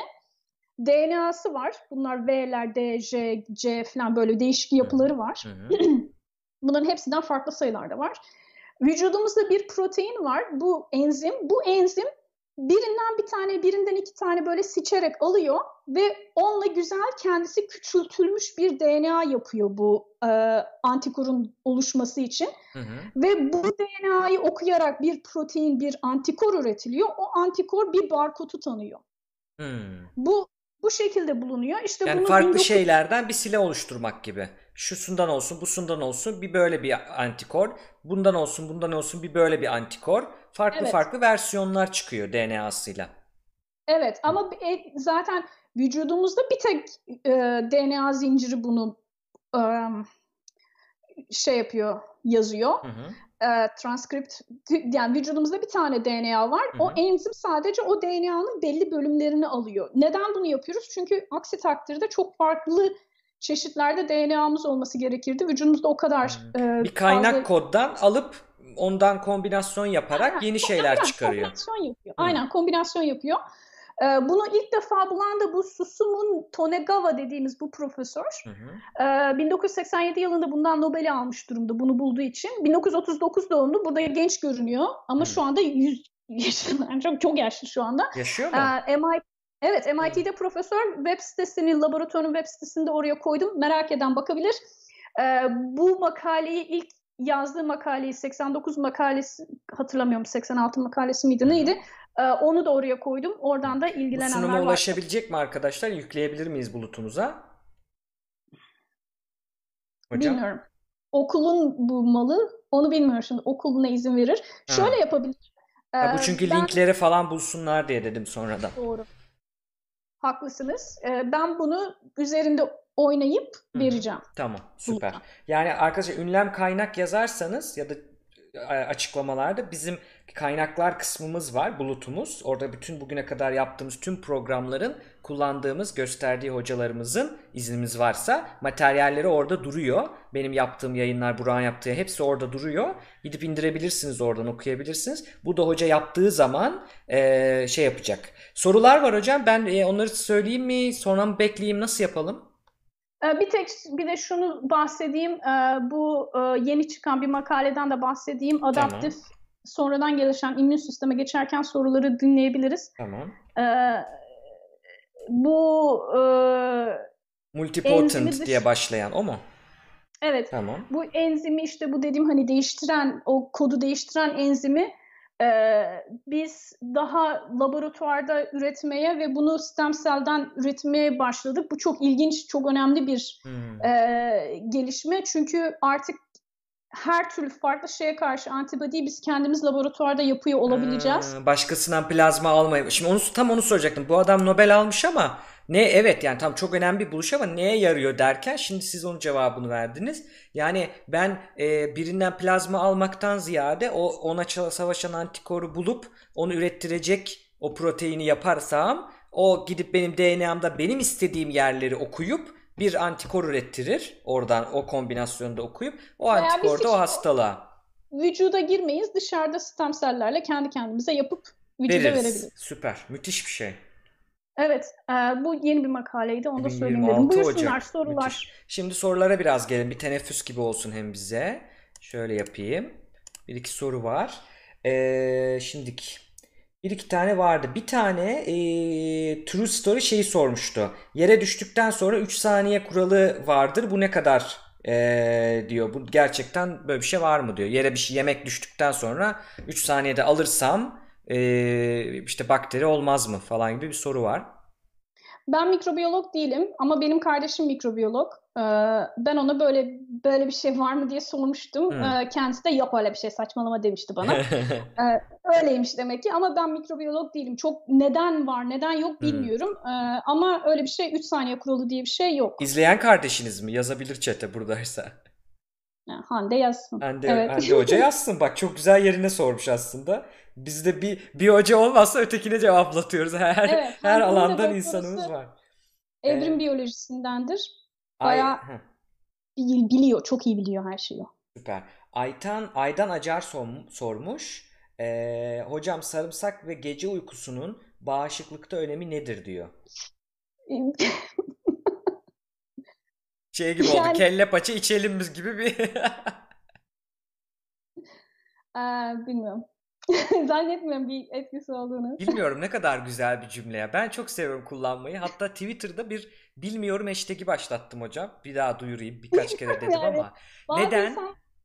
B: DNA'sı var. Bunlar V'ler, D, J, C falan böyle değişik yapıları var. Bunların hepsinden farklı sayılarda var. Vücudumuzda bir protein var. Bu enzim. Bu enzim birinden bir tane, birinden iki tane böyle seçerek alıyor ve onunla güzel kendisi küçültülmüş bir DNA yapıyor bu e, antikorun oluşması için. Hı hı. Ve bu DNA'yı okuyarak bir protein, bir antikor üretiliyor. O antikor bir barkodu tanıyor. Hı. Bu bu şekilde bulunuyor. İşte
A: Yani
B: bunu
A: farklı
B: 19
A: şeylerden bir sile oluşturmak gibi. Şusundan olsun, busundan olsun bir böyle bir antikor. Bundan olsun, bundan olsun bir böyle bir antikor. Farklı
B: Evet.
A: farklı versiyonlar çıkıyor DNA'sıyla.
B: Evet ama e, zaten vücudumuzda bir tek e, DNA zinciri bunu e, şey yapıyor, yazıyor.
A: Hı hı.
B: E, transkript yani vücudumuzda bir tane DNA var.
A: Hı
B: O
A: hı.
B: enzim sadece o DNA'nın belli bölümlerini alıyor. Neden bunu yapıyoruz? Çünkü aksi takdirde çok farklı çeşitlerde DNA'mız olması gerekirdi. Vücudumuzda o kadar e,
A: Bir kaynak
B: fazla-
A: koddan alıp ondan kombinasyon yaparak
B: Aynen,
A: yeni şeyler
B: Aynen,
A: çıkarıyor.
B: Kombinasyon yapıyor.
A: Hı.
B: Aynen kombinasyon yapıyor. Ee, bunu ilk defa bulan da bu Susumun Tonegawa dediğimiz bu profesör.
A: Hı hı.
B: Ee, 1987 yılında bundan Nobel'i almış durumda bunu bulduğu için. 1939 doğumlu. Burada genç görünüyor ama
A: Hı.
B: şu anda 100 yaşında. Çok, çok yaşlı şu anda.
A: Yaşıyor mu?
B: Ee, MIT Evet, MIT'de profesör web sitesini, laboratuvarın web sitesini de oraya koydum. Merak eden bakabilir. Ee, bu makaleyi ilk yazdığı makaleyi 89 makalesi hatırlamıyorum 86 makalesi miydi neydi? Ee, onu da oraya koydum. Oradan da
A: Bu
B: ilgilenenler
A: sunuma
B: var.
A: ulaşabilecek mi arkadaşlar? Yükleyebilir miyiz bulutumuza? Hocam?
B: Bilmiyorum. Okulun bu malı onu bilmiyorum şimdi. Okul ne izin verir?
A: Ha.
B: Şöyle yapabilir.
A: Ha, bu
B: Ee,
A: çünkü
B: ben-
A: linkleri falan bulsunlar diye dedim sonradan.
B: Doğru. Haklısınız. Ee, ben bunu üzerinde oynayıp vereceğim.
A: Tamam, süper. Yani arkadaşlar ünlem kaynak yazarsanız ya da açıklamalarda bizim kaynaklar kısmımız var, bulutumuz. Orada bütün bugüne kadar yaptığımız tüm programların kullandığımız, gösterdiği hocalarımızın iznimiz varsa materyalleri orada duruyor. Benim yaptığım yayınlar, Burak'ın yaptığı hepsi orada duruyor. Gidip indirebilirsiniz oradan okuyabilirsiniz. Bu da hoca yaptığı zaman e, şey yapacak. Sorular var hocam. Ben e, onları söyleyeyim mi? Sonra mı bekleyeyim? Nasıl yapalım?
B: Ee, Bir tek bir de şunu bahsedeyim. Ee, Bu e, yeni çıkan bir makaleden de bahsedeyim. Adaptif sonradan gelişen immün sisteme geçerken soruları dinleyebiliriz.
A: Tamam.
B: Ee, Bu e,
A: Multipotent
B: Enzimi
A: diye başlayan o mu?
B: evet
A: Tamam.
B: bu enzimi işte bu dediğim hani değiştiren o kodu değiştiren enzimi e, biz daha laboratuvarda üretmeye ve bunu stem cell'den üretmeye başladık. Bu çok ilginç, çok önemli bir
A: Hmm.
B: e, gelişme. Çünkü artık her türlü farklı şeye karşı antibodiyi biz kendimiz laboratuvarda yapıyor olabileceğiz.
A: Ha, başkasından plazma almayı. Şimdi onu tam onu soracaktım. Bu adam Nobel almış ama ne evet yani tam çok önemli bir buluş ama neye yarıyor derken şimdi siz onun cevabını verdiniz. Yani ben e, birinden plazma almaktan ziyade o ona savaşan antikoru bulup onu ürettirecek o proteini yaparsam o gidip benim DNA'mda benim istediğim yerleri okuyup bir antikor ürettirir. Oradan o kombinasyonda okuyup o
B: Veya
A: antikor da o hastalığa
B: Vücuda girmeyiz, dışarıda stem sellerle kendi kendimize yapıp vücuda
A: veririz.
B: verebiliriz.
A: Süper. Müthiş bir şey.
B: Evet, e, bu yeni bir makaleydi. Onu da söyleyeyim
A: 2026
B: dedim. Buyursunlar
A: Ocak.
B: sorular.
A: Müthiş. Şimdi sorulara biraz gelin. Bir teneffüs gibi olsun hem bize. Şöyle yapayım. Bir iki soru var. Ee, şimdiki. Bir iki tane vardı. Bir tane ee, True Story şeyi sormuştu. Yere düştükten sonra 3 saniye kuralı vardır. Bu ne kadar ee, diyor. Bu gerçekten böyle bir şey var mı diyor. Yere bir şey yemek düştükten sonra 3 saniyede alırsam ee, işte bakteri olmaz mı falan gibi bir soru var.
B: Ben mikrobiyolog değilim ama benim kardeşim mikrobiyolog. Ee, ben ona böyle böyle bir şey var mı diye sormuştum.
A: Hmm.
B: Ee, kendisi de yok öyle bir şey saçmalama demişti bana. Öyleymiş demek ki ama ben mikrobiyolog değilim. Çok neden var neden yok
A: Hmm.
B: bilmiyorum. Ee, ama öyle bir şey 3 saniye kuralı diye bir şey yok.
A: İzleyen kardeşiniz mi? Yazabilir chat'e buradaysa.
B: Hande yazsın.
A: Hande,
B: Evet.
A: Hande Hoca yazsın. Bak çok güzel yerine sormuş aslında. Bizde bir, bir hoca olmazsa ötekine cevaplatıyoruz. Her,
B: Evet,
A: her alandan insanımız var.
B: Evrim
A: Ee,
B: biyolojisindendir.
A: Ay,
B: Bayağı biliyor, çok iyi biliyor her şeyi.
A: süper. Aytan Aydan Acar sor- sormuş. Ee, hocam sarımsak ve gece uykusunun bağışıklıkta önemi nedir diyor. Şey gibi oldu.
B: Yani-
A: Kelle paça içelim biz gibi bir
B: Ee, bilmiyorum. Zannetmiyorum bir etkisi olduğunu.
A: Bilmiyorum ne kadar güzel bir cümle ya. Ben çok seviyorum kullanmayı. Hatta Twitter'da bir bilmiyorum hashtag'i başlattım hocam. Bir daha duyurayım. Birkaç kere dedim
B: Yani
A: ama. Neden?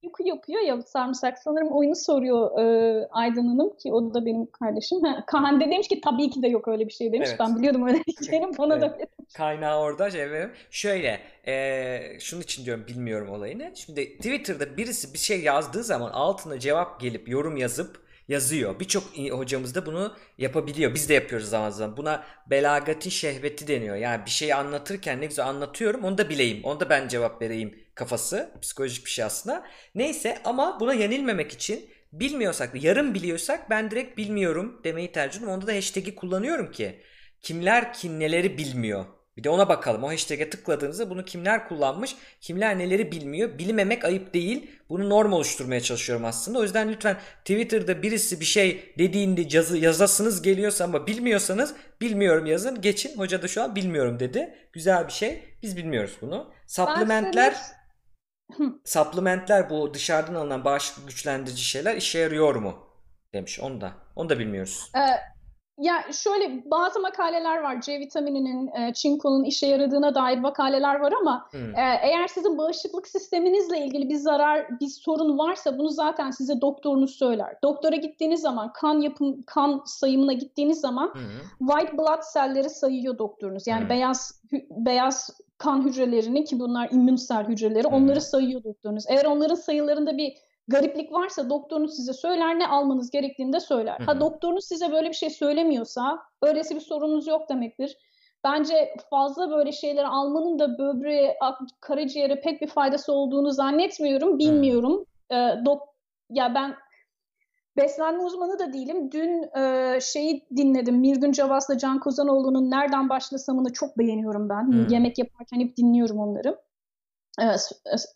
B: uyku yapıyor ya sarımsak. Sanırım oyunu soruyor e, Aydın Hanım ki o da benim kardeşim. Ha, de demiş ki tabii ki de yok öyle bir şey demiş.
A: Evet.
B: Ben biliyordum öyle diyeceğini bana da
A: Evet. Kaynağı orada şey. Şöyle, eee şunun için diyorum bilmiyorum olayını. Şimdi Twitter'da birisi bir şey yazdığı zaman altına cevap gelip yorum yazıp yazıyor. Birçok hocamız da bunu yapabiliyor. Biz de yapıyoruz zaman zaman. Buna belagatin şehveti deniyor. Yani bir şeyi anlatırken ne güzel anlatıyorum onu da bileyim. Onu da ben cevap vereyim kafası. Psikolojik bir şey aslında. Neyse ama buna yenilmemek için bilmiyorsak, yarım biliyorsak ben direkt bilmiyorum demeyi tercih ediyorum. Onda da hashtag'i kullanıyorum ki kimler kim neleri bilmiyor. Bir de ona bakalım. O hashtag'e tıkladığınızda bunu kimler kullanmış, kimler neleri bilmiyor. Bilmemek ayıp değil. Bunu norm oluşturmaya çalışıyorum aslında. O yüzden lütfen Twitter'da birisi bir şey dediğinde yazı, yazasınız geliyorsa ama bilmiyorsanız bilmiyorum yazın. Geçin. Hoca da şu an bilmiyorum dedi. Güzel bir şey. Biz bilmiyoruz bunu. Supplementler supplementler bu dışarıdan alınan bağışıklık güçlendirici şeyler işe yarıyor mu? Demiş. Onu da. Onu da bilmiyoruz.
B: Ee, ya şöyle bazı makaleler var. C vitamininin, e, çinkonun işe yaradığına dair makaleler var ama
A: Hmm.
B: e, eğer sizin bağışıklık sisteminizle ilgili bir zarar, bir sorun varsa bunu zaten size doktorunuz söyler. Doktora gittiğiniz zaman, kan yapım, kan sayımına gittiğiniz zaman
A: hı.
B: white blood selleri sayıyor doktorunuz. Yani
A: Hı.
B: beyaz hü- beyaz kan hücrelerini ki bunlar immün sel hücreleri
A: Hı.
B: onları sayıyor doktorunuz. Eğer onların sayılarında bir gariplik varsa doktorunuz size söyler ne almanız gerektiğini de söyler.
A: Hı hı.
B: Ha doktorunuz size böyle bir şey söylemiyorsa öylesi bir sorununuz yok demektir. Bence fazla böyle şeyleri almanın da böbreğe, karaciğere pek bir faydası olduğunu zannetmiyorum. Bilmiyorum. Ee, dok ya ben beslenme uzmanı da değilim. Dün e, şeyi dinledim. Mirgün Cavas'la Can Kozanoğlu'nun Nereden Başlasam'ını çok beğeniyorum ben.
A: Hmm.
B: Yemek yaparken hep dinliyorum onları.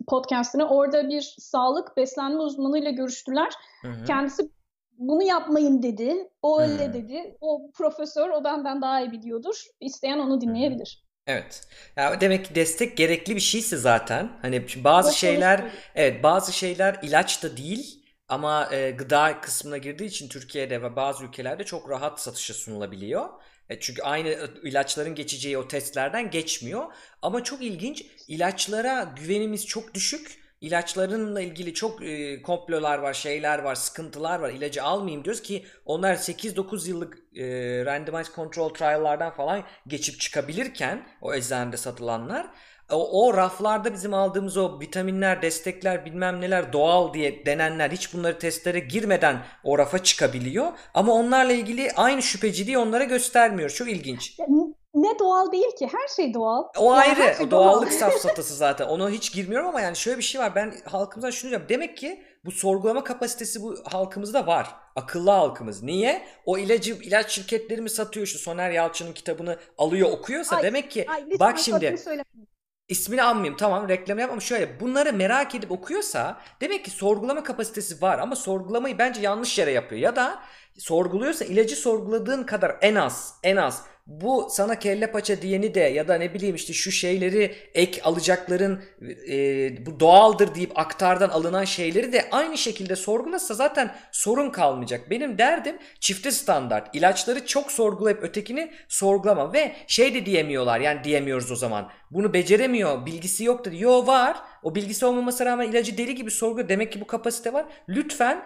B: Podcastını. Orada bir sağlık beslenme uzmanıyla görüştüler.
A: Hı hı.
B: Kendisi bunu yapmayın dedi. O öyle
A: Hmm.
B: dedi. O profesör o benden daha iyi biliyordur. İsteyen onu dinleyebilir.
A: Evet. Ya demek ki destek gerekli bir şeyse zaten. Hani bazı
B: Doktorunuz
A: şeyler
B: söylüyor.
A: evet bazı şeyler ilaç da değil ama e, gıda kısmına girdiği için Türkiye'de ve bazı ülkelerde çok rahat satışa sunulabiliyor. E, çünkü aynı e, ilaçların geçeceği o testlerden geçmiyor. Ama çok ilginç ilaçlara güvenimiz çok düşük. İlaçlarınla ilgili çok e, komplolar var, şeyler var, sıkıntılar var. İlacı almayayım diyoruz ki onlar 8-9 yıllık e, randomized control trial'lardan falan geçip çıkabilirken o eczanede satılanlar o, o raflarda bizim aldığımız o vitaminler, destekler bilmem neler doğal diye denenler hiç bunları testlere girmeden o rafa çıkabiliyor. Ama onlarla ilgili aynı şüpheciliği onlara göstermiyor. Çok ilginç.
B: Ne doğal değil ki. Her şey doğal.
A: O
B: Yani
A: ayrı.
B: şey doğal.
A: doğallık safsatası zaten. Ona hiç girmiyorum ama yani şöyle bir şey var. Ben halkımızdan şunu diyorum. Demek ki bu sorgulama kapasitesi bu halkımızda var. Akıllı halkımız. Niye? O ilacı ilaç şirketleri mi satıyor? Şu Soner Yalçın'ın kitabını alıyor okuyorsa
B: Ay,
A: demek ki
B: Ay,
A: bak şimdi
B: söyleme.
A: İsmini almayayım tamam reklam yap ama şöyle bunları merak edip okuyorsa demek ki sorgulama kapasitesi var ama sorgulamayı bence yanlış yere yapıyor. Ya da sorguluyorsa ilacı sorguladığın kadar en az en az bu sana kelle paça diyeni de ya da ne bileyim işte şu şeyleri ek alacakların e, bu doğaldır deyip aktardan alınan şeyleri de aynı şekilde sorgulasa zaten sorun kalmayacak. Benim derdim çifte standart. İlaçları çok sorgulayıp ötekini sorgulama ve şey de diyemiyorlar yani diyemiyoruz o zaman. Bunu beceremiyor, bilgisi yok dedi. Yo var. O bilgisi olmamasına rağmen ilacı deli gibi sorguluyor. Demek ki bu kapasite var. Lütfen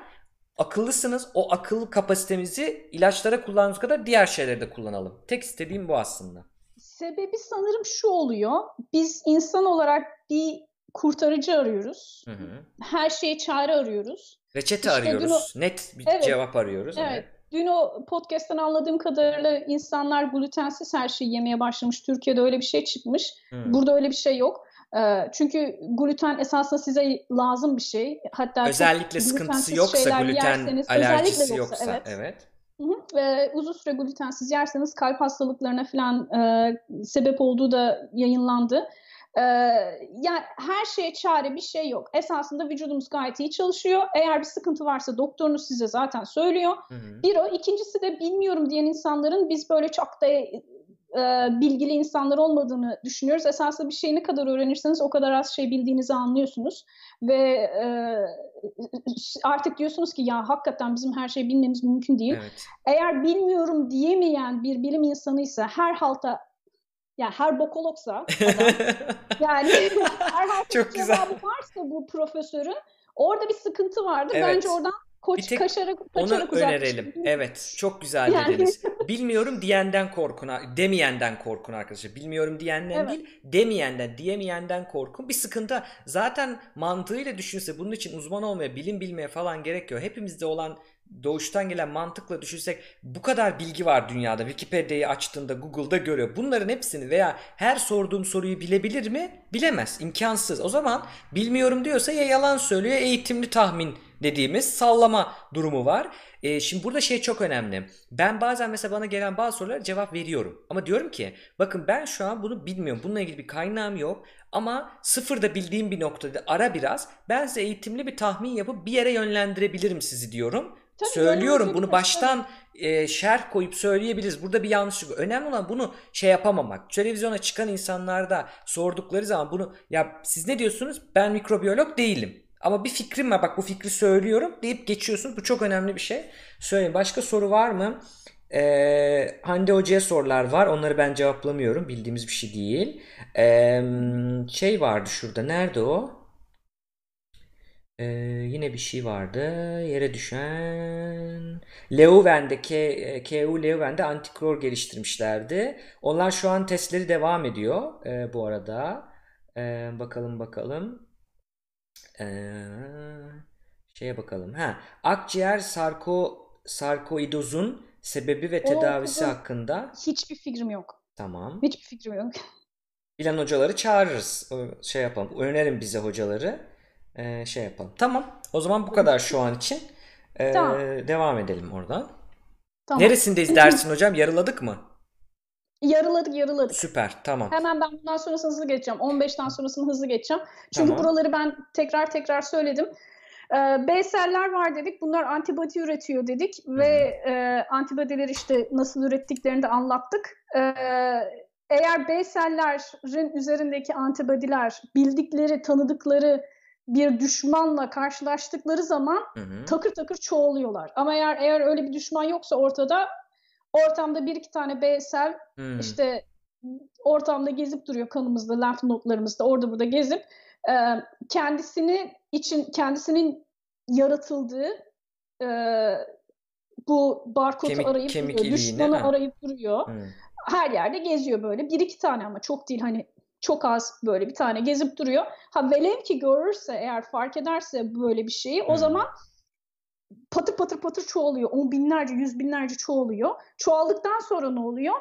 A: akıllısınız. O akıl kapasitemizi ilaçlara kullandığımız kadar diğer şeylerde de kullanalım. Tek istediğim bu aslında.
B: Sebebi sanırım şu oluyor. Biz insan olarak bir kurtarıcı arıyoruz.
A: Hı hı.
B: Her şeye çare arıyoruz.
A: Reçete
B: İşte
A: arıyoruz. Net bir
B: Evet.
A: cevap arıyoruz.
B: Evet. Dün o podcast'ten anladığım kadarıyla insanlar glutensiz her şeyi yemeye başlamış. Türkiye'de öyle bir şey çıkmış.
A: Hı.
B: Burada öyle bir şey yok. Çünkü gluten esasında size lazım bir şey. Hatta
A: Özellikle sıkıntısı yoksa gluten alerjisi yoksa,
B: yoksa,
A: evet.
B: evet. Ve uzun süre glutensiz yerseniz kalp hastalıklarına falan e, sebep olduğu da yayınlandı. E, yani her şeye çare bir şey yok. Esasında vücudumuz gayet iyi çalışıyor. Eğer bir sıkıntı varsa doktorunuz size zaten söylüyor.
A: Hı hı.
B: Bir o. ikincisi de bilmiyorum diyen insanların biz böyle çok da e, bilgili insanlar olmadığını düşünüyoruz. Esasında bir şeyi ne kadar öğrenirseniz o kadar az şey bildiğinizi anlıyorsunuz. Ve e, artık diyorsunuz ki ya hakikaten bizim her şeyi bilmemiz mümkün değil.
A: Evet.
B: Eğer bilmiyorum diyemeyen bir bilim insanıysa her halta yani her bokologsa adam, yani her halta
A: Çok güzel.
B: cevabı varsa bu profesörün Orada bir sıkıntı vardı.
A: Evet.
B: Bence oradan koç
A: Bir tek
B: kaçarak,
A: Onu
B: kaçarak
A: önerelim. Evet, çok güzel
B: Yani
A: dediniz. Bilmiyorum diyenden korkun, demeyenden korkun arkadaşlar. Bilmiyorum diyenden
B: evet.
A: değil, demeyenden, diyemeyenden korkun. Bir sıkıntı zaten mantığıyla düşünse bunun için uzman olmaya, bilim bilmeye falan gerek yok. Hepimizde olan doğuştan gelen mantıkla düşünsek bu kadar bilgi var dünyada. Wikipedia'yı açtığında Google'da görüyor. Bunların hepsini veya her sorduğum soruyu bilebilir mi? Bilemez. İmkansız. O zaman bilmiyorum diyorsa ya yalan söylüyor eğitimli tahmin dediğimiz sallama durumu var. Ee, şimdi burada şey çok önemli. Ben bazen mesela bana gelen bazı sorulara cevap veriyorum. Ama diyorum ki bakın ben şu an bunu bilmiyorum. Bununla ilgili bir kaynağım yok. Ama sıfırda bildiğim bir noktada ara biraz ben size eğitimli bir tahmin yapıp bir yere yönlendirebilirim sizi diyorum.
B: Tabii
A: Söylüyorum bunu baştan e, şerh koyup söyleyebiliriz. Burada bir yanlışlık. Önemli olan bunu şey yapamamak. Televizyona çıkan insanlarda sordukları zaman bunu ya siz ne diyorsunuz? Ben mikrobiyolog değilim. Ama bir fikrim var. Bak bu fikri söylüyorum deyip geçiyorsunuz. Bu çok önemli bir şey. Söyleyin. Başka soru var mı? Ee, Hande Hoca'ya sorular var. Onları ben cevaplamıyorum. Bildiğimiz bir şey değil. Ee, şey vardı şurada. Nerede o? Ee, yine bir şey vardı. Yere düşen. Leuven'de K- KU Leuven'de antikor geliştirmişlerdi. Onlar şu an testleri devam ediyor e, bu arada. Ee, bakalım bakalım. Ee, şeye bakalım. Ha, akciğer sarko sarkoidozun sebebi ve
B: O
A: tedavisi
B: kızım
A: hakkında.
B: hiçbir fikrim yok.
A: Tamam.
B: Hiçbir fikrim yok.
A: Bilen hocaları çağırırız. O şey yapalım. Önerin bize hocaları. Ee, şey yapalım. Tamam. O zaman bu kadar şu an için. Ee,
B: Tamam.
A: devam edelim oradan.
B: Tamam.
A: Neresindeyiz dersin hocam? Yarıladık mı?
B: Yarıladık yarıladık.
A: Süper. Tamam.
B: Hemen ben bundan sonrasını hızlı geçeceğim. 15'ten sonrasını hızlı geçeceğim. Çünkü
A: Tamam.
B: buraları ben tekrar tekrar söyledim. Ee, B seller var dedik. Bunlar antibody üretiyor dedik.
A: Hı
B: Ve e, antibodyleri işte nasıl ürettiklerini de anlattık. Ee, eğer B sellerin üzerindeki antibodyler bildikleri, tanıdıkları bir düşmanla karşılaştıkları zaman
A: Hı hı.
B: takır takır çoğalıyorlar. Ama eğer eğer öyle bir düşman yoksa ortada ortamda bir iki tane B sel
A: Hmm.
B: işte ortamda gezip duruyor kanımızda, lenf notlarımızda orada burada gezip e, kendisini için kendisinin yaratıldığı e, bu barkodu
A: Kemik-
B: arayıp
A: kemik
B: duruyor, düşmanı
A: ha.
B: arayıp duruyor.
A: Hmm.
B: Her yerde geziyor böyle. Bir iki tane ama çok değil hani çok az böyle bir tane gezip duruyor. Ha velev ki görürse eğer fark ederse böyle bir şeyi o zaman patır patır patır çoğalıyor. On binlerce, yüz binlerce çoğalıyor. Çoğaldıktan sonra ne oluyor?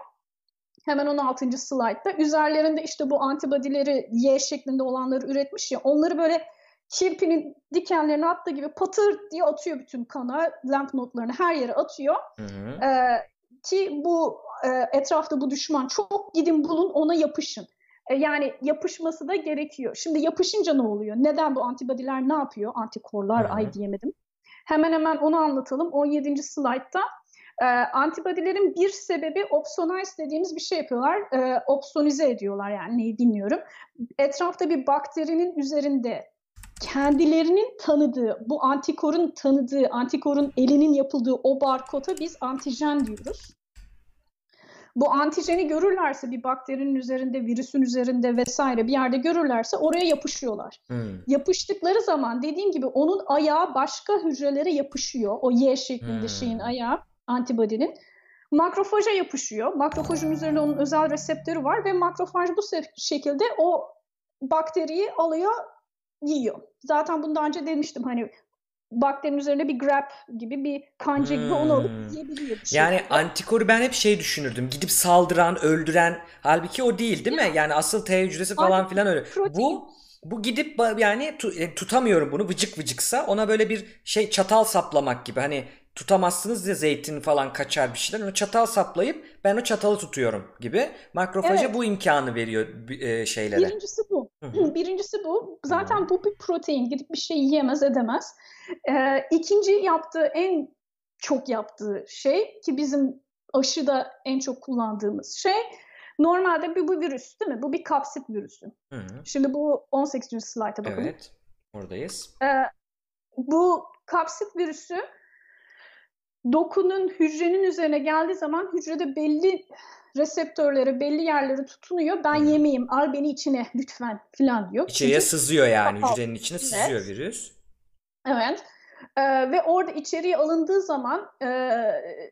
B: Hemen 16. slaytta üzerlerinde işte bu antibody'leri Y şeklinde olanları üretmiş ya onları böyle kirpinin dikenlerini attığı gibi patır diye atıyor bütün kana, lenf notlarını her yere atıyor.
A: Hı hı.
B: Ee, ki bu e, etrafta bu düşman çok gidin bulun ona yapışın. E, yani yapışması da gerekiyor. Şimdi yapışınca ne oluyor? Neden bu antibody'ler ne yapıyor? Antikorlar ay diyemedim. Hemen hemen onu anlatalım. 17. slaytta e, antibody'lerin bir sebebi opsonize dediğimiz bir şey yapıyorlar. E, opsonize ediyorlar yani neyi bilmiyorum. Etrafta bir bakterinin üzerinde kendilerinin tanıdığı, bu antikorun tanıdığı, antikorun elinin yapıldığı o barkoda biz antijen diyoruz. Bu antijeni görürlerse bir bakterinin üzerinde, virüsün üzerinde vesaire bir yerde görürlerse oraya yapışıyorlar.
A: Hmm.
B: Yapıştıkları zaman dediğim gibi onun ayağı başka hücrelere yapışıyor. O Y şeklinde
A: Hmm.
B: şeyin ayağı, antibody'nin. Makrofaja yapışıyor. Makrofajın üzerinde onun özel reseptörü var ve makrofaj bu şekilde o bakteriyi alıyor, yiyor. Zaten bunu daha önce demiştim hani bakterinin üzerine bir grab gibi bir kanca gibi onu alıp
A: Hmm.
B: yiyebiliyor. bir
A: Yani antikoru ben hep şey düşünürdüm. Gidip saldıran, öldüren. Halbuki o değil değil mi? Yani asıl T hücresi falan
B: Aynen.
A: filan öyle.
B: Protein.
A: Bu bu gidip yani e, tutamıyorum bunu vıcık vıcıksa ona böyle bir şey çatal saplamak gibi. Hani tutamazsınız ya zeytin falan kaçar bir şeyler. Onu çatal saplayıp ben o çatalı tutuyorum gibi. Makrofaja
B: Evet.
A: bu imkanı veriyor e, şeylere.
B: Birincisi bu.
A: Hı.
B: Birincisi bu. Zaten bu bir protein. Gidip bir şey yiyemez edemez. Ee, ikinci yaptığı en çok yaptığı şey ki bizim aşıda en çok kullandığımız şey normalde bir bu virüs değil mi? Bu bir kapsit virüsü.
A: Hı hı.
B: Şimdi bu 18. slayta bakalım.
A: Evet. Oradayız.
B: Ee, bu kapsit virüsü dokunun hücrenin üzerine geldiği zaman hücrede belli reseptörlere, belli yerlere tutunuyor. Ben yemeyeyim, al beni içine lütfen falan diyor.
A: İçeriye
B: Çünkü
A: sızıyor yani
B: Kapalı.
A: hücrenin içine
B: Evet.
A: sızıyor virüs.
B: Evet. Ee, ve orada içeriye alındığı zaman e,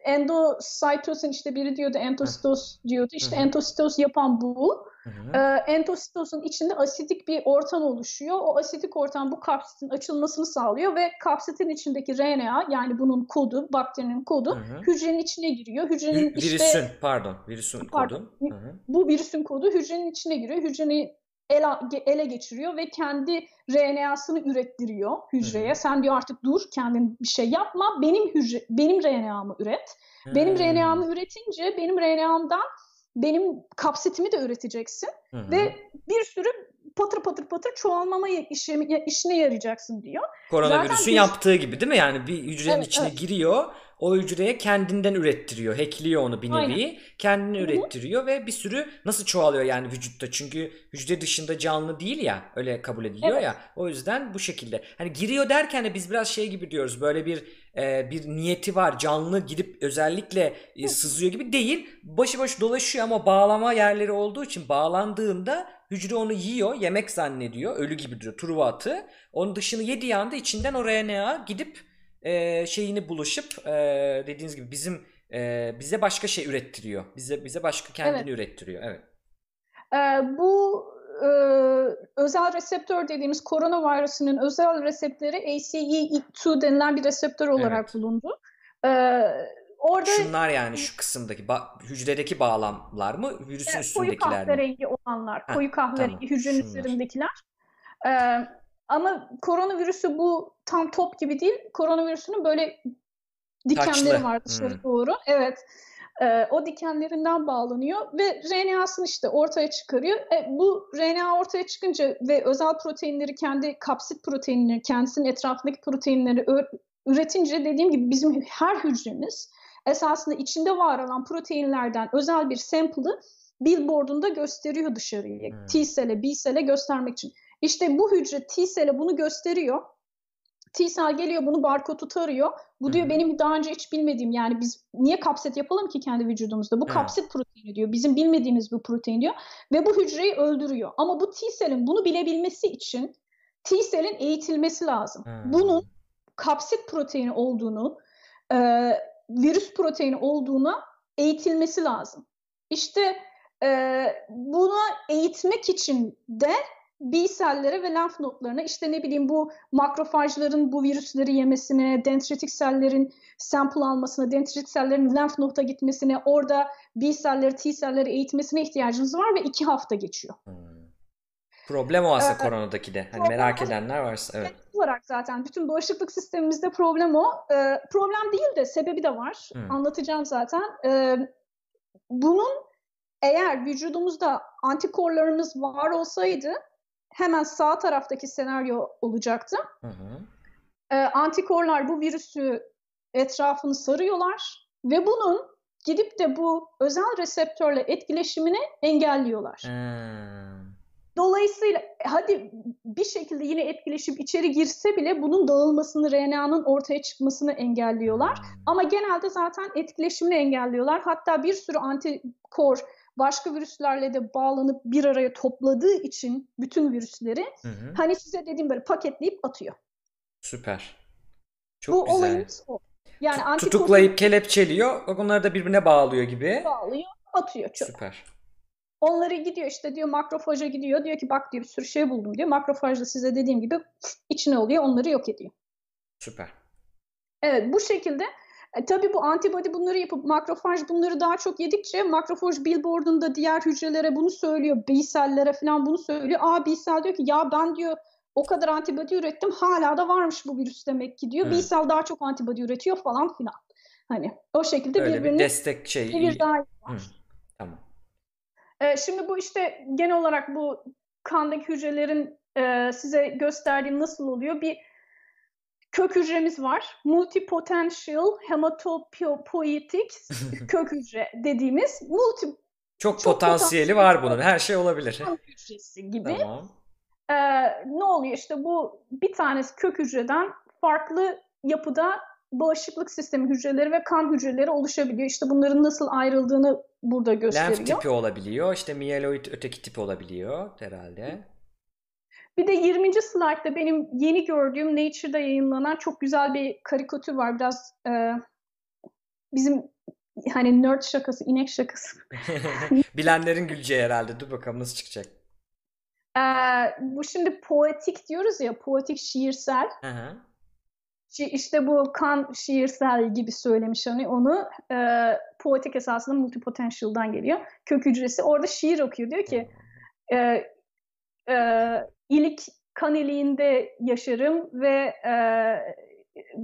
B: endositosin işte biri diyordu entositos diyordu. İşte entositos yapan bu.
A: Hı hı.
B: Entositosun içinde asidik bir ortam oluşuyor. O asidik ortam bu kapsitin açılmasını sağlıyor ve kapsitin içindeki RNA yani bunun kodu, bakterinin kodu
A: Hı hı.
B: hücrenin içine giriyor. Hücrenin işte
A: Virüsün, pardon, virüsün
B: Pardon.
A: kodu. Hı hı.
B: bu virüsün kodu hücrenin içine giriyor. Hücreyi ele, ele geçiriyor ve kendi RNA'sını ürettiriyor hücreye.
A: Hı hı.
B: Sen diyor artık dur, kendin bir şey yapma. Benim hücre benim RNA'mı üret. Benim
A: Hmm.
B: RNA'mı üretince benim RNA'mdan benim kapsitimi de üreteceksin
A: Hı hı.
B: ve bir sürü patır patır patır çoğalmama işe, işine yarayacaksın diyor.
A: Koronavirüsün
B: Zaten
A: yaptığı gibi değil mi? Yani bir hücrenin
B: Evet,
A: içine
B: evet.
A: giriyor, o hücreye kendinden ürettiriyor, hackliyor onu bir
B: Aynen.
A: nevi, kendini
B: Hı hı.
A: ürettiriyor ve bir sürü nasıl çoğalıyor yani vücutta? Çünkü hücre dışında canlı değil ya, öyle kabul ediliyor
B: Evet.
A: ya. O yüzden bu şekilde. Hani giriyor derken de biz biraz şey gibi diyoruz. Böyle bir e, bir niyeti var. Canlı gidip özellikle e, sızıyor gibi değil. Başı başı dolaşıyor ama bağlama yerleri olduğu için bağlandığında hücre onu yiyor, yemek zannediyor. Ölü gibi duruyor. Truva atı. Onun dışını yediği anda içinden o RNA gidip e, şeyini buluşup e, dediğiniz gibi bizim e, bize başka şey ürettiriyor. Bize bize başka kendini ürettiriyor. Evet.
B: Ee, bu e, özel reseptör dediğimiz koronavirüsünün özel reseptörü ACE2 denilen bir reseptör olarak bulundu. Ee, orada
A: Şunlar yani şu kısımdaki ba- hücredeki bağlamlar mı? Virüsün
B: koyu
A: üstündekiler mi?
B: kahverengi olanlar,
A: Heh,
B: koyu kahverengi
A: tamam.
B: hücrenin
A: Şunlar.
B: üzerindekiler. Ee, ama koronavirüsü bu tam top gibi değil. Koronavirüsünün böyle dikenleri
A: Taçlı.
B: var dışarı
A: Hmm.
B: doğru. Evet. Ee, o dikenlerinden bağlanıyor ve RNA'sını işte ortaya çıkarıyor. E, bu RNA ortaya çıkınca ve özel proteinleri kendi kapsit proteinleri, kendisinin etrafındaki proteinleri üretince dediğim gibi bizim her hücremiz esasında içinde var olan proteinlerden özel bir sample'ı billboardunda gösteriyor dışarıya.
A: Hmm.
B: T cell'e, B cell'e göstermek için. İşte bu hücre T cell'e bunu gösteriyor. T cell geliyor bunu barkodu tarıyor. Bu diyor
A: Hı hı.
B: benim daha önce hiç bilmediğim yani biz niye kapsit yapalım ki kendi vücudumuzda? Bu
A: Evet.
B: kapsit proteini diyor. Bizim bilmediğimiz bir protein diyor. Ve bu hücreyi öldürüyor. Ama bu T cell'in bunu bilebilmesi için T cell'in eğitilmesi lazım.
A: Hmm.
B: Bunun kapsit proteini olduğunu, e, virüs proteini olduğuna eğitilmesi lazım. İşte e, buna eğitmek için de B sellere ve lenf nodlarına işte ne bileyim bu makrofajların bu virüsleri yemesine, dendritik sellerin sample almasına, dendritik sellerin lenf noda gitmesine, orada B selleri, T selleri eğitmesine ihtiyacınız var ve iki hafta geçiyor.
A: Hmm. Problem o aslında
B: Ee,
A: koronadaki de. Hani merak edenler varsa evet.
B: Olarak zaten bütün bağışıklık sistemimizde problem o. Ee, problem değil de sebebi de var.
A: Hmm.
B: Anlatacağım zaten. Ee, bunun eğer vücudumuzda antikorlarımız var olsaydı hemen sağ taraftaki senaryo olacaktı.
A: Hı hı.
B: Ee, antikorlar bu virüsü etrafını sarıyorlar ve bunun gidip de bu özel reseptörle etkileşimini engelliyorlar.
A: Hmm.
B: Dolayısıyla hadi bir şekilde yine etkileşip içeri girse bile bunun dağılmasını, RNA'nın ortaya çıkmasını engelliyorlar. Ama genelde zaten etkileşimini engelliyorlar. Hatta bir sürü antikor başka virüslerle de bağlanıp bir araya topladığı için bütün virüsleri
A: Hı hı.
B: hani size dediğim böyle paketleyip atıyor.
A: Süper. Çok
B: Bu
A: güzel.
B: olayımız o. Yani antikoru
A: Tutuklayıp kelepçeliyor. Onları da birbirine bağlıyor gibi.
B: bağlıyor, atıyor çöp.
A: Süper.
B: Onları gidiyor işte diyor makrofaja gidiyor. Diyor ki bak diyor bir sürü şey buldum diyor. Makrofaj da size dediğim gibi içine oluyor onları yok ediyor.
A: Süper.
B: Evet bu şekilde e, tabii bu antibody bunları yapıp makrofaj bunları daha çok yedikçe makrofaj billboardunda diğer hücrelere bunu söylüyor. B sellere falan bunu söylüyor. Aa B cell diyor ki ya ben diyor o kadar antibody ürettim hala da varmış bu virüs demek ki diyor.
A: Hı.
B: B cell daha çok antibody üretiyor falan filan. Hani o şekilde
A: Öyle bir
B: birbirini
A: destek şey.
B: bir daha
A: Hı. Tamam.
B: Ee, şimdi bu işte genel olarak bu kandaki hücrelerin e, size gösterdiğim nasıl oluyor? Bir kök hücremiz var. Multipotential hematopoietic kök hücre dediğimiz multi
A: Çok,
B: Çok
A: potansiyeli var bunun. Her şey olabilir.
B: kan hücresi gibi.
A: Tamam.
B: Ee, ne oluyor işte bu bir tanesi kök hücreden farklı yapıda bağışıklık sistemi hücreleri ve kan hücreleri oluşabiliyor. İşte bunların nasıl ayrıldığını burada gösteriyor.
A: Lenf tipi olabiliyor. İşte mieloid öteki tipi olabiliyor herhalde.
B: Bir de 20. slaytta benim yeni gördüğüm Nature'da yayınlanan çok güzel bir karikatür var. Biraz e, bizim hani nerd şakası, inek şakası.
A: Bilenlerin güleceği herhalde. Dur bakalım nasıl çıkacak.
B: Ee, bu şimdi poetik diyoruz ya, poetik şiirsel.
A: Hı hı.
B: İşte bu kan şiirsel gibi söylemiş hani onu. E, poetik esasında multipotential'dan geliyor. Kök hücresi orada şiir okuyor. Diyor ki e, e, ilik kan iliğinde yaşarım ve e,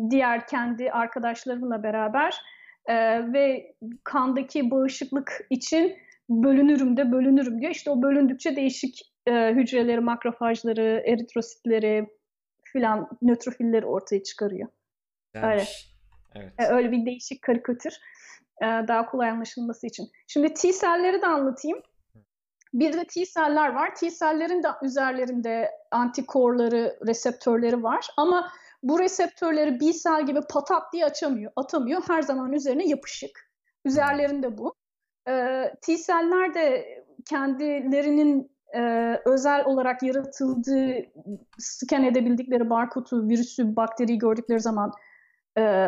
B: diğer kendi arkadaşlarımla beraber e, ve kandaki bağışıklık için bölünürüm de bölünürüm diyor. İşte o bölündükçe değişik e, hücreleri, makrofajları, eritrositleri filan nötrofilleri ortaya çıkarıyor.
A: Güzelmiş. Evet.
B: E, öyle bir değişik karikatür. E, daha kolay anlaşılması için. Şimdi T selleri de anlatayım. Bir de T seller var. T sellerin de üzerlerinde antikorları, reseptörleri var. Ama bu reseptörleri B sel gibi patat diye açamıyor, atamıyor. Her zaman üzerine yapışık. Üzerlerinde bu. E, T seller de kendilerinin e, özel olarak yaratıldığı, scan edebildikleri barkodu, virüsü, bakteriyi gördükleri zaman e,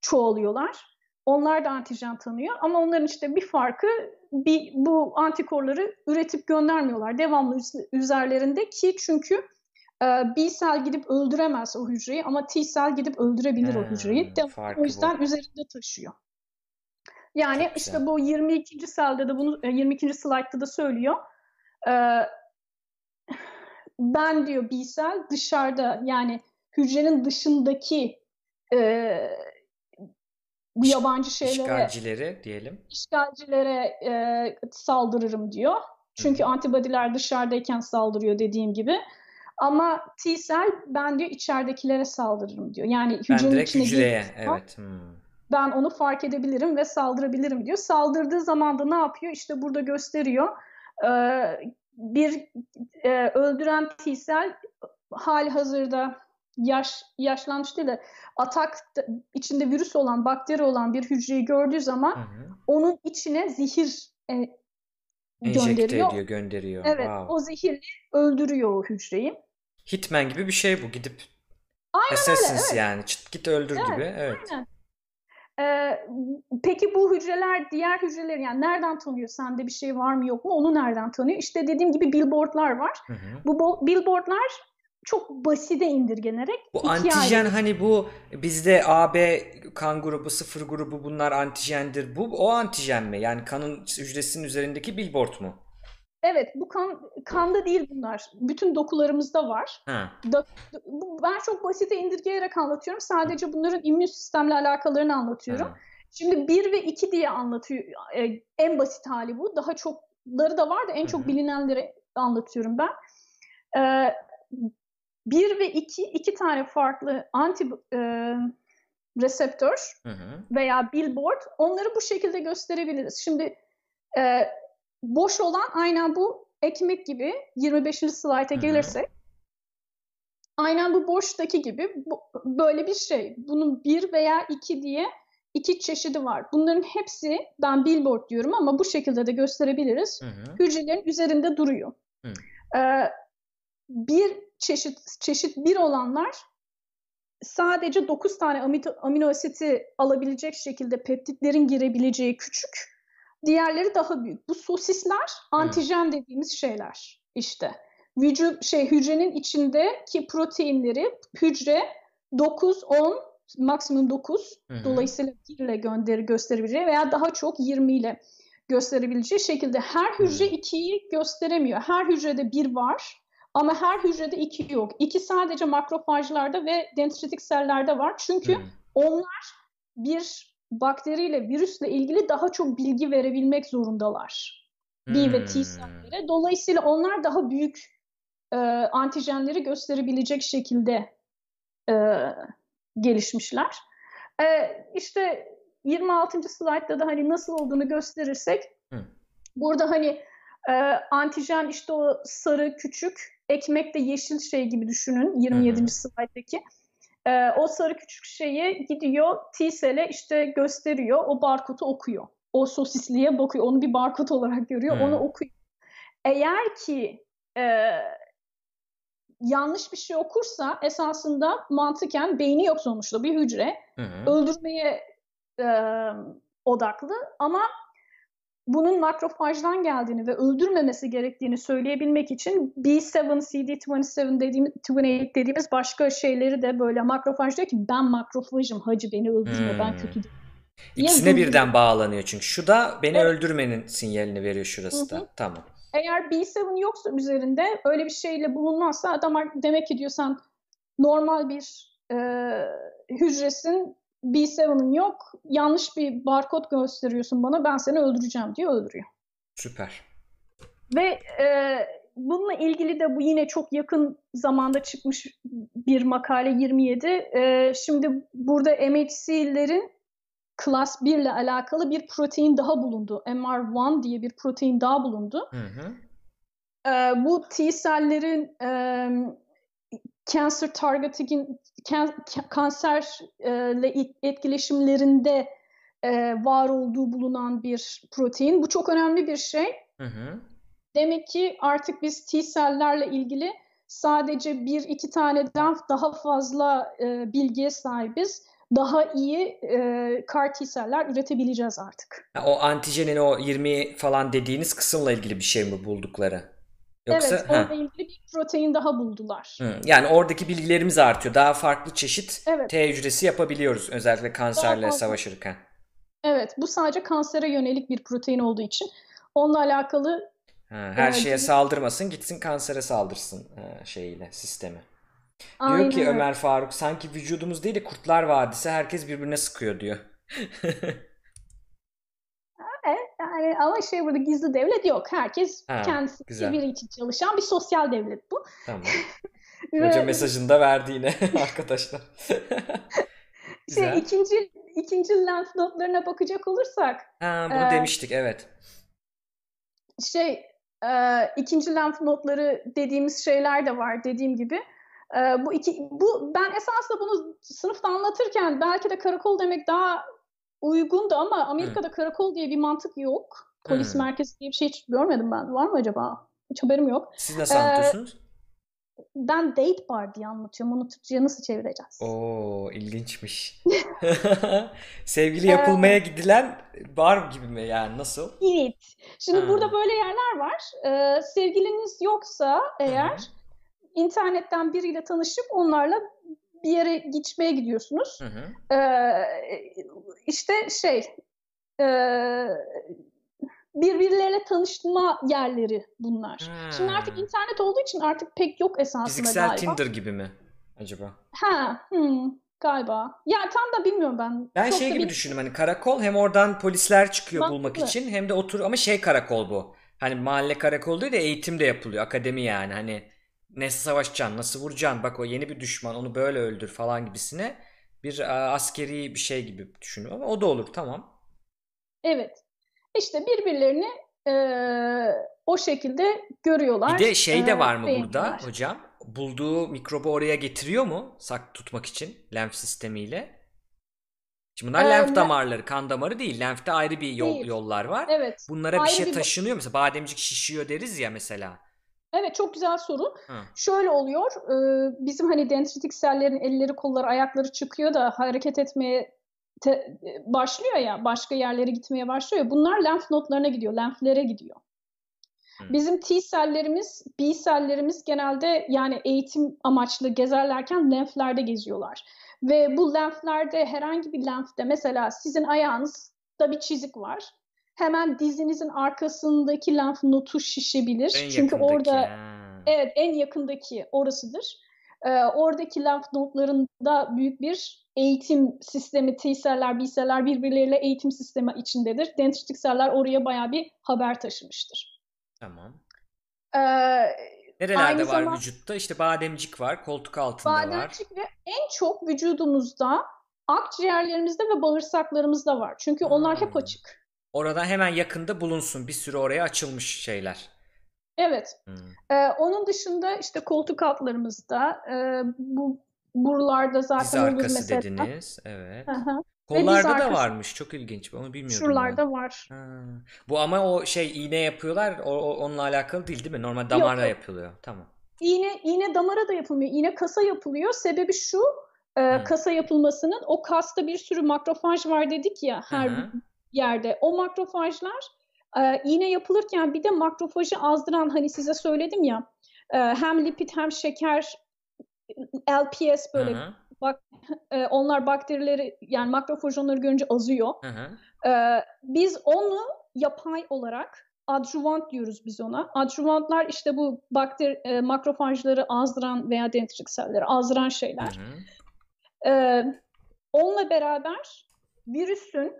B: çoğalıyorlar. Onlar da antijen tanıyor ama onların işte bir farkı bir, bu antikorları üretip göndermiyorlar. Devamlı üzerlerinde ki çünkü e, B sel gidip öldüremez o hücreyi ama T sel gidip öldürebilir o hücreyi. Devamlı, o yüzden bu. üzerinde taşıyor. Yani işte bu 22. selde de bunu 22. slaytta da söylüyor. Ee, ben diyor B sel dışarıda yani hücrenin dışındaki e, bu yabancı şeylere
A: işgalcileri diyelim.
B: işgalcilere e, saldırırım diyor. Çünkü Hı. antibodiler dışarıdayken saldırıyor dediğim gibi. Ama T sel ben diyor içeridekilere saldırırım diyor. Yani hücrenin ben içine
A: hücreye evet. Hmm.
B: Ben onu fark edebilirim ve saldırabilirim diyor. Saldırdığı zaman da ne yapıyor? İşte burada gösteriyor. Ee, bir e, öldüren T sel hali hazırda yaş yaşlanmış değil de atak içinde virüs olan, bakteri olan bir hücreyi gördüğü zaman hı hı. onun içine zehir e, gönderiyor.
A: ediyor, gönderiyor.
B: Evet,
A: wow.
B: o zehirli öldürüyor o hücreyi.
A: Hitman gibi bir şey bu gidip
B: Aynen
A: Assassins
B: öyle, evet.
A: yani çıt git öldür
B: evet,
A: gibi. Evet.
B: Aynen. Ee, peki bu hücreler diğer hücreleri yani nereden tanıyor? Sende bir şey var mı yok mu? Onu nereden tanıyor? İşte dediğim gibi billboardlar var. Hı hı. Bu billboardlar çok basite indirgenerek
A: Bu antijen ayrı. hani bu bizde AB kan grubu, sıfır grubu bunlar antijendir. Bu o antijen mi? Yani kanın hücresinin üzerindeki billboard mu?
B: Evet bu kan kanda değil bunlar. Bütün dokularımızda var. Da, ben çok basite indirgeyerek anlatıyorum. Sadece bunların immün sistemle alakalarını anlatıyorum. Ha. Şimdi 1 ve 2 diye anlatıyor. E, en basit hali bu. Daha çokları da var da en çok bilinenleri anlatıyorum ben. E, 1 ve 2 iki tane farklı anti e, reseptör hı hı. veya billboard onları bu şekilde gösterebiliriz. Şimdi e, boş olan aynen bu ekmek gibi 25. slayta gelirsek aynen bu boştaki gibi bu, böyle bir şey. Bunun bir veya iki diye iki çeşidi var. Bunların hepsi ben billboard diyorum ama bu şekilde de gösterebiliriz. Hı hı. Hücrelerin üzerinde duruyor. Hı. Ee, bir çeşit çeşit bir olanlar sadece 9 tane amino, asiti alabilecek şekilde peptitlerin girebileceği küçük. Diğerleri daha büyük. Bu sosisler antijen dediğimiz şeyler işte. Vücut şey hücrenin içindeki proteinleri hücre 9 10 maksimum 9 Hı-hı. dolayısıyla 1 ile gönderi gösterebileceği veya daha çok 20 ile gösterebileceği şekilde her hücre 2'yi gösteremiyor. Her hücrede 1 var ama her hücrede iki yok. İki sadece makrofajlarda ve dendritik sellerde var. Çünkü hmm. onlar bir bakteriyle, virüsle ilgili daha çok bilgi verebilmek zorundalar. Hmm. B ve T hmm. sellere. Dolayısıyla onlar daha büyük e, antijenleri gösterebilecek şekilde e, gelişmişler. E, işte 26. slaytta da hani nasıl olduğunu gösterirsek hmm. burada hani e, antijen işte o sarı küçük ekmek de yeşil şey gibi düşünün 27. Hı-hı. slayttaki. Ee, o sarı küçük şeyi gidiyor T-Cell'e işte gösteriyor. O barkodu okuyor. O sosisliğe bakıyor. Onu bir barkod olarak görüyor. Hı. Onu okuyor. Eğer ki e, yanlış bir şey okursa esasında mantıken beyni yok sonuçta bir hücre.
A: Hı hı.
B: Öldürmeye e, odaklı ama bunun makrofajdan geldiğini ve öldürmemesi gerektiğini söyleyebilmek için B7, CD27 dediğimiz, 28 dediğimiz başka şeyleri de böyle makrofaj diyor ki ben makrofajım hacı beni öldürme ben
A: Hmm.
B: kötü değilim.
A: İkisine
B: Ya-
A: birden bağlanıyor çünkü. Şu da beni
B: Evet.
A: öldürmenin sinyalini veriyor şurası
B: Hı
A: da. Tamam.
B: Eğer B7 yoksa üzerinde öyle bir şeyle bulunmazsa adam demek ki diyor sen normal bir e, hücresin B7'ın yok yanlış bir barkod gösteriyorsun bana ben seni öldüreceğim diye öldürüyor.
A: Süper.
B: Ve e, bununla ilgili de bu yine çok yakın zamanda çıkmış bir makale 27. E, şimdi burada MHC'lerin Class 1 ile alakalı bir protein daha bulundu. MR1 diye bir protein daha bulundu.
A: Hı hı.
B: E, bu T sellerin e, cancer targeting kan, kanserle etkileşimlerinde e, var olduğu bulunan bir protein. Bu çok önemli bir şey.
A: Hı hı.
B: Demek ki artık biz T sellerle ilgili sadece bir iki taneden daha fazla e, bilgiye sahibiz. Daha iyi e, CAR T seller üretebileceğiz artık.
A: O antijenin o 20 falan dediğiniz kısımla ilgili bir şey mi buldukları? Yoksa
B: evet, onunla ilgili bir protein daha buldular.
A: Hı, Yani oradaki bilgilerimiz artıyor. Daha farklı çeşit
B: Evet.
A: T hücresi yapabiliyoruz özellikle kanserle
B: fazla.
A: savaşırken.
B: Evet, bu sadece kansere yönelik bir protein olduğu için onunla alakalı
A: Ha, her
B: Ee,
A: şeye
B: gibi-
A: saldırmasın, gitsin kansere saldırsın e, şeyiyle, sistemi. Diyor
B: aynen
A: ki
B: öyle.
A: Ömer Faruk sanki vücudumuz değil de Kurtlar Vadisi herkes birbirine sıkıyor diyor.
B: ama şey burada gizli devlet yok. Herkes
A: Ha,
B: kendisi
A: güzel.
B: bir için çalışan bir sosyal devlet bu.
A: Tamam.
B: Ve-
A: Hoca mesajını da verdi yine arkadaşlar.
B: Şey, ikinci ikinci lenf notlarına bakacak olursak
A: Ha, bunu
B: Ee,
A: demiştik evet.
B: şey e, ikinci lenf notları dediğimiz şeyler de var dediğim gibi. E, bu iki bu ben esasında bunu sınıfta anlatırken belki de karakol demek daha uygundu ama Amerika'da karakol diye bir mantık yok. Polis
A: Hı.
B: merkezi diye bir şey hiç görmedim ben. Var mı acaba? Hiç haberim yok.
A: Siz nasıl
B: Ee,
A: anlatıyorsunuz?
B: Ben date bar diye anlatıyorum. Onu Türkçe'ye nasıl çevireceğiz?
A: Oo, ilginçmiş. Sevgili yapılmaya gidilen bar gibi mi yani nasıl?
B: Evet. Şimdi
A: Ha.
B: burada böyle yerler var. Ee, sevgiliniz yoksa eğer
A: Hı hı.
B: internetten biriyle tanışıp onlarla bir yere gitmeye gidiyorsunuz.
A: Hı hı.
B: Ee, işte şey e, birbirleriyle tanışma yerleri bunlar. Şimdi artık internet olduğu için artık pek yok esasında
A: Fiziksel
B: galiba.
A: Tinder gibi mi acaba?
B: Ha, hmm, galiba. Ya tam da bilmiyorum ben.
A: Ben
B: Çok
A: şey gibi
B: bir-
A: düşündüm hani karakol hem oradan polisler çıkıyor bulmak
B: Mantıklı.
A: için hem de otur ama şey karakol bu. Hani mahalle karakol değil de eğitim de yapılıyor. Akademi yani hani nasıl savaşacaksın, nasıl vuracaksın, bak o yeni bir düşman onu böyle öldür falan gibisine bir e, askeri bir şey gibi düşündüm ama o da olur tamam.
B: Evet. İşte birbirlerini eee, o şekilde görüyorlar.
A: Bir de şey de
B: eee,
A: var mı burada
B: beğeniyorlar.
A: hocam? Bulduğu mikrobu oraya getiriyor mu sak tutmak için lenf sistemiyle? Şimdi bunlar
B: Ee,
A: lenf
B: le-
A: damarları, kan damarı değil. Lenfte ayrı bir yol,
B: Değil.
A: yollar var.
B: Evet.
A: Bunlara bir şey
B: bir-
A: taşınıyor mesela bademcik şişiyor deriz ya mesela.
B: Evet çok güzel soru.
A: Hı.
B: Şöyle oluyor. eee, bizim hani dendritik sellerin elleri, kolları, ayakları çıkıyor da hareket etmeye te- başlıyor ya, başka yerlere gitmeye başlıyor. ya, Bunlar lenf nodlarına gidiyor, lenflere gidiyor.
A: Hı.
B: Bizim T sellerimiz, B sellerimiz genelde yani eğitim amaçlı gezerlerken lenflerde geziyorlar. Ve bu lenflerde herhangi bir lenfte mesela sizin ayağınızda bir çizik var. Hemen dizinizin arkasındaki lenf notu şişebilir.
A: En
B: Çünkü orada
A: ha.
B: Evet, en yakındaki orasıdır. Ee, oradaki lenf nodlarında büyük bir eğitim sistemi, T seller, B seller birbirleriyle eğitim sistemi içindedir. Dendritik seller oraya bayağı bir haber taşımıştır.
A: Tamam.
B: Ee,
A: Nerelerde
B: Aynı
A: var
B: zaman-
A: vücutta? İşte bademcik var, koltuk altında var.
B: bademcik ve en çok vücudumuzda akciğerlerimizde ve bağırsaklarımızda var. Çünkü onlar hep
A: Hmm.
B: açık.
A: Oradan hemen yakında bulunsun. Bir sürü oraya açılmış şeyler.
B: Evet.
A: Hmm.
B: Ee, onun dışında işte koltuk altlarımızda, e, bu buralarda
A: Diz
B: zaten olur
A: arkası
B: mesela.
A: dediniz. Evet. Kollarda da varmış. Çok ilginç. Onu bilmiyordum ben.
B: Şuralarda var.
A: Ha. Bu ama o şey iğne yapıyorlar. O, o- onunla alakalı değil değil mi? Normal damarla
B: yok.
A: yapılıyor. Tamam.
B: iğne iğne damara da yapılmıyor. İğne kasa yapılıyor. Sebebi şu. E,
A: Hı.
B: kasa yapılmasının o kasta bir sürü makrofaj var dedik ya her
A: Hı hı.
B: Yerde. O makrofajlar e, iğne yapılırken bir de makrofajı azdıran hani size söyledim ya e, hem lipid hem şeker LPS böyle
A: Hı hı.
B: bak e, onlar bakterileri yani makrofaj onları görünce azıyor.
A: Hı hı.
B: Ee, biz onu yapay olarak adjuvant diyoruz biz ona. Adjuvantlar işte bu bakteri e, makrofajları azdıran veya dendritik selleri azdıran
A: Hı
B: şeyler.
A: hı.
B: Ee, onunla beraber virüsün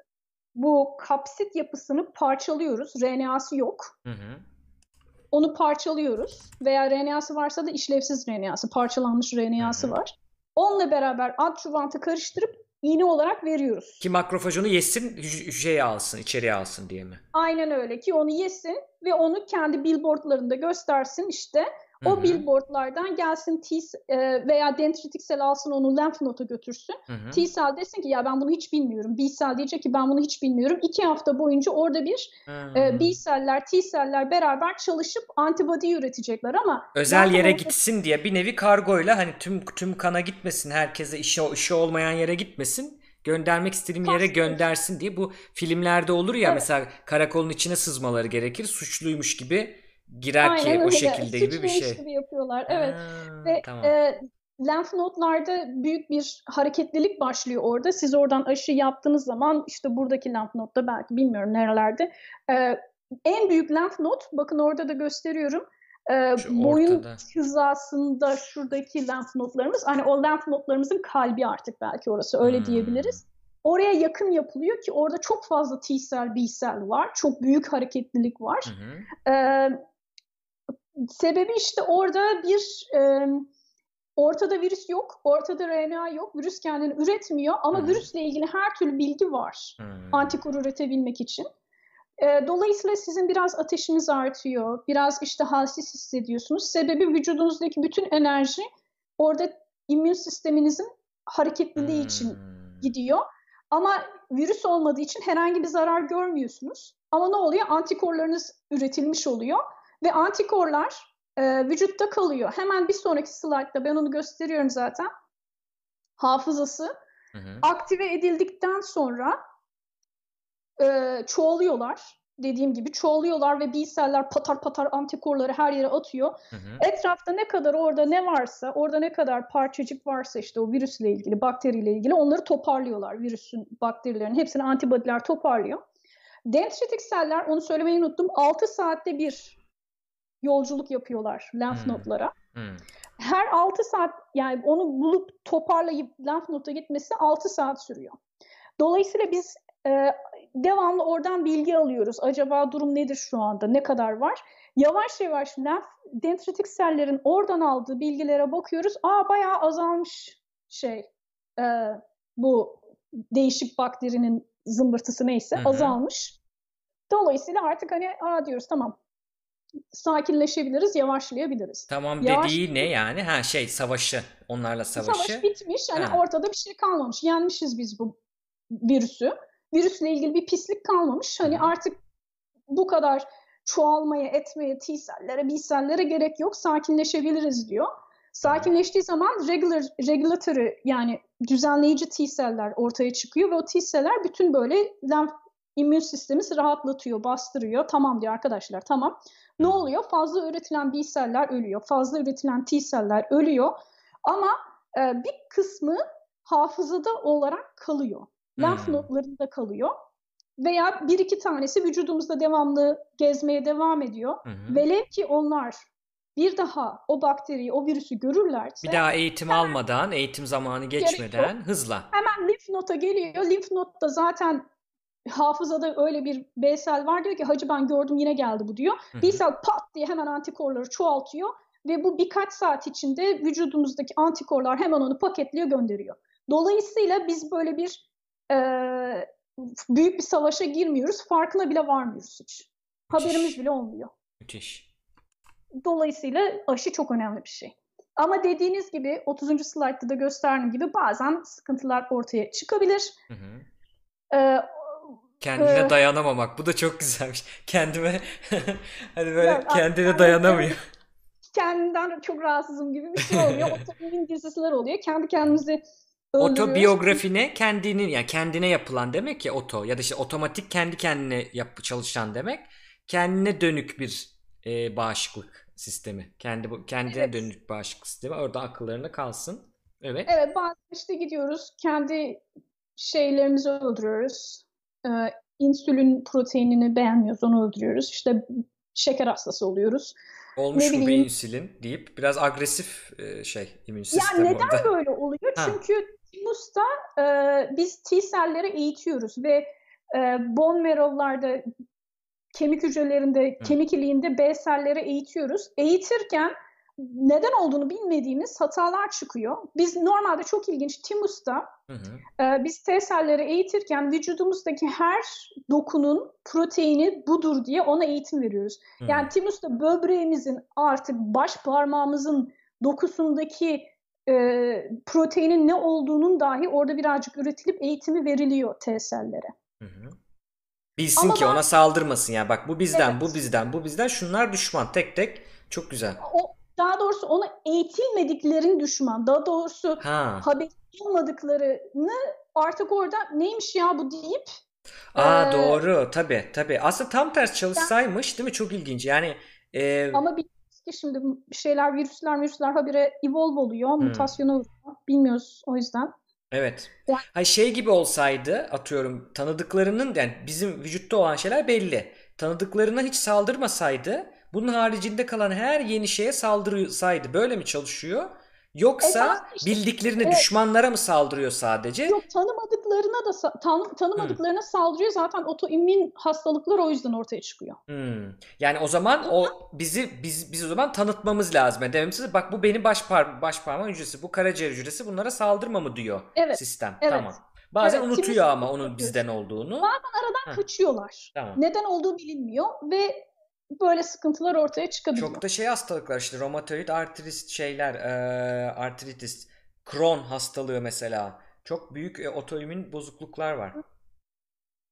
B: bu kapsit yapısını parçalıyoruz. RNA'sı yok.
A: Hı hı.
B: Onu parçalıyoruz. Veya RNA'sı varsa da işlevsiz RNA'sı, parçalanmış RNA'sı
A: Hı hı.
B: var. Onunla beraber adjuvantı karıştırıp iğne olarak veriyoruz.
A: Ki makrofaj onu yesin, hü- hücreye alsın, içeriye alsın diye mi?
B: Aynen öyle ki onu yesin ve onu kendi billboardlarında göstersin işte. O
A: hı.
B: billboardlardan gelsin T e, veya dendritik sel alsın onu lenf noda götürsün.
A: Hı hı.
B: T sel desin ki ya ben bunu hiç bilmiyorum. B sel diyecek ki ben bunu hiç bilmiyorum. İki hafta boyunca orada bir e, B seller, T seller beraber çalışıp antibody üretecekler ama
A: Özel yere
B: orada-
A: gitsin diye bir nevi kargoyla hani tüm tüm kana gitmesin, herkese işi işi olmayan yere gitmesin. Göndermek istediğim yere göndersin diye bu filmlerde olur ya
B: Evet.
A: mesela karakolun içine sızmaları gerekir. Suçluymuş gibi girer ki
B: Aynen
A: o
B: öyle.
A: şekilde gibi bir şey.
B: gibi yapıyorlar. Evet.
A: Ha,
B: Ve
A: tamam.
B: e, lenf nodlarda büyük bir hareketlilik başlıyor orada. Siz oradan aşı yaptığınız zaman işte buradaki lenf nodda belki bilmiyorum nerelerde. e, en büyük lenf nod bakın orada da gösteriyorum. E,
A: Şu
B: boyun
A: ortada.
B: hizasında şuradaki lenf nodlarımız hani o lenf nodlarımızın kalbi artık belki orası öyle
A: Hmm.
B: diyebiliriz. Oraya yakın yapılıyor ki orada çok fazla T sel, B sel var. Çok büyük hareketlilik var.
A: Hı hı.
B: Ee, sebebi işte orada bir e, ortada virüs yok, ortada RNA yok, virüs kendini üretmiyor ama
A: hı.
B: virüsle ilgili her türlü bilgi var
A: Hı.
B: antikor üretebilmek için. Ee, dolayısıyla sizin biraz ateşiniz artıyor, biraz işte halsiz hissediyorsunuz. Sebebi vücudunuzdaki bütün enerji orada immün sisteminizin hareketliliği için
A: Hmm.
B: gidiyor. Ama virüs olmadığı için herhangi bir zarar görmüyorsunuz. Ama ne oluyor? Antikorlarınız üretilmiş oluyor ve antikorlar e, vücutta kalıyor. Hemen bir sonraki slaytta ben onu gösteriyorum zaten. Hafızası
A: Hı hı.
B: aktive edildikten sonra e, çoğalıyorlar. Dediğim gibi çoğalıyorlar ve B seller patar patar antikorları her yere atıyor.
A: Hı hı.
B: Etrafta ne kadar orada ne varsa, orada ne kadar parçacık varsa işte o virüsle ilgili, bakteriyle ilgili onları toparlıyorlar. Virüsün, bakterilerin hepsini antibodiler toparlıyor. Dendritik seller, onu söylemeyi unuttum, 6 saatte bir yolculuk yapıyorlar lenf
A: Hmm.
B: nodlara.
A: Hı.
B: Her 6 saat yani onu bulup toparlayıp lenf noda gitmesi 6 saat sürüyor. Dolayısıyla biz e, devamlı oradan bilgi alıyoruz. Acaba durum nedir şu anda? Ne kadar var? Yavaş yavaş lenf dendritik sellerin oradan aldığı bilgilere bakıyoruz. Aa bayağı azalmış şey e, bu değişik bakterinin zımbırtısı neyse
A: Hı hı.
B: azalmış. Dolayısıyla artık hani aa diyoruz tamam sakinleşebiliriz, yavaşlayabiliriz.
A: Tamam
B: Yavaş-
A: dediği ne yani? Ha şey savaşı. Onlarla savaşı.
B: Savaş bitmiş. Hani
A: Ha.
B: ortada bir şey kalmamış. Yenmişiz biz bu virüsü. Virüsle ilgili bir pislik kalmamış. Hani artık bu kadar çoğalmaya, etmeye, T sellere, B sellere gerek yok. Sakinleşebiliriz diyor. Sakinleştiği zaman regular, regulatory yani düzenleyici T seller ortaya çıkıyor ve o T seller bütün böyle lenf immün sistemi rahatlatıyor, bastırıyor. Tamam diyor arkadaşlar tamam. Ne oluyor? Fazla üretilen B seller ölüyor. Fazla üretilen T seller ölüyor. Ama e, bir kısmı hafızada olarak kalıyor. Lenf
A: Hmm.
B: nodlarında kalıyor. Veya bir iki tanesi vücudumuzda devamlı gezmeye devam ediyor.
A: Hı.
B: Velev ki onlar bir daha o bakteriyi, o virüsü görürlerse
A: Bir daha eğitim almadan, eğitim zamanı geçmeden hızla.
B: hemen limf nota geliyor. Limf notta zaten hafızada öyle bir B sel var diyor ki hacı ben gördüm yine geldi bu diyor.
A: Hı
B: B
A: hı.
B: sel pat diye hemen antikorları çoğaltıyor ve bu birkaç saat içinde vücudumuzdaki antikorlar hemen onu paketliyor gönderiyor. Dolayısıyla biz böyle bir e, büyük bir savaşa girmiyoruz. Farkına bile varmıyoruz hiç. Haberimiz
A: Müthiş.
B: bile olmuyor.
A: Müthiş.
B: Dolayısıyla aşı çok önemli bir şey. Ama dediğiniz gibi 30. slaytta da gösterdiğim gibi bazen sıkıntılar ortaya çıkabilir.
A: Hı hı.
B: Ee,
A: Kendine dayanamamak. Bu da çok güzelmiş. Kendime hani böyle
B: Ya,
A: kendine dayanamıyor.
B: kendinden çok rahatsızım gibi bir şey oluyor. Otoimmün disease'ler oluyor. Kendi kendimizi öldürüyoruz.
A: Otobiyografi ne? Kendinin yani kendine yapılan demek ki oto ya da işte otomatik kendi kendine yap çalışan demek. Kendine dönük bir e, bağışıklık sistemi. Kendi kendine
B: Evet.
A: dönük bağışıklık sistemi. Orada akıllarına kalsın. Evet.
B: Evet bazen işte gidiyoruz kendi şeylerimizi öldürüyoruz. Ee, insülin proteinini beğenmiyoruz onu öldürüyoruz. İşte şeker hastası oluyoruz.
A: Olmuş
B: ne
A: mu be insülin deyip biraz agresif e, şey immün
B: Ya
A: sistem
B: neden
A: orada.
B: böyle oluyor?
A: Ha.
B: Çünkü timusta e, biz T selleri eğitiyoruz ve e, bone marrow'larda kemik hücrelerinde, kemik iliğinde B selleri eğitiyoruz. Eğitirken neden olduğunu bilmediğimiz hatalar çıkıyor. Biz normalde çok ilginç timusta
A: Hı hı.
B: Ee, biz T selleri eğitirken vücudumuzdaki her dokunun proteini budur diye ona eğitim veriyoruz.
A: Hı.
B: Yani timusta böbreğimizin artık baş parmağımızın dokusundaki e, proteinin ne olduğunun dahi orada birazcık üretilip eğitimi veriliyor T sellere.
A: Hı hı. Bilsin
B: Ama
A: ki
B: ben-
A: ona saldırmasın ya. Bak bu bizden,
B: Evet.
A: bu bizden, bu bizden. Şunlar düşman tek tek. Çok güzel.
B: O daha doğrusu ona eğitilmediklerin düşman. Daha doğrusu
A: Ha.
B: haber olmadıklarını artık orada neymiş ya bu deyip
A: Aa
B: Ee,
A: doğru. Tabii tabii. Aslında tam ters çalışsaymış değil mi? Çok ilginç. Yani e,
B: Ama biliyoruz ki şimdi şeyler virüsler virüsler habire evolve oluyor,
A: Hmm.
B: mutasyona uğruyor. Bilmiyoruz o yüzden.
A: Evet.
B: Yani-
A: Ha şey gibi olsaydı atıyorum tanıdıklarının yani bizim vücutta olan şeyler belli. Tanıdıklarına hiç saldırmasaydı bunun haricinde kalan her yeni şeye saldırsaydı böyle mi çalışıyor? Yoksa
B: Esas işte-
A: bildiklerini
B: Evet.
A: düşmanlara mı saldırıyor sadece?
B: Yok tanımadıklarına da tan- tanımadıklarına saldırıyor zaten otoimmün hastalıklar o yüzden ortaya çıkıyor.
A: Hmm. Yani o zaman o bizi biz biz o zaman tanıtmamız lazım. Yani dememiz bak bu benim baş par baş parmağım hücresi, bu karaciğer hücresi bunlara saldırma mı diyor
B: Evet,
A: sistem.
B: evet.
A: Tamam. Bazen
B: Evet,
A: unutuyor ama onun bizden olduğunu.
B: Aradan
A: Heh.
B: kaçıyorlar.
A: Tamam.
B: Neden olduğu bilinmiyor ve böyle sıkıntılar ortaya çıkabiliyor.
A: Çok da şey hastalıklar işte romatoid artrit şeyler, e, artritis, Crohn hastalığı mesela. Çok büyük e, otoimmün bozukluklar var.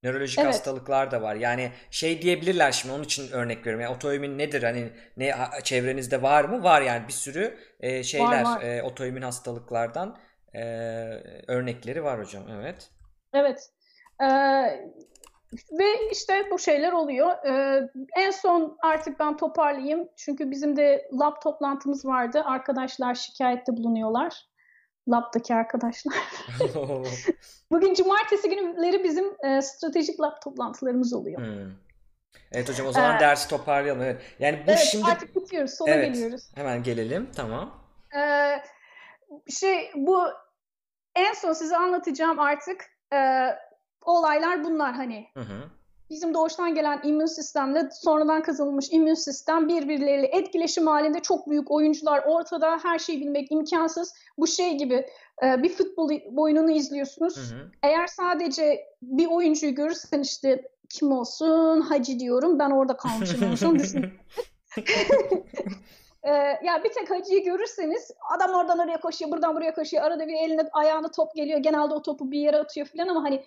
A: Nörolojik
B: Evet.
A: hastalıklar da var. Yani şey diyebilirler şimdi onun için örnek veriyorum. Yani otoimmün nedir? Hani ne çevrenizde var mı? Var yani bir sürü e, şeyler
B: var.
A: e, otoimmün hastalıklardan e, örnekleri var hocam. Evet.
B: Evet. Ee, ve işte bu şeyler oluyor. Ee, en son artık ben toparlayayım. Çünkü bizim de lab toplantımız vardı. Arkadaşlar şikayette bulunuyorlar. Lab'daki arkadaşlar. Bugün cumartesi günleri bizim e, stratejik lab toplantılarımız oluyor.
A: Hmm. Evet hocam o zaman
B: Ee,
A: dersi toparlayalım. Evet. Yani bu
B: Evet
A: şimdi
B: artık bitiyoruz. Sona
A: Evet.
B: geliyoruz.
A: hemen gelelim. Tamam.
B: Ee, şey bu en son size anlatacağım artık e, olaylar bunlar hani.
A: Hı hı.
B: Bizim doğuştan gelen immün sistemle sonradan kazanılmış immün sistem birbirleriyle etkileşim halinde çok büyük oyuncular ortada her şeyi bilmek imkansız. Bu şey gibi e, bir futbol oyununu izliyorsunuz.
A: Hı hı.
B: Eğer sadece bir oyuncuyu görürsen işte kim olsun Hacı diyorum ben orada kalmışım en son düşün. Ee, ya bir tek Hacı'yı görürseniz adam oradan oraya koşuyor, buradan buraya koşuyor. Arada bir eline ayağına top geliyor. Genelde o topu bir yere atıyor falan ama hani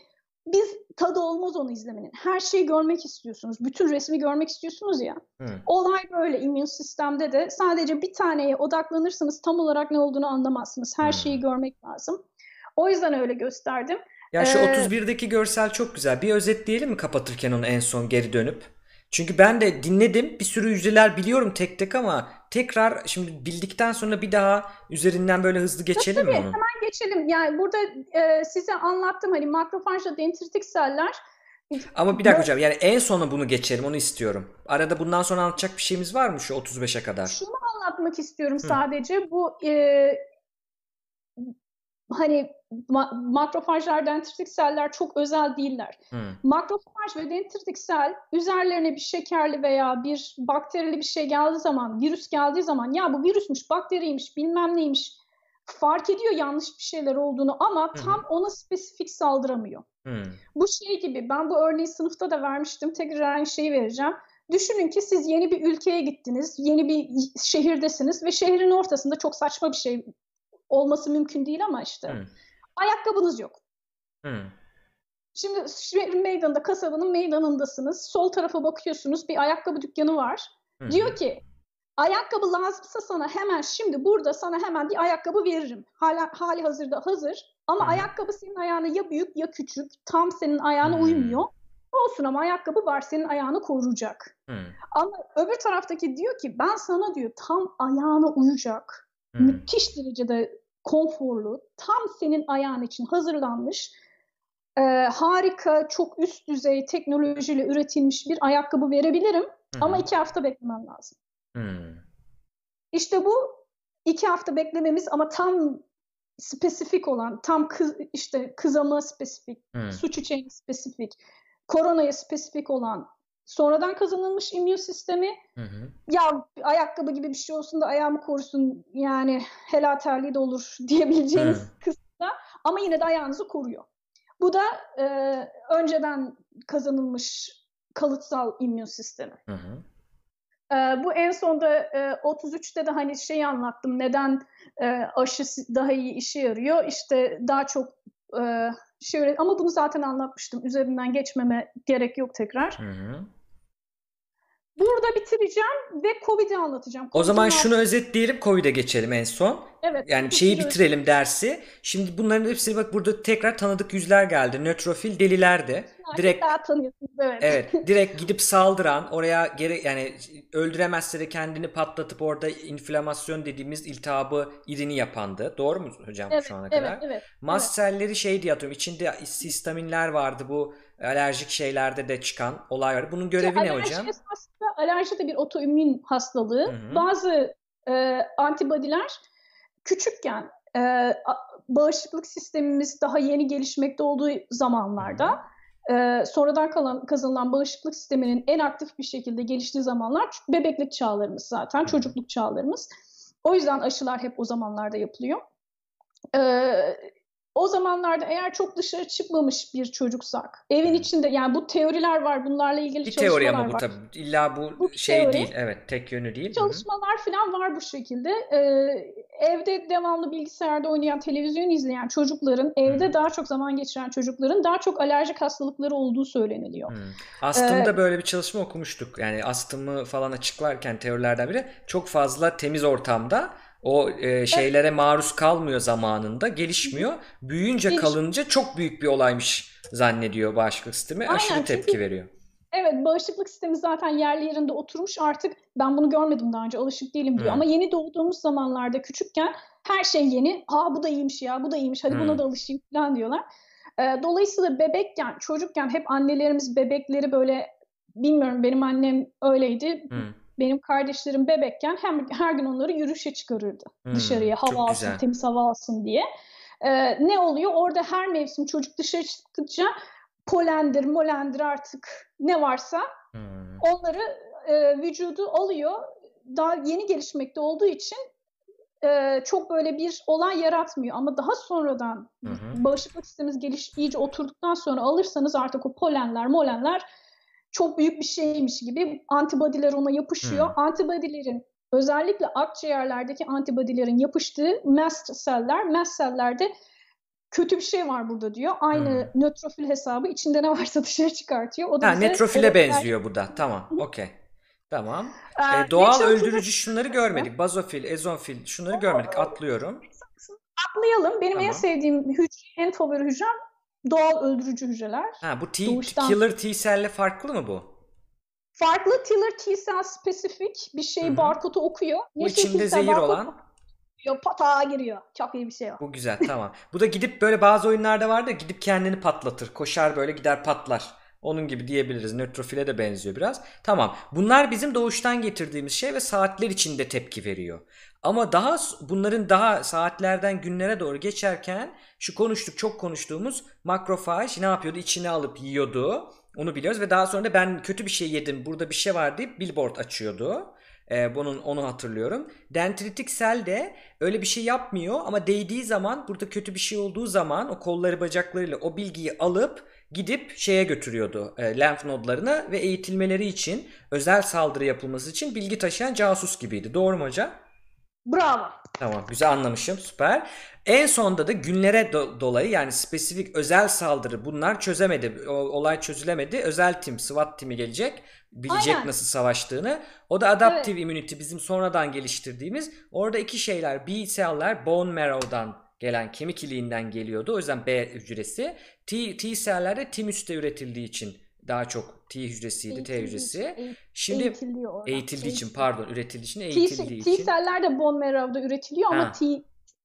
B: biz tadı olmaz onu izlemenin. Her şeyi görmek istiyorsunuz. Bütün resmi görmek istiyorsunuz ya.
A: Hı.
B: Olay böyle immün sistemde de sadece bir taneye odaklanırsanız tam olarak ne olduğunu anlamazsınız. Her
A: Hmm.
B: şeyi görmek lazım. O yüzden öyle gösterdim.
A: Ya şu
B: Ee,
A: 31'deki görsel çok güzel. Bir özetleyelim mi kapatırken onu en son geri dönüp? Çünkü ben de dinledim. Bir sürü yüzdeler biliyorum tek tek ama tekrar şimdi bildikten sonra bir daha üzerinden böyle hızlı geçelim mi
B: tabii,
A: onun?
B: Geçelim. Yani burada e, size anlattım hani makrofajla dendritik seller
A: Ama bir dakika hocam yani en sona bunu geçelim onu istiyorum. Arada bundan sonra anlatacak bir şeyimiz var mı şu 35'e kadar?
B: Şunu anlatmak istiyorum sadece. Bu e, hani ma- makrofajlar, dendritik seller çok özel değiller.
A: Hı.
B: Makrofaj ve dendritik sel üzerlerine bir şekerli veya bir bakterili bir şey geldiği zaman, virüs geldiği zaman ya bu virüsmüş, bakteriymiş, bilmem neymiş fark ediyor yanlış bir şeyler olduğunu ama
A: hı.
B: tam ona spesifik saldıramıyor.
A: Hı.
B: Bu şey gibi ben bu örneği sınıfta da vermiştim. Tekrar aynı şeyi vereceğim. Düşünün ki siz yeni bir ülkeye gittiniz, yeni bir şehirdesiniz ve şehrin ortasında çok saçma bir şey olması mümkün değil ama işte
A: Hı.
B: ayakkabınız yok.
A: Hı.
B: Şimdi şehrin meydanında, kasabanın meydanındasınız. Sol tarafa bakıyorsunuz bir ayakkabı dükkanı var.
A: Hı.
B: Diyor ki ayakkabı lazımsa sana hemen şimdi burada sana hemen bir ayakkabı veririm. Hala, hali hazırda hazır. Ama
A: Hı.
B: ayakkabı senin ayağına ya büyük ya küçük. Tam senin ayağına
A: Hmm.
B: uymuyor. Olsun ama ayakkabı var senin ayağını koruyacak.
A: Hmm.
B: Ama öbür taraftaki diyor ki ben sana diyor tam ayağına uyacak.
A: Hmm.
B: Müthiş derecede konforlu, tam senin ayağın için hazırlanmış, e, harika, çok üst düzey teknolojiyle üretilmiş bir ayakkabı verebilirim.
A: Hı
B: Ama iki hafta beklemem lazım.
A: Hmm.
B: İşte bu iki hafta beklememiz ama tam spesifik olan, tam kız, işte kızama spesifik,
A: Hmm.
B: su çiçeğine spesifik, koronaya spesifik olan sonradan kazanılmış immün sistemi
A: Hı hı.
B: ya ayakkabı gibi bir şey olsun da ayağımı korusun yani helal terliği de olur diyebileceğiniz
A: Hı.
B: kısımda ama yine de ayağınızı koruyor. Bu da e, önceden kazanılmış kalıtsal immün sistemi.
A: Hı hı.
B: E, bu en sonda e, 33'te de hani şey anlattım neden e, aşı daha iyi işe yarıyor. İşte daha çok e, şey ama bunu zaten anlatmıştım. Üzerinden geçmeme gerek yok tekrar.
A: Hı hı.
B: Burada bitireceğim ve Covid'i anlatacağım.
A: O zaman şunu özetleyelim, Covid'e geçelim en son.
B: Evet.
A: Yani şeyi bitirelim dersi. Şimdi bunların hepsini bak burada tekrar tanıdık yüzler geldi. Nötrofil deliler de. Direkt
B: Daha tanıyorsunuz evet.
A: evet, direkt gidip saldıran, oraya gere yani öldüremezse de kendini patlatıp orada inflamasyon dediğimiz iltihabı irini yapandı. Doğru mu hocam
B: Evet,
A: şu ana
B: evet,
A: kadar?
B: evet.
A: Mast selleri şey diye atıyorum. İçinde histaminler vardı bu alerjik şeylerde de çıkan olay var. Bunun görevi ne
B: alerji
A: hocam?
B: esasında alerji de bir otoimmün hastalığı.
A: Hı hı.
B: Bazı e, antibodiler küçükken e, bağışıklık sistemimiz daha yeni gelişmekte olduğu zamanlarda e, sonradan kalan, kazanılan bağışıklık sisteminin en aktif bir şekilde geliştiği zamanlar bebeklik çağlarımız zaten, çocukluk çağlarımız. O yüzden aşılar hep o zamanlarda yapılıyor. E, o zamanlarda eğer çok dışarı çıkmamış bir çocuksak, evin içinde yani bu teoriler var, bunlarla ilgili
A: Bir
B: çalışmalar
A: teori ama bu
B: var.
A: tabii. İlla bu,
B: Bu bir
A: şey
B: teori.
A: değil. Evet, tek yönü değil.
B: Çalışmalar falan var bu şekilde. Ee, evde devamlı bilgisayarda oynayan, televizyon izleyen çocukların, evde
A: Hı.
B: daha çok zaman geçiren çocukların daha çok alerjik hastalıkları olduğu söyleniliyor.
A: Astımda
B: Ee,
A: böyle bir çalışma okumuştuk. Yani astımı falan açıklarken teorilerden biri çok fazla temiz ortamda o e, şeylere maruz kalmıyor zamanında, gelişmiyor. Büyüyünce
B: Geliş-
A: kalınca çok büyük bir olaymış zannediyor bağışıklık sistemi.
B: Aynen,
A: Aşırı
B: çünkü-
A: tepki veriyor.
B: Evet, bağışıklık sistemi zaten yerli yerinde oturmuş artık ben bunu görmedim daha önce alışık değilim diyor.
A: Hı.
B: Ama yeni doğduğumuz zamanlarda küçükken her şey yeni. Ha bu da iyiymiş ya bu da iyiymiş hadi
A: Hı.
B: buna da alışayım falan diyorlar. Ee, dolayısıyla bebekken, çocukken hep annelerimiz bebekleri böyle bilmiyorum benim annem öyleydi.
A: Hı.
B: Benim kardeşlerim bebekken hem her gün onları yürüyüşe çıkarırdı
A: Hmm,
B: dışarıya hava alsın,
A: güzel.
B: temiz hava alsın diye. Ee, ne oluyor? Orada her mevsim çocuk dışarı çıktıkça polendir, molendir artık ne varsa
A: Hmm.
B: onları e, vücudu alıyor. Daha yeni gelişmekte olduğu için e, çok böyle bir olay yaratmıyor. Ama daha sonradan
A: Hı hı.
B: bağışıklık sistemimiz geliş, iyice oturduktan sonra alırsanız artık o polenler, molenler çok büyük bir şeymiş gibi antibodiler ona yapışıyor.
A: Hı.
B: Antibodilerin özellikle akciğerlerdeki antibodilerin yapıştığı mast seller, mast sellerde kötü bir şey var burada diyor. Aynı
A: Hmm.
B: nötrofil hesabı içinde ne varsa dışarı çıkartıyor. O da
A: Ha,
B: öyle-
A: benziyor bu da. Tamam, okey. Tamam.
B: Ee,
A: E, doğal öldürücü şunları görmedik. Bazofil, ezofil şunları görmedik. Atlıyorum.
B: Atlayalım. Benim en
A: Tamam.
B: sevdiğim hücre, en favori hücrem doğal öldürücü hücreler.
A: Ha bu T,
B: Doğuştan-
A: killer T cell'le farklı mı bu?
B: Farklı killer T cell spesifik bir şey barkodu okuyor.
A: Bu
B: Yeşil
A: içinde zehir olan.
B: okuyor, patağa giriyor. Çok iyi bir şey o.
A: Bu güzel tamam. Bu da gidip böyle bazı oyunlarda vardı gidip kendini patlatır. Koşar böyle gider patlar. Onun gibi diyebiliriz. Nötrofile de benziyor biraz. Tamam. Bunlar bizim doğuştan getirdiğimiz şey ve saatler içinde tepki veriyor. Ama daha bunların daha saatlerden günlere doğru geçerken şu konuştuk çok konuştuğumuz makrofaj ne yapıyordu? İçine alıp yiyordu. Onu biliyoruz ve daha sonra da ben kötü bir şey yedim burada bir şey var deyip billboard açıyordu. Ee, bunun onu hatırlıyorum. Dendritik sel de öyle bir şey yapmıyor ama değdiği zaman burada kötü bir şey olduğu zaman o kolları bacaklarıyla o bilgiyi alıp gidip şeye götürüyordu e, lenf nodlarına ve eğitilmeleri için özel saldırı yapılması için bilgi taşıyan casus gibiydi. Doğru mu hocam?
B: Bravo.
A: Tamam güzel anlamışım süper. En sonda da günlere do- dolayı yani spesifik özel saldırı bunlar çözemedi. O, olay çözülemedi. Özel tim SWAT timi gelecek. Bilecek
B: Aynen.
A: nasıl savaştığını. O da adaptive immunity bizim sonradan geliştirdiğimiz. Orada iki şeyler B cell'ler bone marrow'dan gelen kemik iliğinden geliyordu. O yüzden B hücresi. T, T cell'ler de tümüste üretildiği için daha çok T hücresiydi, T
B: Eğitildiği
A: hücresi. Şimdi
B: orada.
A: eğitildiği için
B: Eğitildi.
A: pardon üretildiği için
B: T,
A: eğitildiği
B: T
A: için.
B: seller de bone marrow'da üretiliyor
A: Ha.
B: ama T,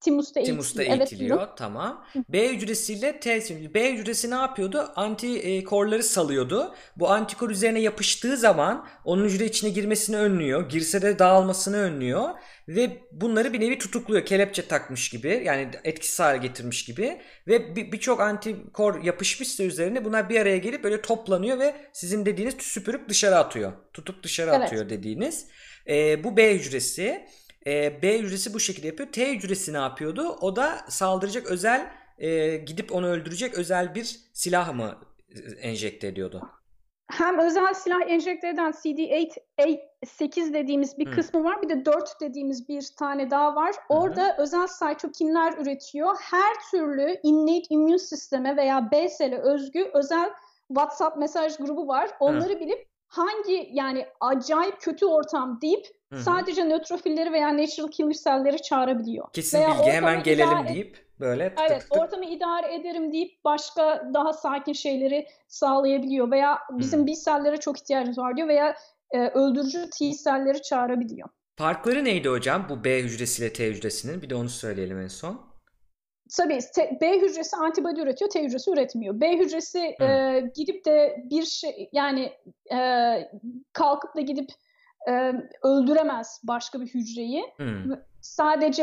B: Timus'ta
A: Timus'ta
B: eğitiliyor. Evet,
A: eğitiliyor. tamam. B hücresiyle T hücresi. B hücresi ne yapıyordu? Antikorları salıyordu. Bu antikor üzerine yapıştığı zaman onun hücre içine girmesini önlüyor. Girse de dağılmasını önlüyor. Ve bunları bir nevi tutukluyor. Kelepçe takmış gibi. Yani etkisiz hale getirmiş gibi. Ve bir- birçok antikor yapışmışsa üzerine bunlar bir araya gelip böyle toplanıyor ve sizin dediğiniz süpürüp dışarı atıyor. Tutup dışarı
B: Evet.
A: atıyor dediğiniz. Ee, bu B hücresi. Ee, B hücresi bu şekilde yapıyor. T hücresi ne yapıyordu? O da saldıracak özel e, gidip onu öldürecek özel bir silah mı e, enjekte ediyordu?
B: Hem özel silah enjekte eden CD8 A8 dediğimiz bir
A: Hı.
B: kısmı var. Bir de 4 dediğimiz bir tane daha var. Orada özel saytokinler üretiyor. Her türlü innate immün sisteme veya B sele özgü özel WhatsApp mesaj grubu var. Onları bilip hangi yani acayip kötü ortam deyip
A: Hı hı.
B: sadece nötrofilleri veya natural killer cell'leri çağırabiliyor.
A: Kesin
B: Veya
A: bilgi hemen gelelim
B: idare-
A: deyip böyle tık
B: Evet,
A: tık
B: ortamı idare ederim deyip başka daha sakin şeyleri sağlayabiliyor veya bizim
A: Hmm.
B: B sellere çok ihtiyacımız var diyor veya e, öldürücü T selleri çağırabiliyor.
A: Farkları neydi hocam bu B hücresiyle T hücresinin? Bir de onu söyleyelim en son.
B: Tabii B hücresi antibody üretiyor, T hücresi üretmiyor. B hücresi e, gidip de bir şey yani e, kalkıp da gidip e, öldüremez başka bir hücreyi.
A: Hmm.
B: sadece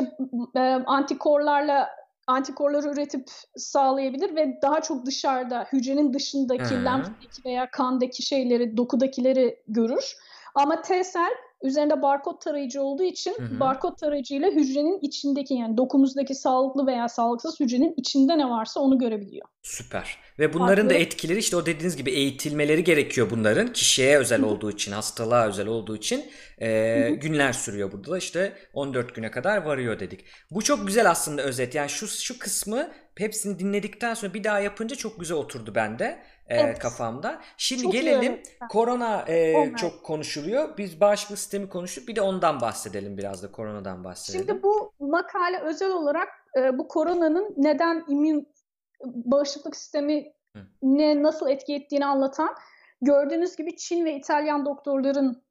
B: e, antikorlarla antikorları üretip sağlayabilir ve daha çok dışarıda hücrenin dışındaki
A: Hı.
B: lenfteki veya kandaki şeyleri dokudakileri görür. Ama T sel üzerinde barkod tarayıcı olduğu için
A: Hı hı.
B: barkod tarayıcıyla hücrenin içindeki yani dokumuzdaki sağlıklı veya sağlıksız hücrenin içinde ne varsa onu görebiliyor.
A: Süper. Ve bunların da
B: Farklı-
A: etkileri işte o dediğiniz gibi eğitilmeleri gerekiyor bunların. Kişiye özel
B: Hı hı.
A: olduğu için, hastalığa özel olduğu için e,
B: Hı hı.
A: günler sürüyor burada da işte 14 güne kadar varıyor dedik. Bu çok güzel aslında özet. Yani şu şu kısmı hepsini dinledikten sonra bir daha yapınca çok güzel oturdu bende e,
B: Evet.
A: kafamda. Şimdi
B: Çok
A: gelelim korona e,
B: Onlar.
A: çok konuşuluyor. Biz bağışıklık sistemi konuştuk. Bir de ondan bahsedelim biraz da koronadan bahsedelim.
B: Şimdi bu makale özel olarak e, bu koronanın neden immün bağışıklık sistemi ne nasıl etki ettiğini anlatan gördüğünüz gibi Çin ve İtalyan doktorların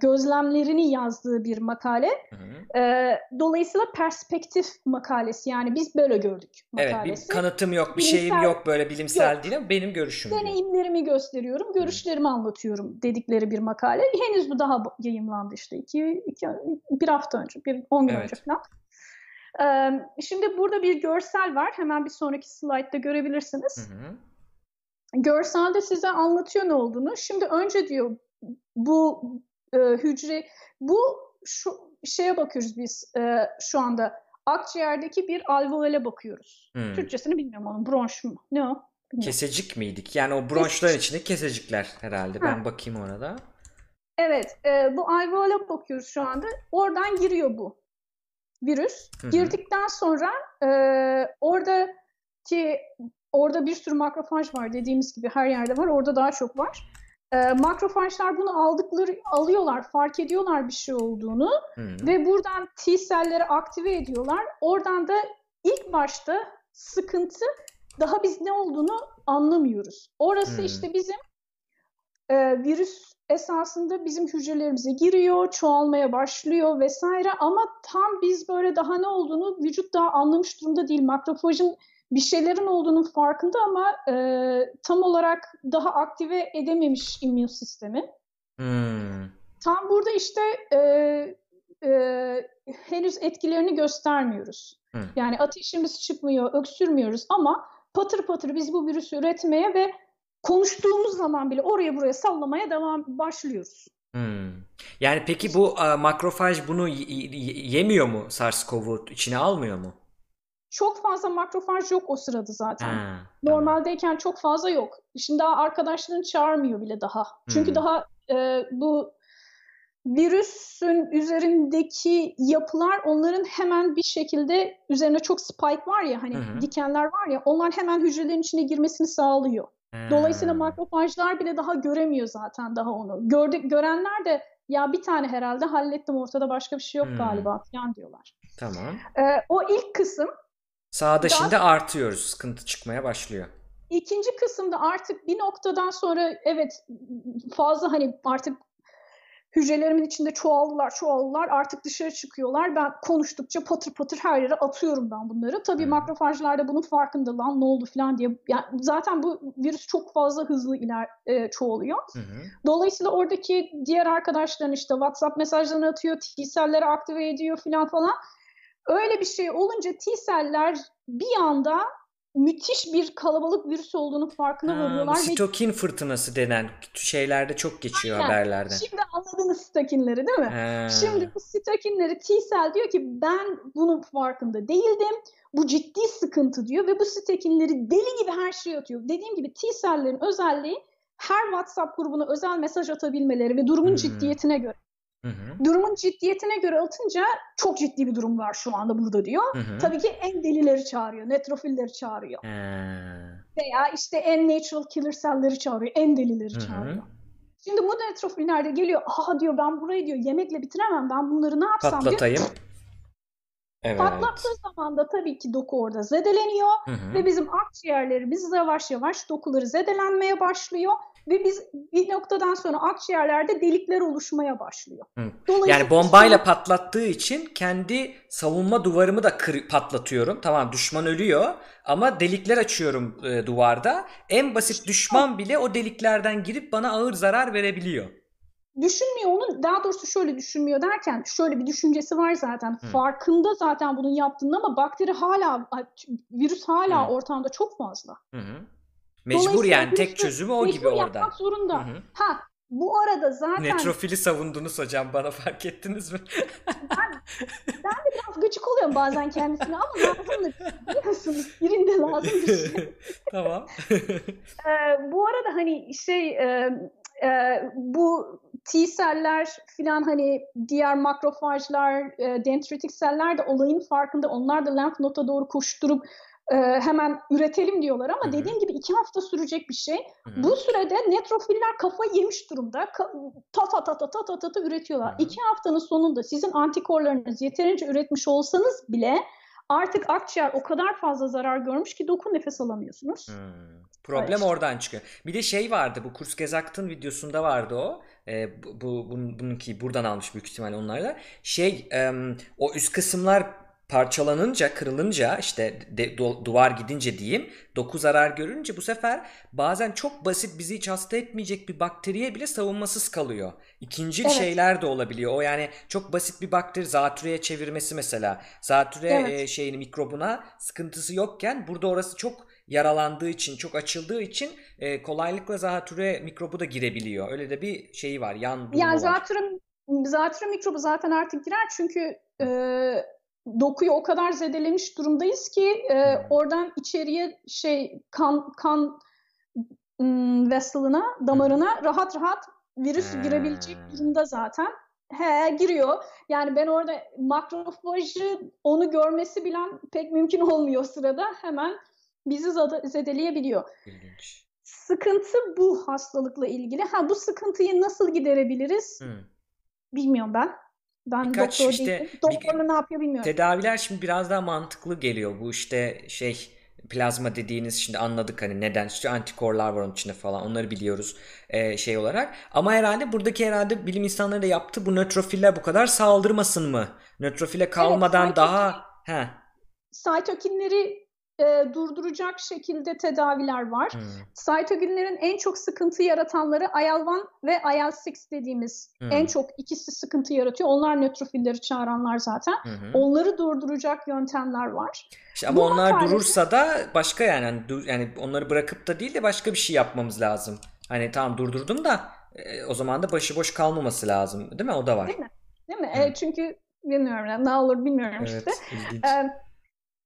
B: gözlemlerini yazdığı bir makale.
A: Hı hı.
B: E, dolayısıyla perspektif makalesi yani biz böyle gördük
A: Evet,
B: makalesi.
A: bir kanıtım yok, bir
B: Bilimsel-
A: şeyim yok böyle bilimsel
B: Yok.
A: değil ama benim görüşüm diyor.
B: Deneyimlerimi gösteriyorum, görüşlerimi anlatıyorum dedikleri bir makale. Henüz bu daha yayımlandı işte iki, iki bir hafta önce, bir on gün
A: Evet.
B: önce falan. Ee, şimdi burada bir görsel var. Hemen bir sonraki slaytta görebilirsiniz.
A: Hı hı.
B: Görselde size anlatıyor ne olduğunu. Şimdi önce diyor bu e, hücre, bu şu şeye bakıyoruz biz e, şu anda. Akciğerdeki bir alveole bakıyoruz.
A: Hmm.
B: Türkçesini bilmiyorum onun. Bronş mu? Ne o? Bilmiyorum.
A: Kesecik miydik? Yani o bronşların içinde kesecikler herhalde. Ben
B: Ha.
A: bakayım orada.
B: Evet, e, bu alveola bakıyoruz şu anda. Oradan giriyor bu virüs.
A: Hı hı.
B: Girdikten sonra e, oradaki orada bir sürü makrofaj var dediğimiz gibi her yerde var. Orada daha çok var. E, makrofajlar bunu aldıkları alıyorlar, fark ediyorlar bir şey olduğunu
A: hı.
B: ve buradan T selleri aktive ediyorlar. Oradan da ilk başta sıkıntı daha biz ne olduğunu anlamıyoruz. Orası
A: Hmm.
B: işte bizim e, virüs esasında bizim hücrelerimize giriyor, çoğalmaya başlıyor vesaire ama tam biz böyle daha ne olduğunu vücut daha anlamış durumda değil. Makrofajın bir şeylerin olduğunun farkında ama e, tam olarak daha aktive edememiş immün sistemi.
A: Hmm.
B: Tam burada işte e, e, henüz etkilerini göstermiyoruz.
A: Hı.
B: Yani ateşimiz çıkmıyor, öksürmüyoruz ama patır patır biz bu virüsü üretmeye ve konuştuğumuz zaman bile oraya buraya sallamaya devam başlıyoruz.
A: Hmm. Yani peki bu a, makrofaj bunu yemiyor mu SARS-CoV'u içine almıyor mu?
B: Çok fazla makrofaj yok o sırada zaten.
A: Ha.
B: Normaldeyken çok fazla yok. Şimdi daha arkadaşlarını çağırmıyor bile daha. Çünkü
A: Hmm.
B: daha e, bu virüsün üzerindeki yapılar onların hemen bir şekilde üzerine çok spike var ya hani
A: Hı hı.
B: dikenler var ya onlar hemen hücrelerin içine girmesini sağlıyor. Dolayısıyla
A: Ha.
B: makrofajlar bile daha göremiyor zaten daha onu. Gördük görenler de ya bir tane herhalde hallettim ortada başka bir şey yok
A: Hmm.
B: galiba falan diyorlar.
A: Tamam.
B: Ee, o ilk kısım
A: Sağda
B: Daha-
A: şimdi artıyoruz. Sıkıntı çıkmaya başlıyor.
B: İkinci kısımda artık bir noktadan sonra evet fazla hani artık hücrelerimin içinde çoğaldılar çoğaldılar artık dışarı çıkıyorlar. Ben konuştukça patır patır her yere atıyorum ben bunları. Tabii
A: Hı.
B: makrofajlar da bunun farkında lan ne oldu falan diye. Yani zaten bu virüs çok fazla hızlı iler e, çoğalıyor.
A: Hı.
B: Dolayısıyla oradaki diğer arkadaşların işte WhatsApp mesajlarını atıyor, T-selleri aktive ediyor falan falan. Öyle bir şey olunca T-seller bir anda müthiş bir kalabalık virüs olduğunu farkına
A: Ha,
B: varıyorlar ve
A: sitokin fırtınası denen şeylerde çok geçiyor
B: Aynen.
A: haberlerde.
B: şimdi anladınız sitakinleri değil mi?
A: Ha.
B: Şimdi bu sitakinleri T-cell diyor ki ben bunun farkında değildim. Bu ciddi sıkıntı diyor ve bu sitakinleri deli gibi her şeye atıyor. Dediğim gibi T-cell'lerin özelliği her WhatsApp grubuna özel mesaj atabilmeleri ve durumun
A: Hmm.
B: ciddiyetine göre.
A: Hı hı.
B: Durumun ciddiyetine göre atınca çok ciddi bir durum var şu anda burada diyor.
A: Hı hı.
B: Tabii ki en delileri çağırıyor, netrofilleri çağırıyor.
A: Ha.
B: Veya işte en natural killer cell'leri çağırıyor, en delileri
A: Hı hı.
B: çağırıyor. Şimdi bu netrofiller de geliyor, aha diyor ben burayı diyor yemekle bitiremem, ben bunları ne yapsam diyor.
A: Patlatayım. Evet.
B: Patlattığı zaman da tabii ki doku orada zedeleniyor
A: Hı hı.
B: ve bizim akciğerlerimiz yavaş yavaş dokuları zedelenmeye başlıyor ve biz bir noktadan sonra akciğerlerde delikler oluşmaya başlıyor.
A: Hı.
B: Dolayısıyla
A: Yani bombayla patlattığı için kendi savunma duvarımı da kır- patlatıyorum. Tamam düşman ölüyor ama delikler açıyorum e, duvarda. En basit düşman bile o deliklerden girip bana ağır zarar verebiliyor.
B: düşünmüyor onu daha doğrusu şöyle düşünmüyor derken şöyle bir düşüncesi var zaten
A: Hı.
B: farkında zaten bunun yaptığında ama bakteri hala virüs hala
A: Hı.
B: ortamda çok fazla.
A: Hı. Mecbur yani tek çözümü o gibi
B: Mecbur
A: orada.
B: yapmak zorunda.
A: Hı hı.
B: Ha bu arada zaten
A: Netrofili savundunuz hocam bana fark ettiniz mi?
B: biraz gıcık oluyorum bazen kendisine ama lazımdır. Biliyorsunuz birinde lazım bir şey.
A: tamam.
B: Ee, bu arada hani şey e, e, bu T seller filan hani diğer makrofajlar, e, dendritik seller de olayın farkında. Onlar da lenf nota doğru koşturup e, hemen üretelim diyorlar ama dediğim gibi iki hafta sürecek bir şey. Bu sürede netrofiller kafayı yemiş durumda. Ka- ta ta ta ta ta ta ta, ta üretiyorlar.
A: Hı-hı.
B: İki haftanın sonunda sizin antikorlarınız yeterince üretmiş olsanız bile artık akciğer o kadar fazla zarar görmüş ki dokun nefes alamıyorsunuz.
A: Problem
B: evet.
A: oradan çıkıyor. Bir de şey vardı bu Kurs Gezakt'ın videosunda vardı o. E, bu, bu bununki buradan almış büyük ihtimalle onlar da. Şey e, o üst kısımlar parçalanınca, kırılınca işte de- do- duvar gidince diyeyim, doku zarar görünce bu sefer bazen çok basit bizi hiç hasta etmeyecek bir bakteriye bile savunmasız kalıyor. İkinci
B: Evet.
A: şeyler de olabiliyor. O yani çok basit bir bakteri zatürreye çevirmesi mesela. Zatürre
B: Evet.
A: e, şeyini mikrobuna sıkıntısı yokken burada orası çok yaralandığı için, çok açıldığı için e, kolaylıkla zatürre mikrobu da girebiliyor. Öyle de bir şeyi var, yan durumu
B: Yani
A: var.
B: zatürre, zatürre mikrobu zaten artık girer çünkü e, dokuyu o kadar zedelemiş durumdayız ki e, oradan içeriye şey kan kan ım, vessel'ına, damarına rahat rahat virüs girebilecek durumda zaten. He giriyor. Yani ben orada makrofajı onu görmesi bilen pek mümkün olmuyor sırada. Hemen bizi zede- zedeleyebiliyor.
A: İlginç.
B: Sıkıntı bu hastalıkla ilgili. Ha bu sıkıntıyı nasıl giderebiliriz?
A: Hı.
B: Bilmiyorum ben. Ben
A: Birkaç
B: doktor
A: işte
B: değilim. Doktorla ne yapıyor bilmiyorum.
A: Tedaviler şimdi biraz daha mantıklı geliyor. Bu işte şey plazma dediğiniz şimdi anladık hani neden işte antikorlar var onun içinde falan onları biliyoruz e, şey olarak. Ama herhalde buradaki herhalde bilim insanları da yaptı bu nötrofiller bu kadar saldırmasın mı? Nötrofile kalmadan
B: cytokinin-
A: daha he.
B: Cytokinleri e, durduracak şekilde tedaviler var.
A: Hı,
B: Cytokinlerin en çok sıkıntı yaratanları IL-1 ve IL-6 dediğimiz
A: Hmm.
B: en çok ikisi sıkıntı yaratıyor. Onlar nötrofilleri çağıranlar zaten.
A: hı.
B: Onları durduracak yöntemler var.
A: İşte ama
B: Bu
A: onlar
B: makalede-
A: durursa da başka yani hani yani onları bırakıp da değil de başka bir şey yapmamız lazım. Hani tamam durdurdum da e, o zaman da başıboş kalmaması lazım değil mi? O da var.
B: Değil mi? Değil mi?
A: Hı.
B: E, çünkü bilmiyorum ne olur bilmiyorum
A: Evet,
B: işte.
A: ilginç.
B: E,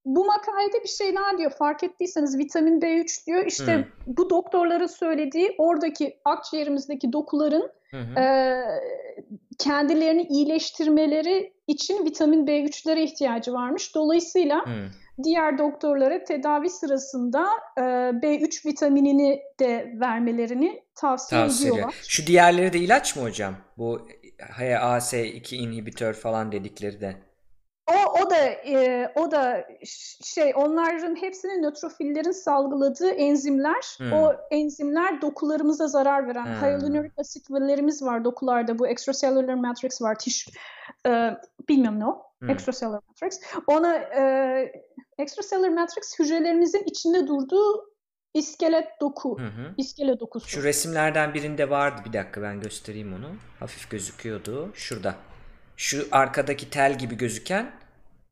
B: bu makalede bir şey daha diyor. Fark ettiyseniz vitamin B3 diyor. İşte
A: Hı.
B: bu doktorların söylediği oradaki akciğerimizdeki dokuların
A: Hı hı.
B: e, kendilerini iyileştirmeleri için vitamin B3'lere ihtiyacı varmış. Dolayısıyla hmm. diğer doktorlara tedavi sırasında e, B3 vitaminini de vermelerini tavsiye, tavsiye ediyorlar.
A: Şu diğerleri de ilaç mı hocam? Bu HAS2 inhibitör falan dedikleri de.
B: O, o da e, o da şey onların hepsinin nötrofillerin salgıladığı enzimler. Hmm. O enzimler dokularımıza zarar veren hmm. hyaluronik asitlerimiz var dokularda. Bu extracellular matrix var. Tiş e, bilmiyorum ne o. Hmm. Extracellular matrix. Ona e, extracellular matrix hücrelerimizin içinde durduğu iskelet doku. Hı hı. İskele dokusu.
A: Şu resimlerden birinde vardı. Bir dakika ben göstereyim onu. Hafif gözüküyordu. Şurada. Şu arkadaki tel gibi gözüken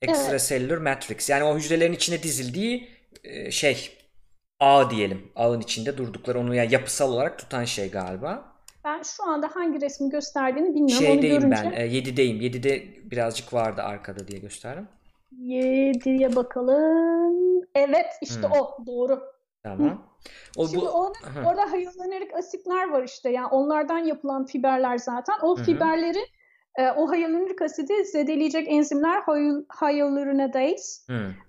A: extracellular evet. matrix. Yani o hücrelerin içine dizildiği e, şey ağ diyelim. Ağın içinde durdukları onu yani yapısal olarak tutan şey galiba.
B: Ben şu anda hangi resmi gösterdiğini bilmiyorum.
A: Şeydeyim onu görünce... ben. E, 7'deyim. 7'de birazcık vardı arkada diye gösterdim.
B: 7'ye bakalım. Evet işte hmm. o. Doğru.
A: Tamam.
B: O, Şimdi bu... Ona, orada hyaluronik asitler var işte. Yani onlardan yapılan fiberler zaten. O Hı-hı. fiberleri e, o hyaluronik asidi zedeleyecek enzimler hyaluronidase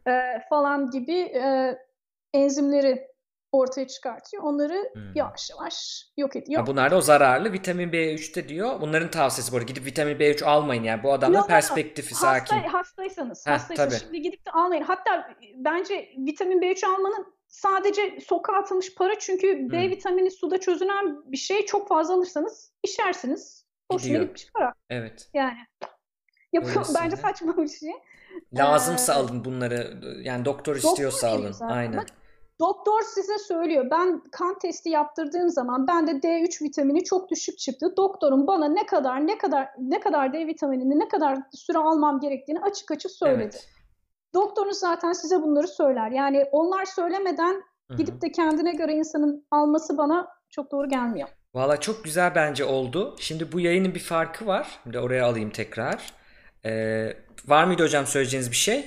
B: e, falan gibi e, enzimleri ortaya çıkartıyor. Onları hmm. yavaş yavaş yok ediyor.
A: Ha, bunlar da o zararlı vitamin B3'te diyor. Bunların tavsiyesi bu arada gidip vitamin B3 almayın yani. Bu adamın perspektifi
B: hasta,
A: sakin.
B: Hastaysanız, Heh, hastaysanız tabii. şimdi gidip de almayın. Hatta bence vitamin B3 almanın sadece sokağa atılmış para çünkü hmm. B vitamini suda çözünen bir şey çok fazla alırsanız içersiniz. Hoşuna gitmiş para.
A: Evet.
B: Yani yapıyor, bence saçma bir şey.
A: Lazımsa ee, alın bunları. Yani doktor istiyorsa doktor alın. Zaten. Aynen. Bak,
B: doktor size söylüyor. Ben kan testi yaptırdığım zaman bende D3 vitamini çok düşük çıktı. Doktorum bana ne kadar ne kadar ne kadar D vitaminini ne kadar süre almam gerektiğini açık açık söyledi. Evet. Doktorunuz zaten size bunları söyler. Yani onlar söylemeden Hı-hı. gidip de kendine göre insanın alması bana çok doğru gelmiyor.
A: Valla çok güzel bence oldu. Şimdi bu yayının bir farkı var. Şimdi oraya alayım tekrar. Ee, var mıydı hocam söyleyeceğiniz bir şey?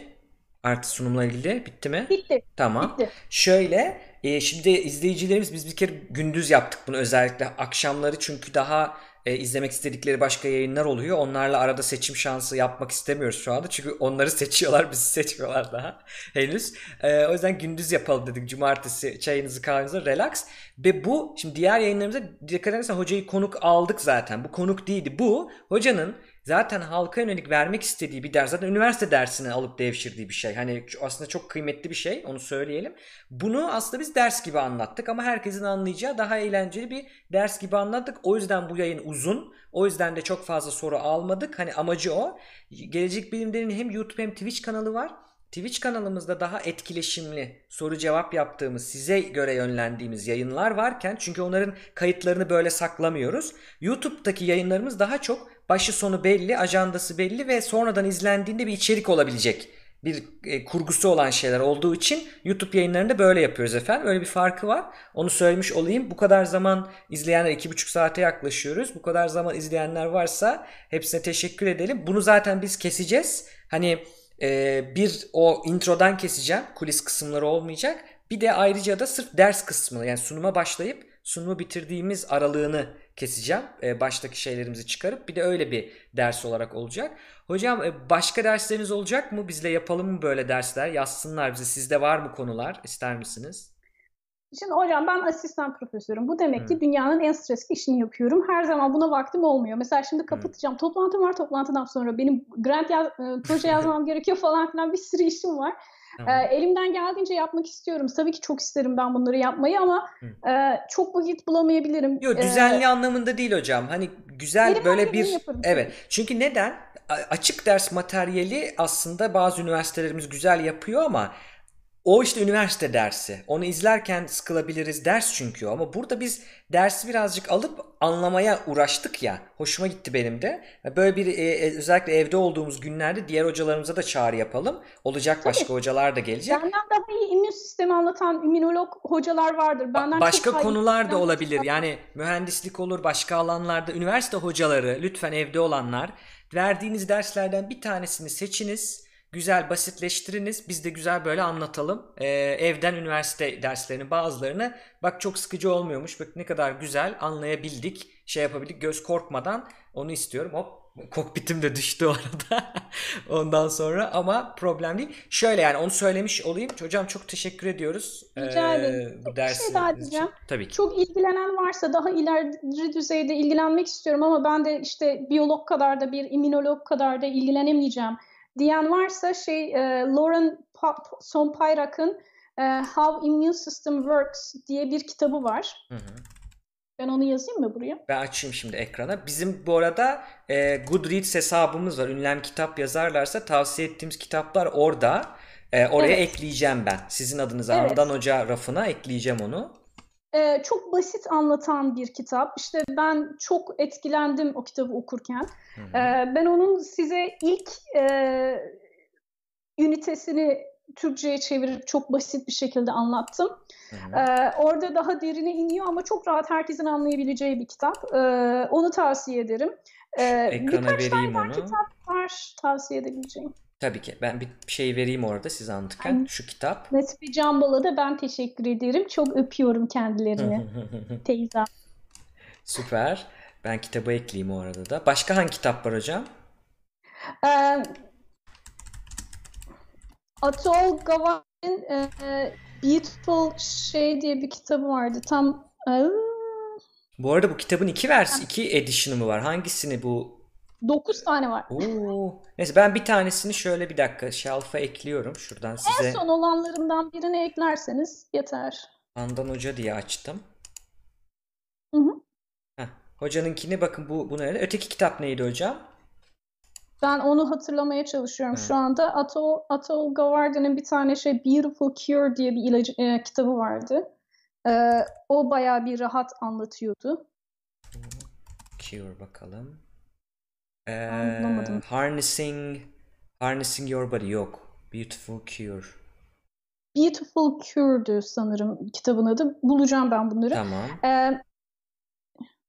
A: Artı sunumla ilgili bitti mi?
B: Bitti.
A: Tamam.
B: Bitti.
A: Şöyle e, şimdi izleyicilerimiz biz bir kere gündüz yaptık bunu özellikle akşamları çünkü daha e, izlemek istedikleri başka yayınlar oluyor. Onlarla arada seçim şansı yapmak istemiyoruz şu anda. Çünkü onları seçiyorlar, bizi seçmiyorlar daha henüz. E, o yüzden gündüz yapalım dedik. Cumartesi çayınızı kahvenizi relax. Ve bu şimdi diğer yayınlarımızda dikkat edersen hocayı konuk aldık zaten. Bu konuk değildi. Bu hocanın zaten halka yönelik vermek istediği bir ders. Zaten üniversite dersini alıp devşirdiği bir şey. Hani aslında çok kıymetli bir şey onu söyleyelim. Bunu aslında biz ders gibi anlattık ama herkesin anlayacağı daha eğlenceli bir ders gibi anlattık. O yüzden bu yayın uzun. O yüzden de çok fazla soru almadık. Hani amacı o. Gelecek Bilimler'in hem YouTube hem Twitch kanalı var. Twitch kanalımızda daha etkileşimli soru cevap yaptığımız size göre yönlendiğimiz yayınlar varken çünkü onların kayıtlarını böyle saklamıyoruz. YouTube'daki yayınlarımız daha çok başı sonu belli, ajandası belli ve sonradan izlendiğinde bir içerik olabilecek bir e, kurgusu olan şeyler olduğu için YouTube yayınlarında böyle yapıyoruz efendim. Öyle bir farkı var. Onu söylemiş olayım. Bu kadar zaman izleyenler iki buçuk saate yaklaşıyoruz. Bu kadar zaman izleyenler varsa hepsine teşekkür edelim. Bunu zaten biz keseceğiz. Hani e, bir o introdan keseceğim. Kulis kısımları olmayacak. Bir de ayrıca da sırf ders kısmını yani sunuma başlayıp sunumu bitirdiğimiz aralığını keseceğim. E, baştaki şeylerimizi çıkarıp bir de öyle bir ders olarak olacak. Hocam e, başka dersleriniz olacak mı? Bizle yapalım mı böyle dersler? Yazsınlar bize. Sizde var mı konular? İster misiniz?
B: Şimdi hocam ben asistan profesörüm. Bu demek hmm. ki dünyanın en stresli işini yapıyorum. Her zaman buna vaktim olmuyor. Mesela şimdi kapatacağım. Hmm. Toplantım var. Toplantıdan sonra benim grant yaz, e, proje yazmam gerekiyor falan filan bir sürü işim var. Tamam. E, elimden geldiğince yapmak istiyorum. Tabii ki çok isterim ben bunları yapmayı ama e, çok vakit bulamayabilirim.
A: Yok düzenli ee, anlamında değil hocam. Hani güzel böyle bir evet. Çünkü neden? Açık ders materyali aslında bazı üniversitelerimiz güzel yapıyor ama o işte üniversite dersi. Onu izlerken sıkılabiliriz ders çünkü. Ama burada biz dersi birazcık alıp anlamaya uğraştık ya. Hoşuma gitti benim de. Böyle bir e, e, özellikle evde olduğumuz günlerde diğer hocalarımıza da çağrı yapalım. Olacak Tabii. başka hocalar da gelecek.
B: Benden daha iyi immün sistemi anlatan immünolog hocalar vardır. Benden
A: başka çok konular da olabilir. Yani mühendislik olur, başka alanlarda üniversite hocaları lütfen evde olanlar verdiğiniz derslerden bir tanesini seçiniz güzel basitleştiriniz. Biz de güzel böyle anlatalım. Ee, evden üniversite derslerinin bazılarını bak çok sıkıcı olmuyormuş. Bak ne kadar güzel anlayabildik. Şey yapabildik göz korkmadan onu istiyorum. Hop kokpitim de düştü orada. Ondan sonra ama problem değil. Şöyle yani onu söylemiş olayım. Hocam çok teşekkür ediyoruz.
B: Rica ederim.
A: Bu
B: Bir
A: dersi
B: şey daha diyeceğim.
A: Tabii ki.
B: Çok ilgilenen varsa daha ileri düzeyde ilgilenmek istiyorum ama ben de işte biyolog kadar da bir immünolog kadar da ilgilenemeyeceğim diyen varsa şey e, Lauren Sonpayrak'ın e, How Immune System Works diye bir kitabı var.
A: Hı hı.
B: Ben onu yazayım mı buraya?
A: Ben açayım şimdi ekrana. Bizim bu arada e, Goodreads hesabımız var. Ünlem kitap yazarlarsa tavsiye ettiğimiz kitaplar orada. E, oraya
B: Evet.
A: ekleyeceğim ben. Sizin adınıza
B: Evet.
A: Handan Hoca rafına ekleyeceğim onu.
B: Ee, çok basit anlatan bir kitap. İşte ben çok etkilendim o kitabı okurken.
A: Hı hı.
B: Ee, ben onun size ilk e, ünitesini Türkçe'ye çevirip çok basit bir şekilde anlattım.
A: Hı.
B: Ee, orada daha derine iniyor ama çok rahat herkesin anlayabileceği bir kitap. Ee, onu tavsiye ederim. Ee,
A: Ekrana
B: birkaç tane
A: vereyim
B: daha
A: onu.
B: kitap var tavsiye edebileceğim.
A: Tabii ki. Ben bir şey vereyim orada siz anlatırken.
B: Aynen.
A: Şu kitap.
B: Nesbi Canbal'a da ben teşekkür ederim. Çok öpüyorum kendilerini. Teyzem.
A: Süper. Ben kitabı ekleyeyim o arada da. Başka hangi kitap var hocam?
B: Ee, Atol Gawai'nin e, Beautiful şey diye bir kitabı vardı. Tam Aa,
A: Bu arada bu kitabın iki vers, iki edition'ı mı var? Hangisini bu?
B: Dokuz tane var.
A: Oo. Neyse ben bir tanesini şöyle bir dakika shelf'a ekliyorum. Şuradan
B: En
A: size
B: son olanlarından birini eklerseniz yeter.
A: Handan Hoca diye açtım.
B: Hı hı.
A: Heh. Hocanınkini bakın bu bunu öyle. Öteki kitap neydi hocam?
B: Ben onu hatırlamaya çalışıyorum
A: Hı.
B: şu anda. Atol, Atol Gawardi'nin bir tane şey Beautiful Cure diye bir ilacı, e, kitabı vardı. Ee, o bayağı bir rahat anlatıyordu.
A: Cure bakalım. Ee,
B: bulamadım.
A: Harnessing Harnessing Your Body yok. Beautiful Cure.
B: Beautiful Cure'du sanırım kitabın adı. Bulacağım ben bunları.
A: Tamam.
B: Ee,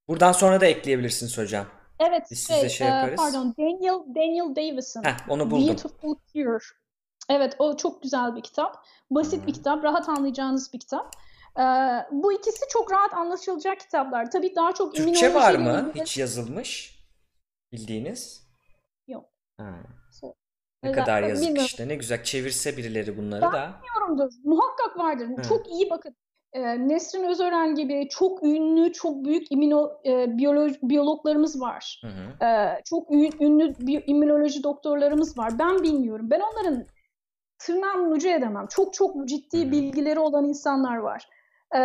A: Buradan sonra da ekleyebilirsiniz hocam.
B: evet
A: Biz
B: şey,
A: size şey yaparız.
B: pardon Daniel Daniel Davison.
A: Heh, onu buldum.
B: Beautiful Cure. Evet o çok güzel bir kitap. Basit
A: Hı.
B: bir kitap, rahat anlayacağınız bir kitap. Ee, bu ikisi çok rahat anlaşılacak kitaplar. Tabii daha çok
A: Türkçe var
B: immünolojiyle
A: mı?
B: ilgili-
A: Hiç yazılmış. Bildiğiniz.
B: Yok.
A: Ha.
B: So-
A: Ne
B: Özel-
A: kadar yazık
B: bilmiyorum.
A: işte. Ne güzel çevirse birileri bunları
B: Ben-
A: da.
B: Bilmiyorumdur. Muhakkak vardır.
A: Hı.
B: Çok iyi bakın. Ee, Nesrin Özören gibi çok ünlü, çok büyük immüno, e, biyolo- biyologlarımız var.
A: Hı hı.
B: Ee, çok ünlü immünoloji doktorlarımız var. Ben bilmiyorum. Ben onların tırnağımın ucu edemem. Çok çok ciddi bilgileri olan insanlar var. Ee,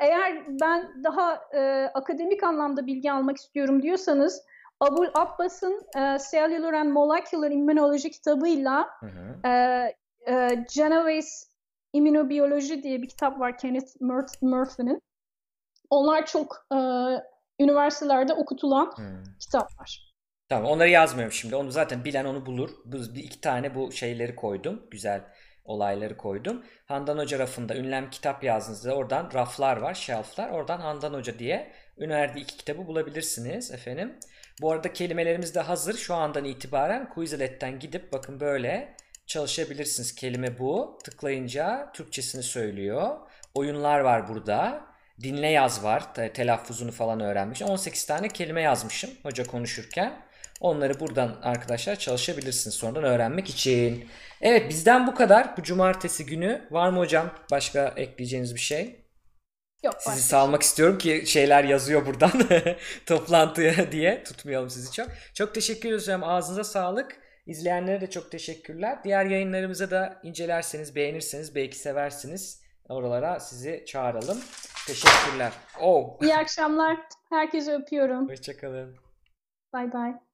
B: eğer ben daha e, akademik anlamda bilgi almak istiyorum diyorsanız Abul Abbas'ın e, Cellular and Molecular Immunology kitabıyla
A: Hı hı.
B: e, e, Genovese Immunobiyoloji diye bir kitap var Kenneth Mur- Murphy'nin. Onlar çok e, üniversitelerde okutulan
A: Hı.
B: kitaplar.
A: Tamam onları yazmıyorum şimdi. Onu zaten bilen onu bulur. Bu, bir iki tane bu şeyleri koydum. Güzel olayları koydum. Handan Hoca rafında ünlem kitap yazdığınızda oradan raflar var, shelflar. Oradan Handan Hoca diye önerdiği iki kitabı bulabilirsiniz efendim. Bu arada kelimelerimiz de hazır. Şu andan itibaren Quizlet'ten gidip bakın böyle çalışabilirsiniz. Kelime bu. Tıklayınca Türkçesini söylüyor. Oyunlar var burada. Dinle yaz var. Te- Telaffuzunu falan öğrenmiş. 18 tane kelime yazmışım hoca konuşurken. Onları buradan arkadaşlar çalışabilirsiniz sonradan öğrenmek için. Evet bizden bu kadar. Bu cumartesi günü. Var mı hocam başka ekleyeceğiniz bir şey?
B: Yok.
A: Sizi salmak istiyorum ki şeyler yazıyor buradan toplantıya diye tutmayalım sizi çok. Çok teşekkür ediyoruz hocam. Ağzınıza sağlık. İzleyenlere de çok teşekkürler. Diğer yayınlarımıza da incelerseniz, beğenirseniz, belki seversiniz. Oralara sizi çağıralım. Teşekkürler. Oh.
B: İyi akşamlar. Herkese öpüyorum.
A: Hoşçakalın.
B: Bye bye.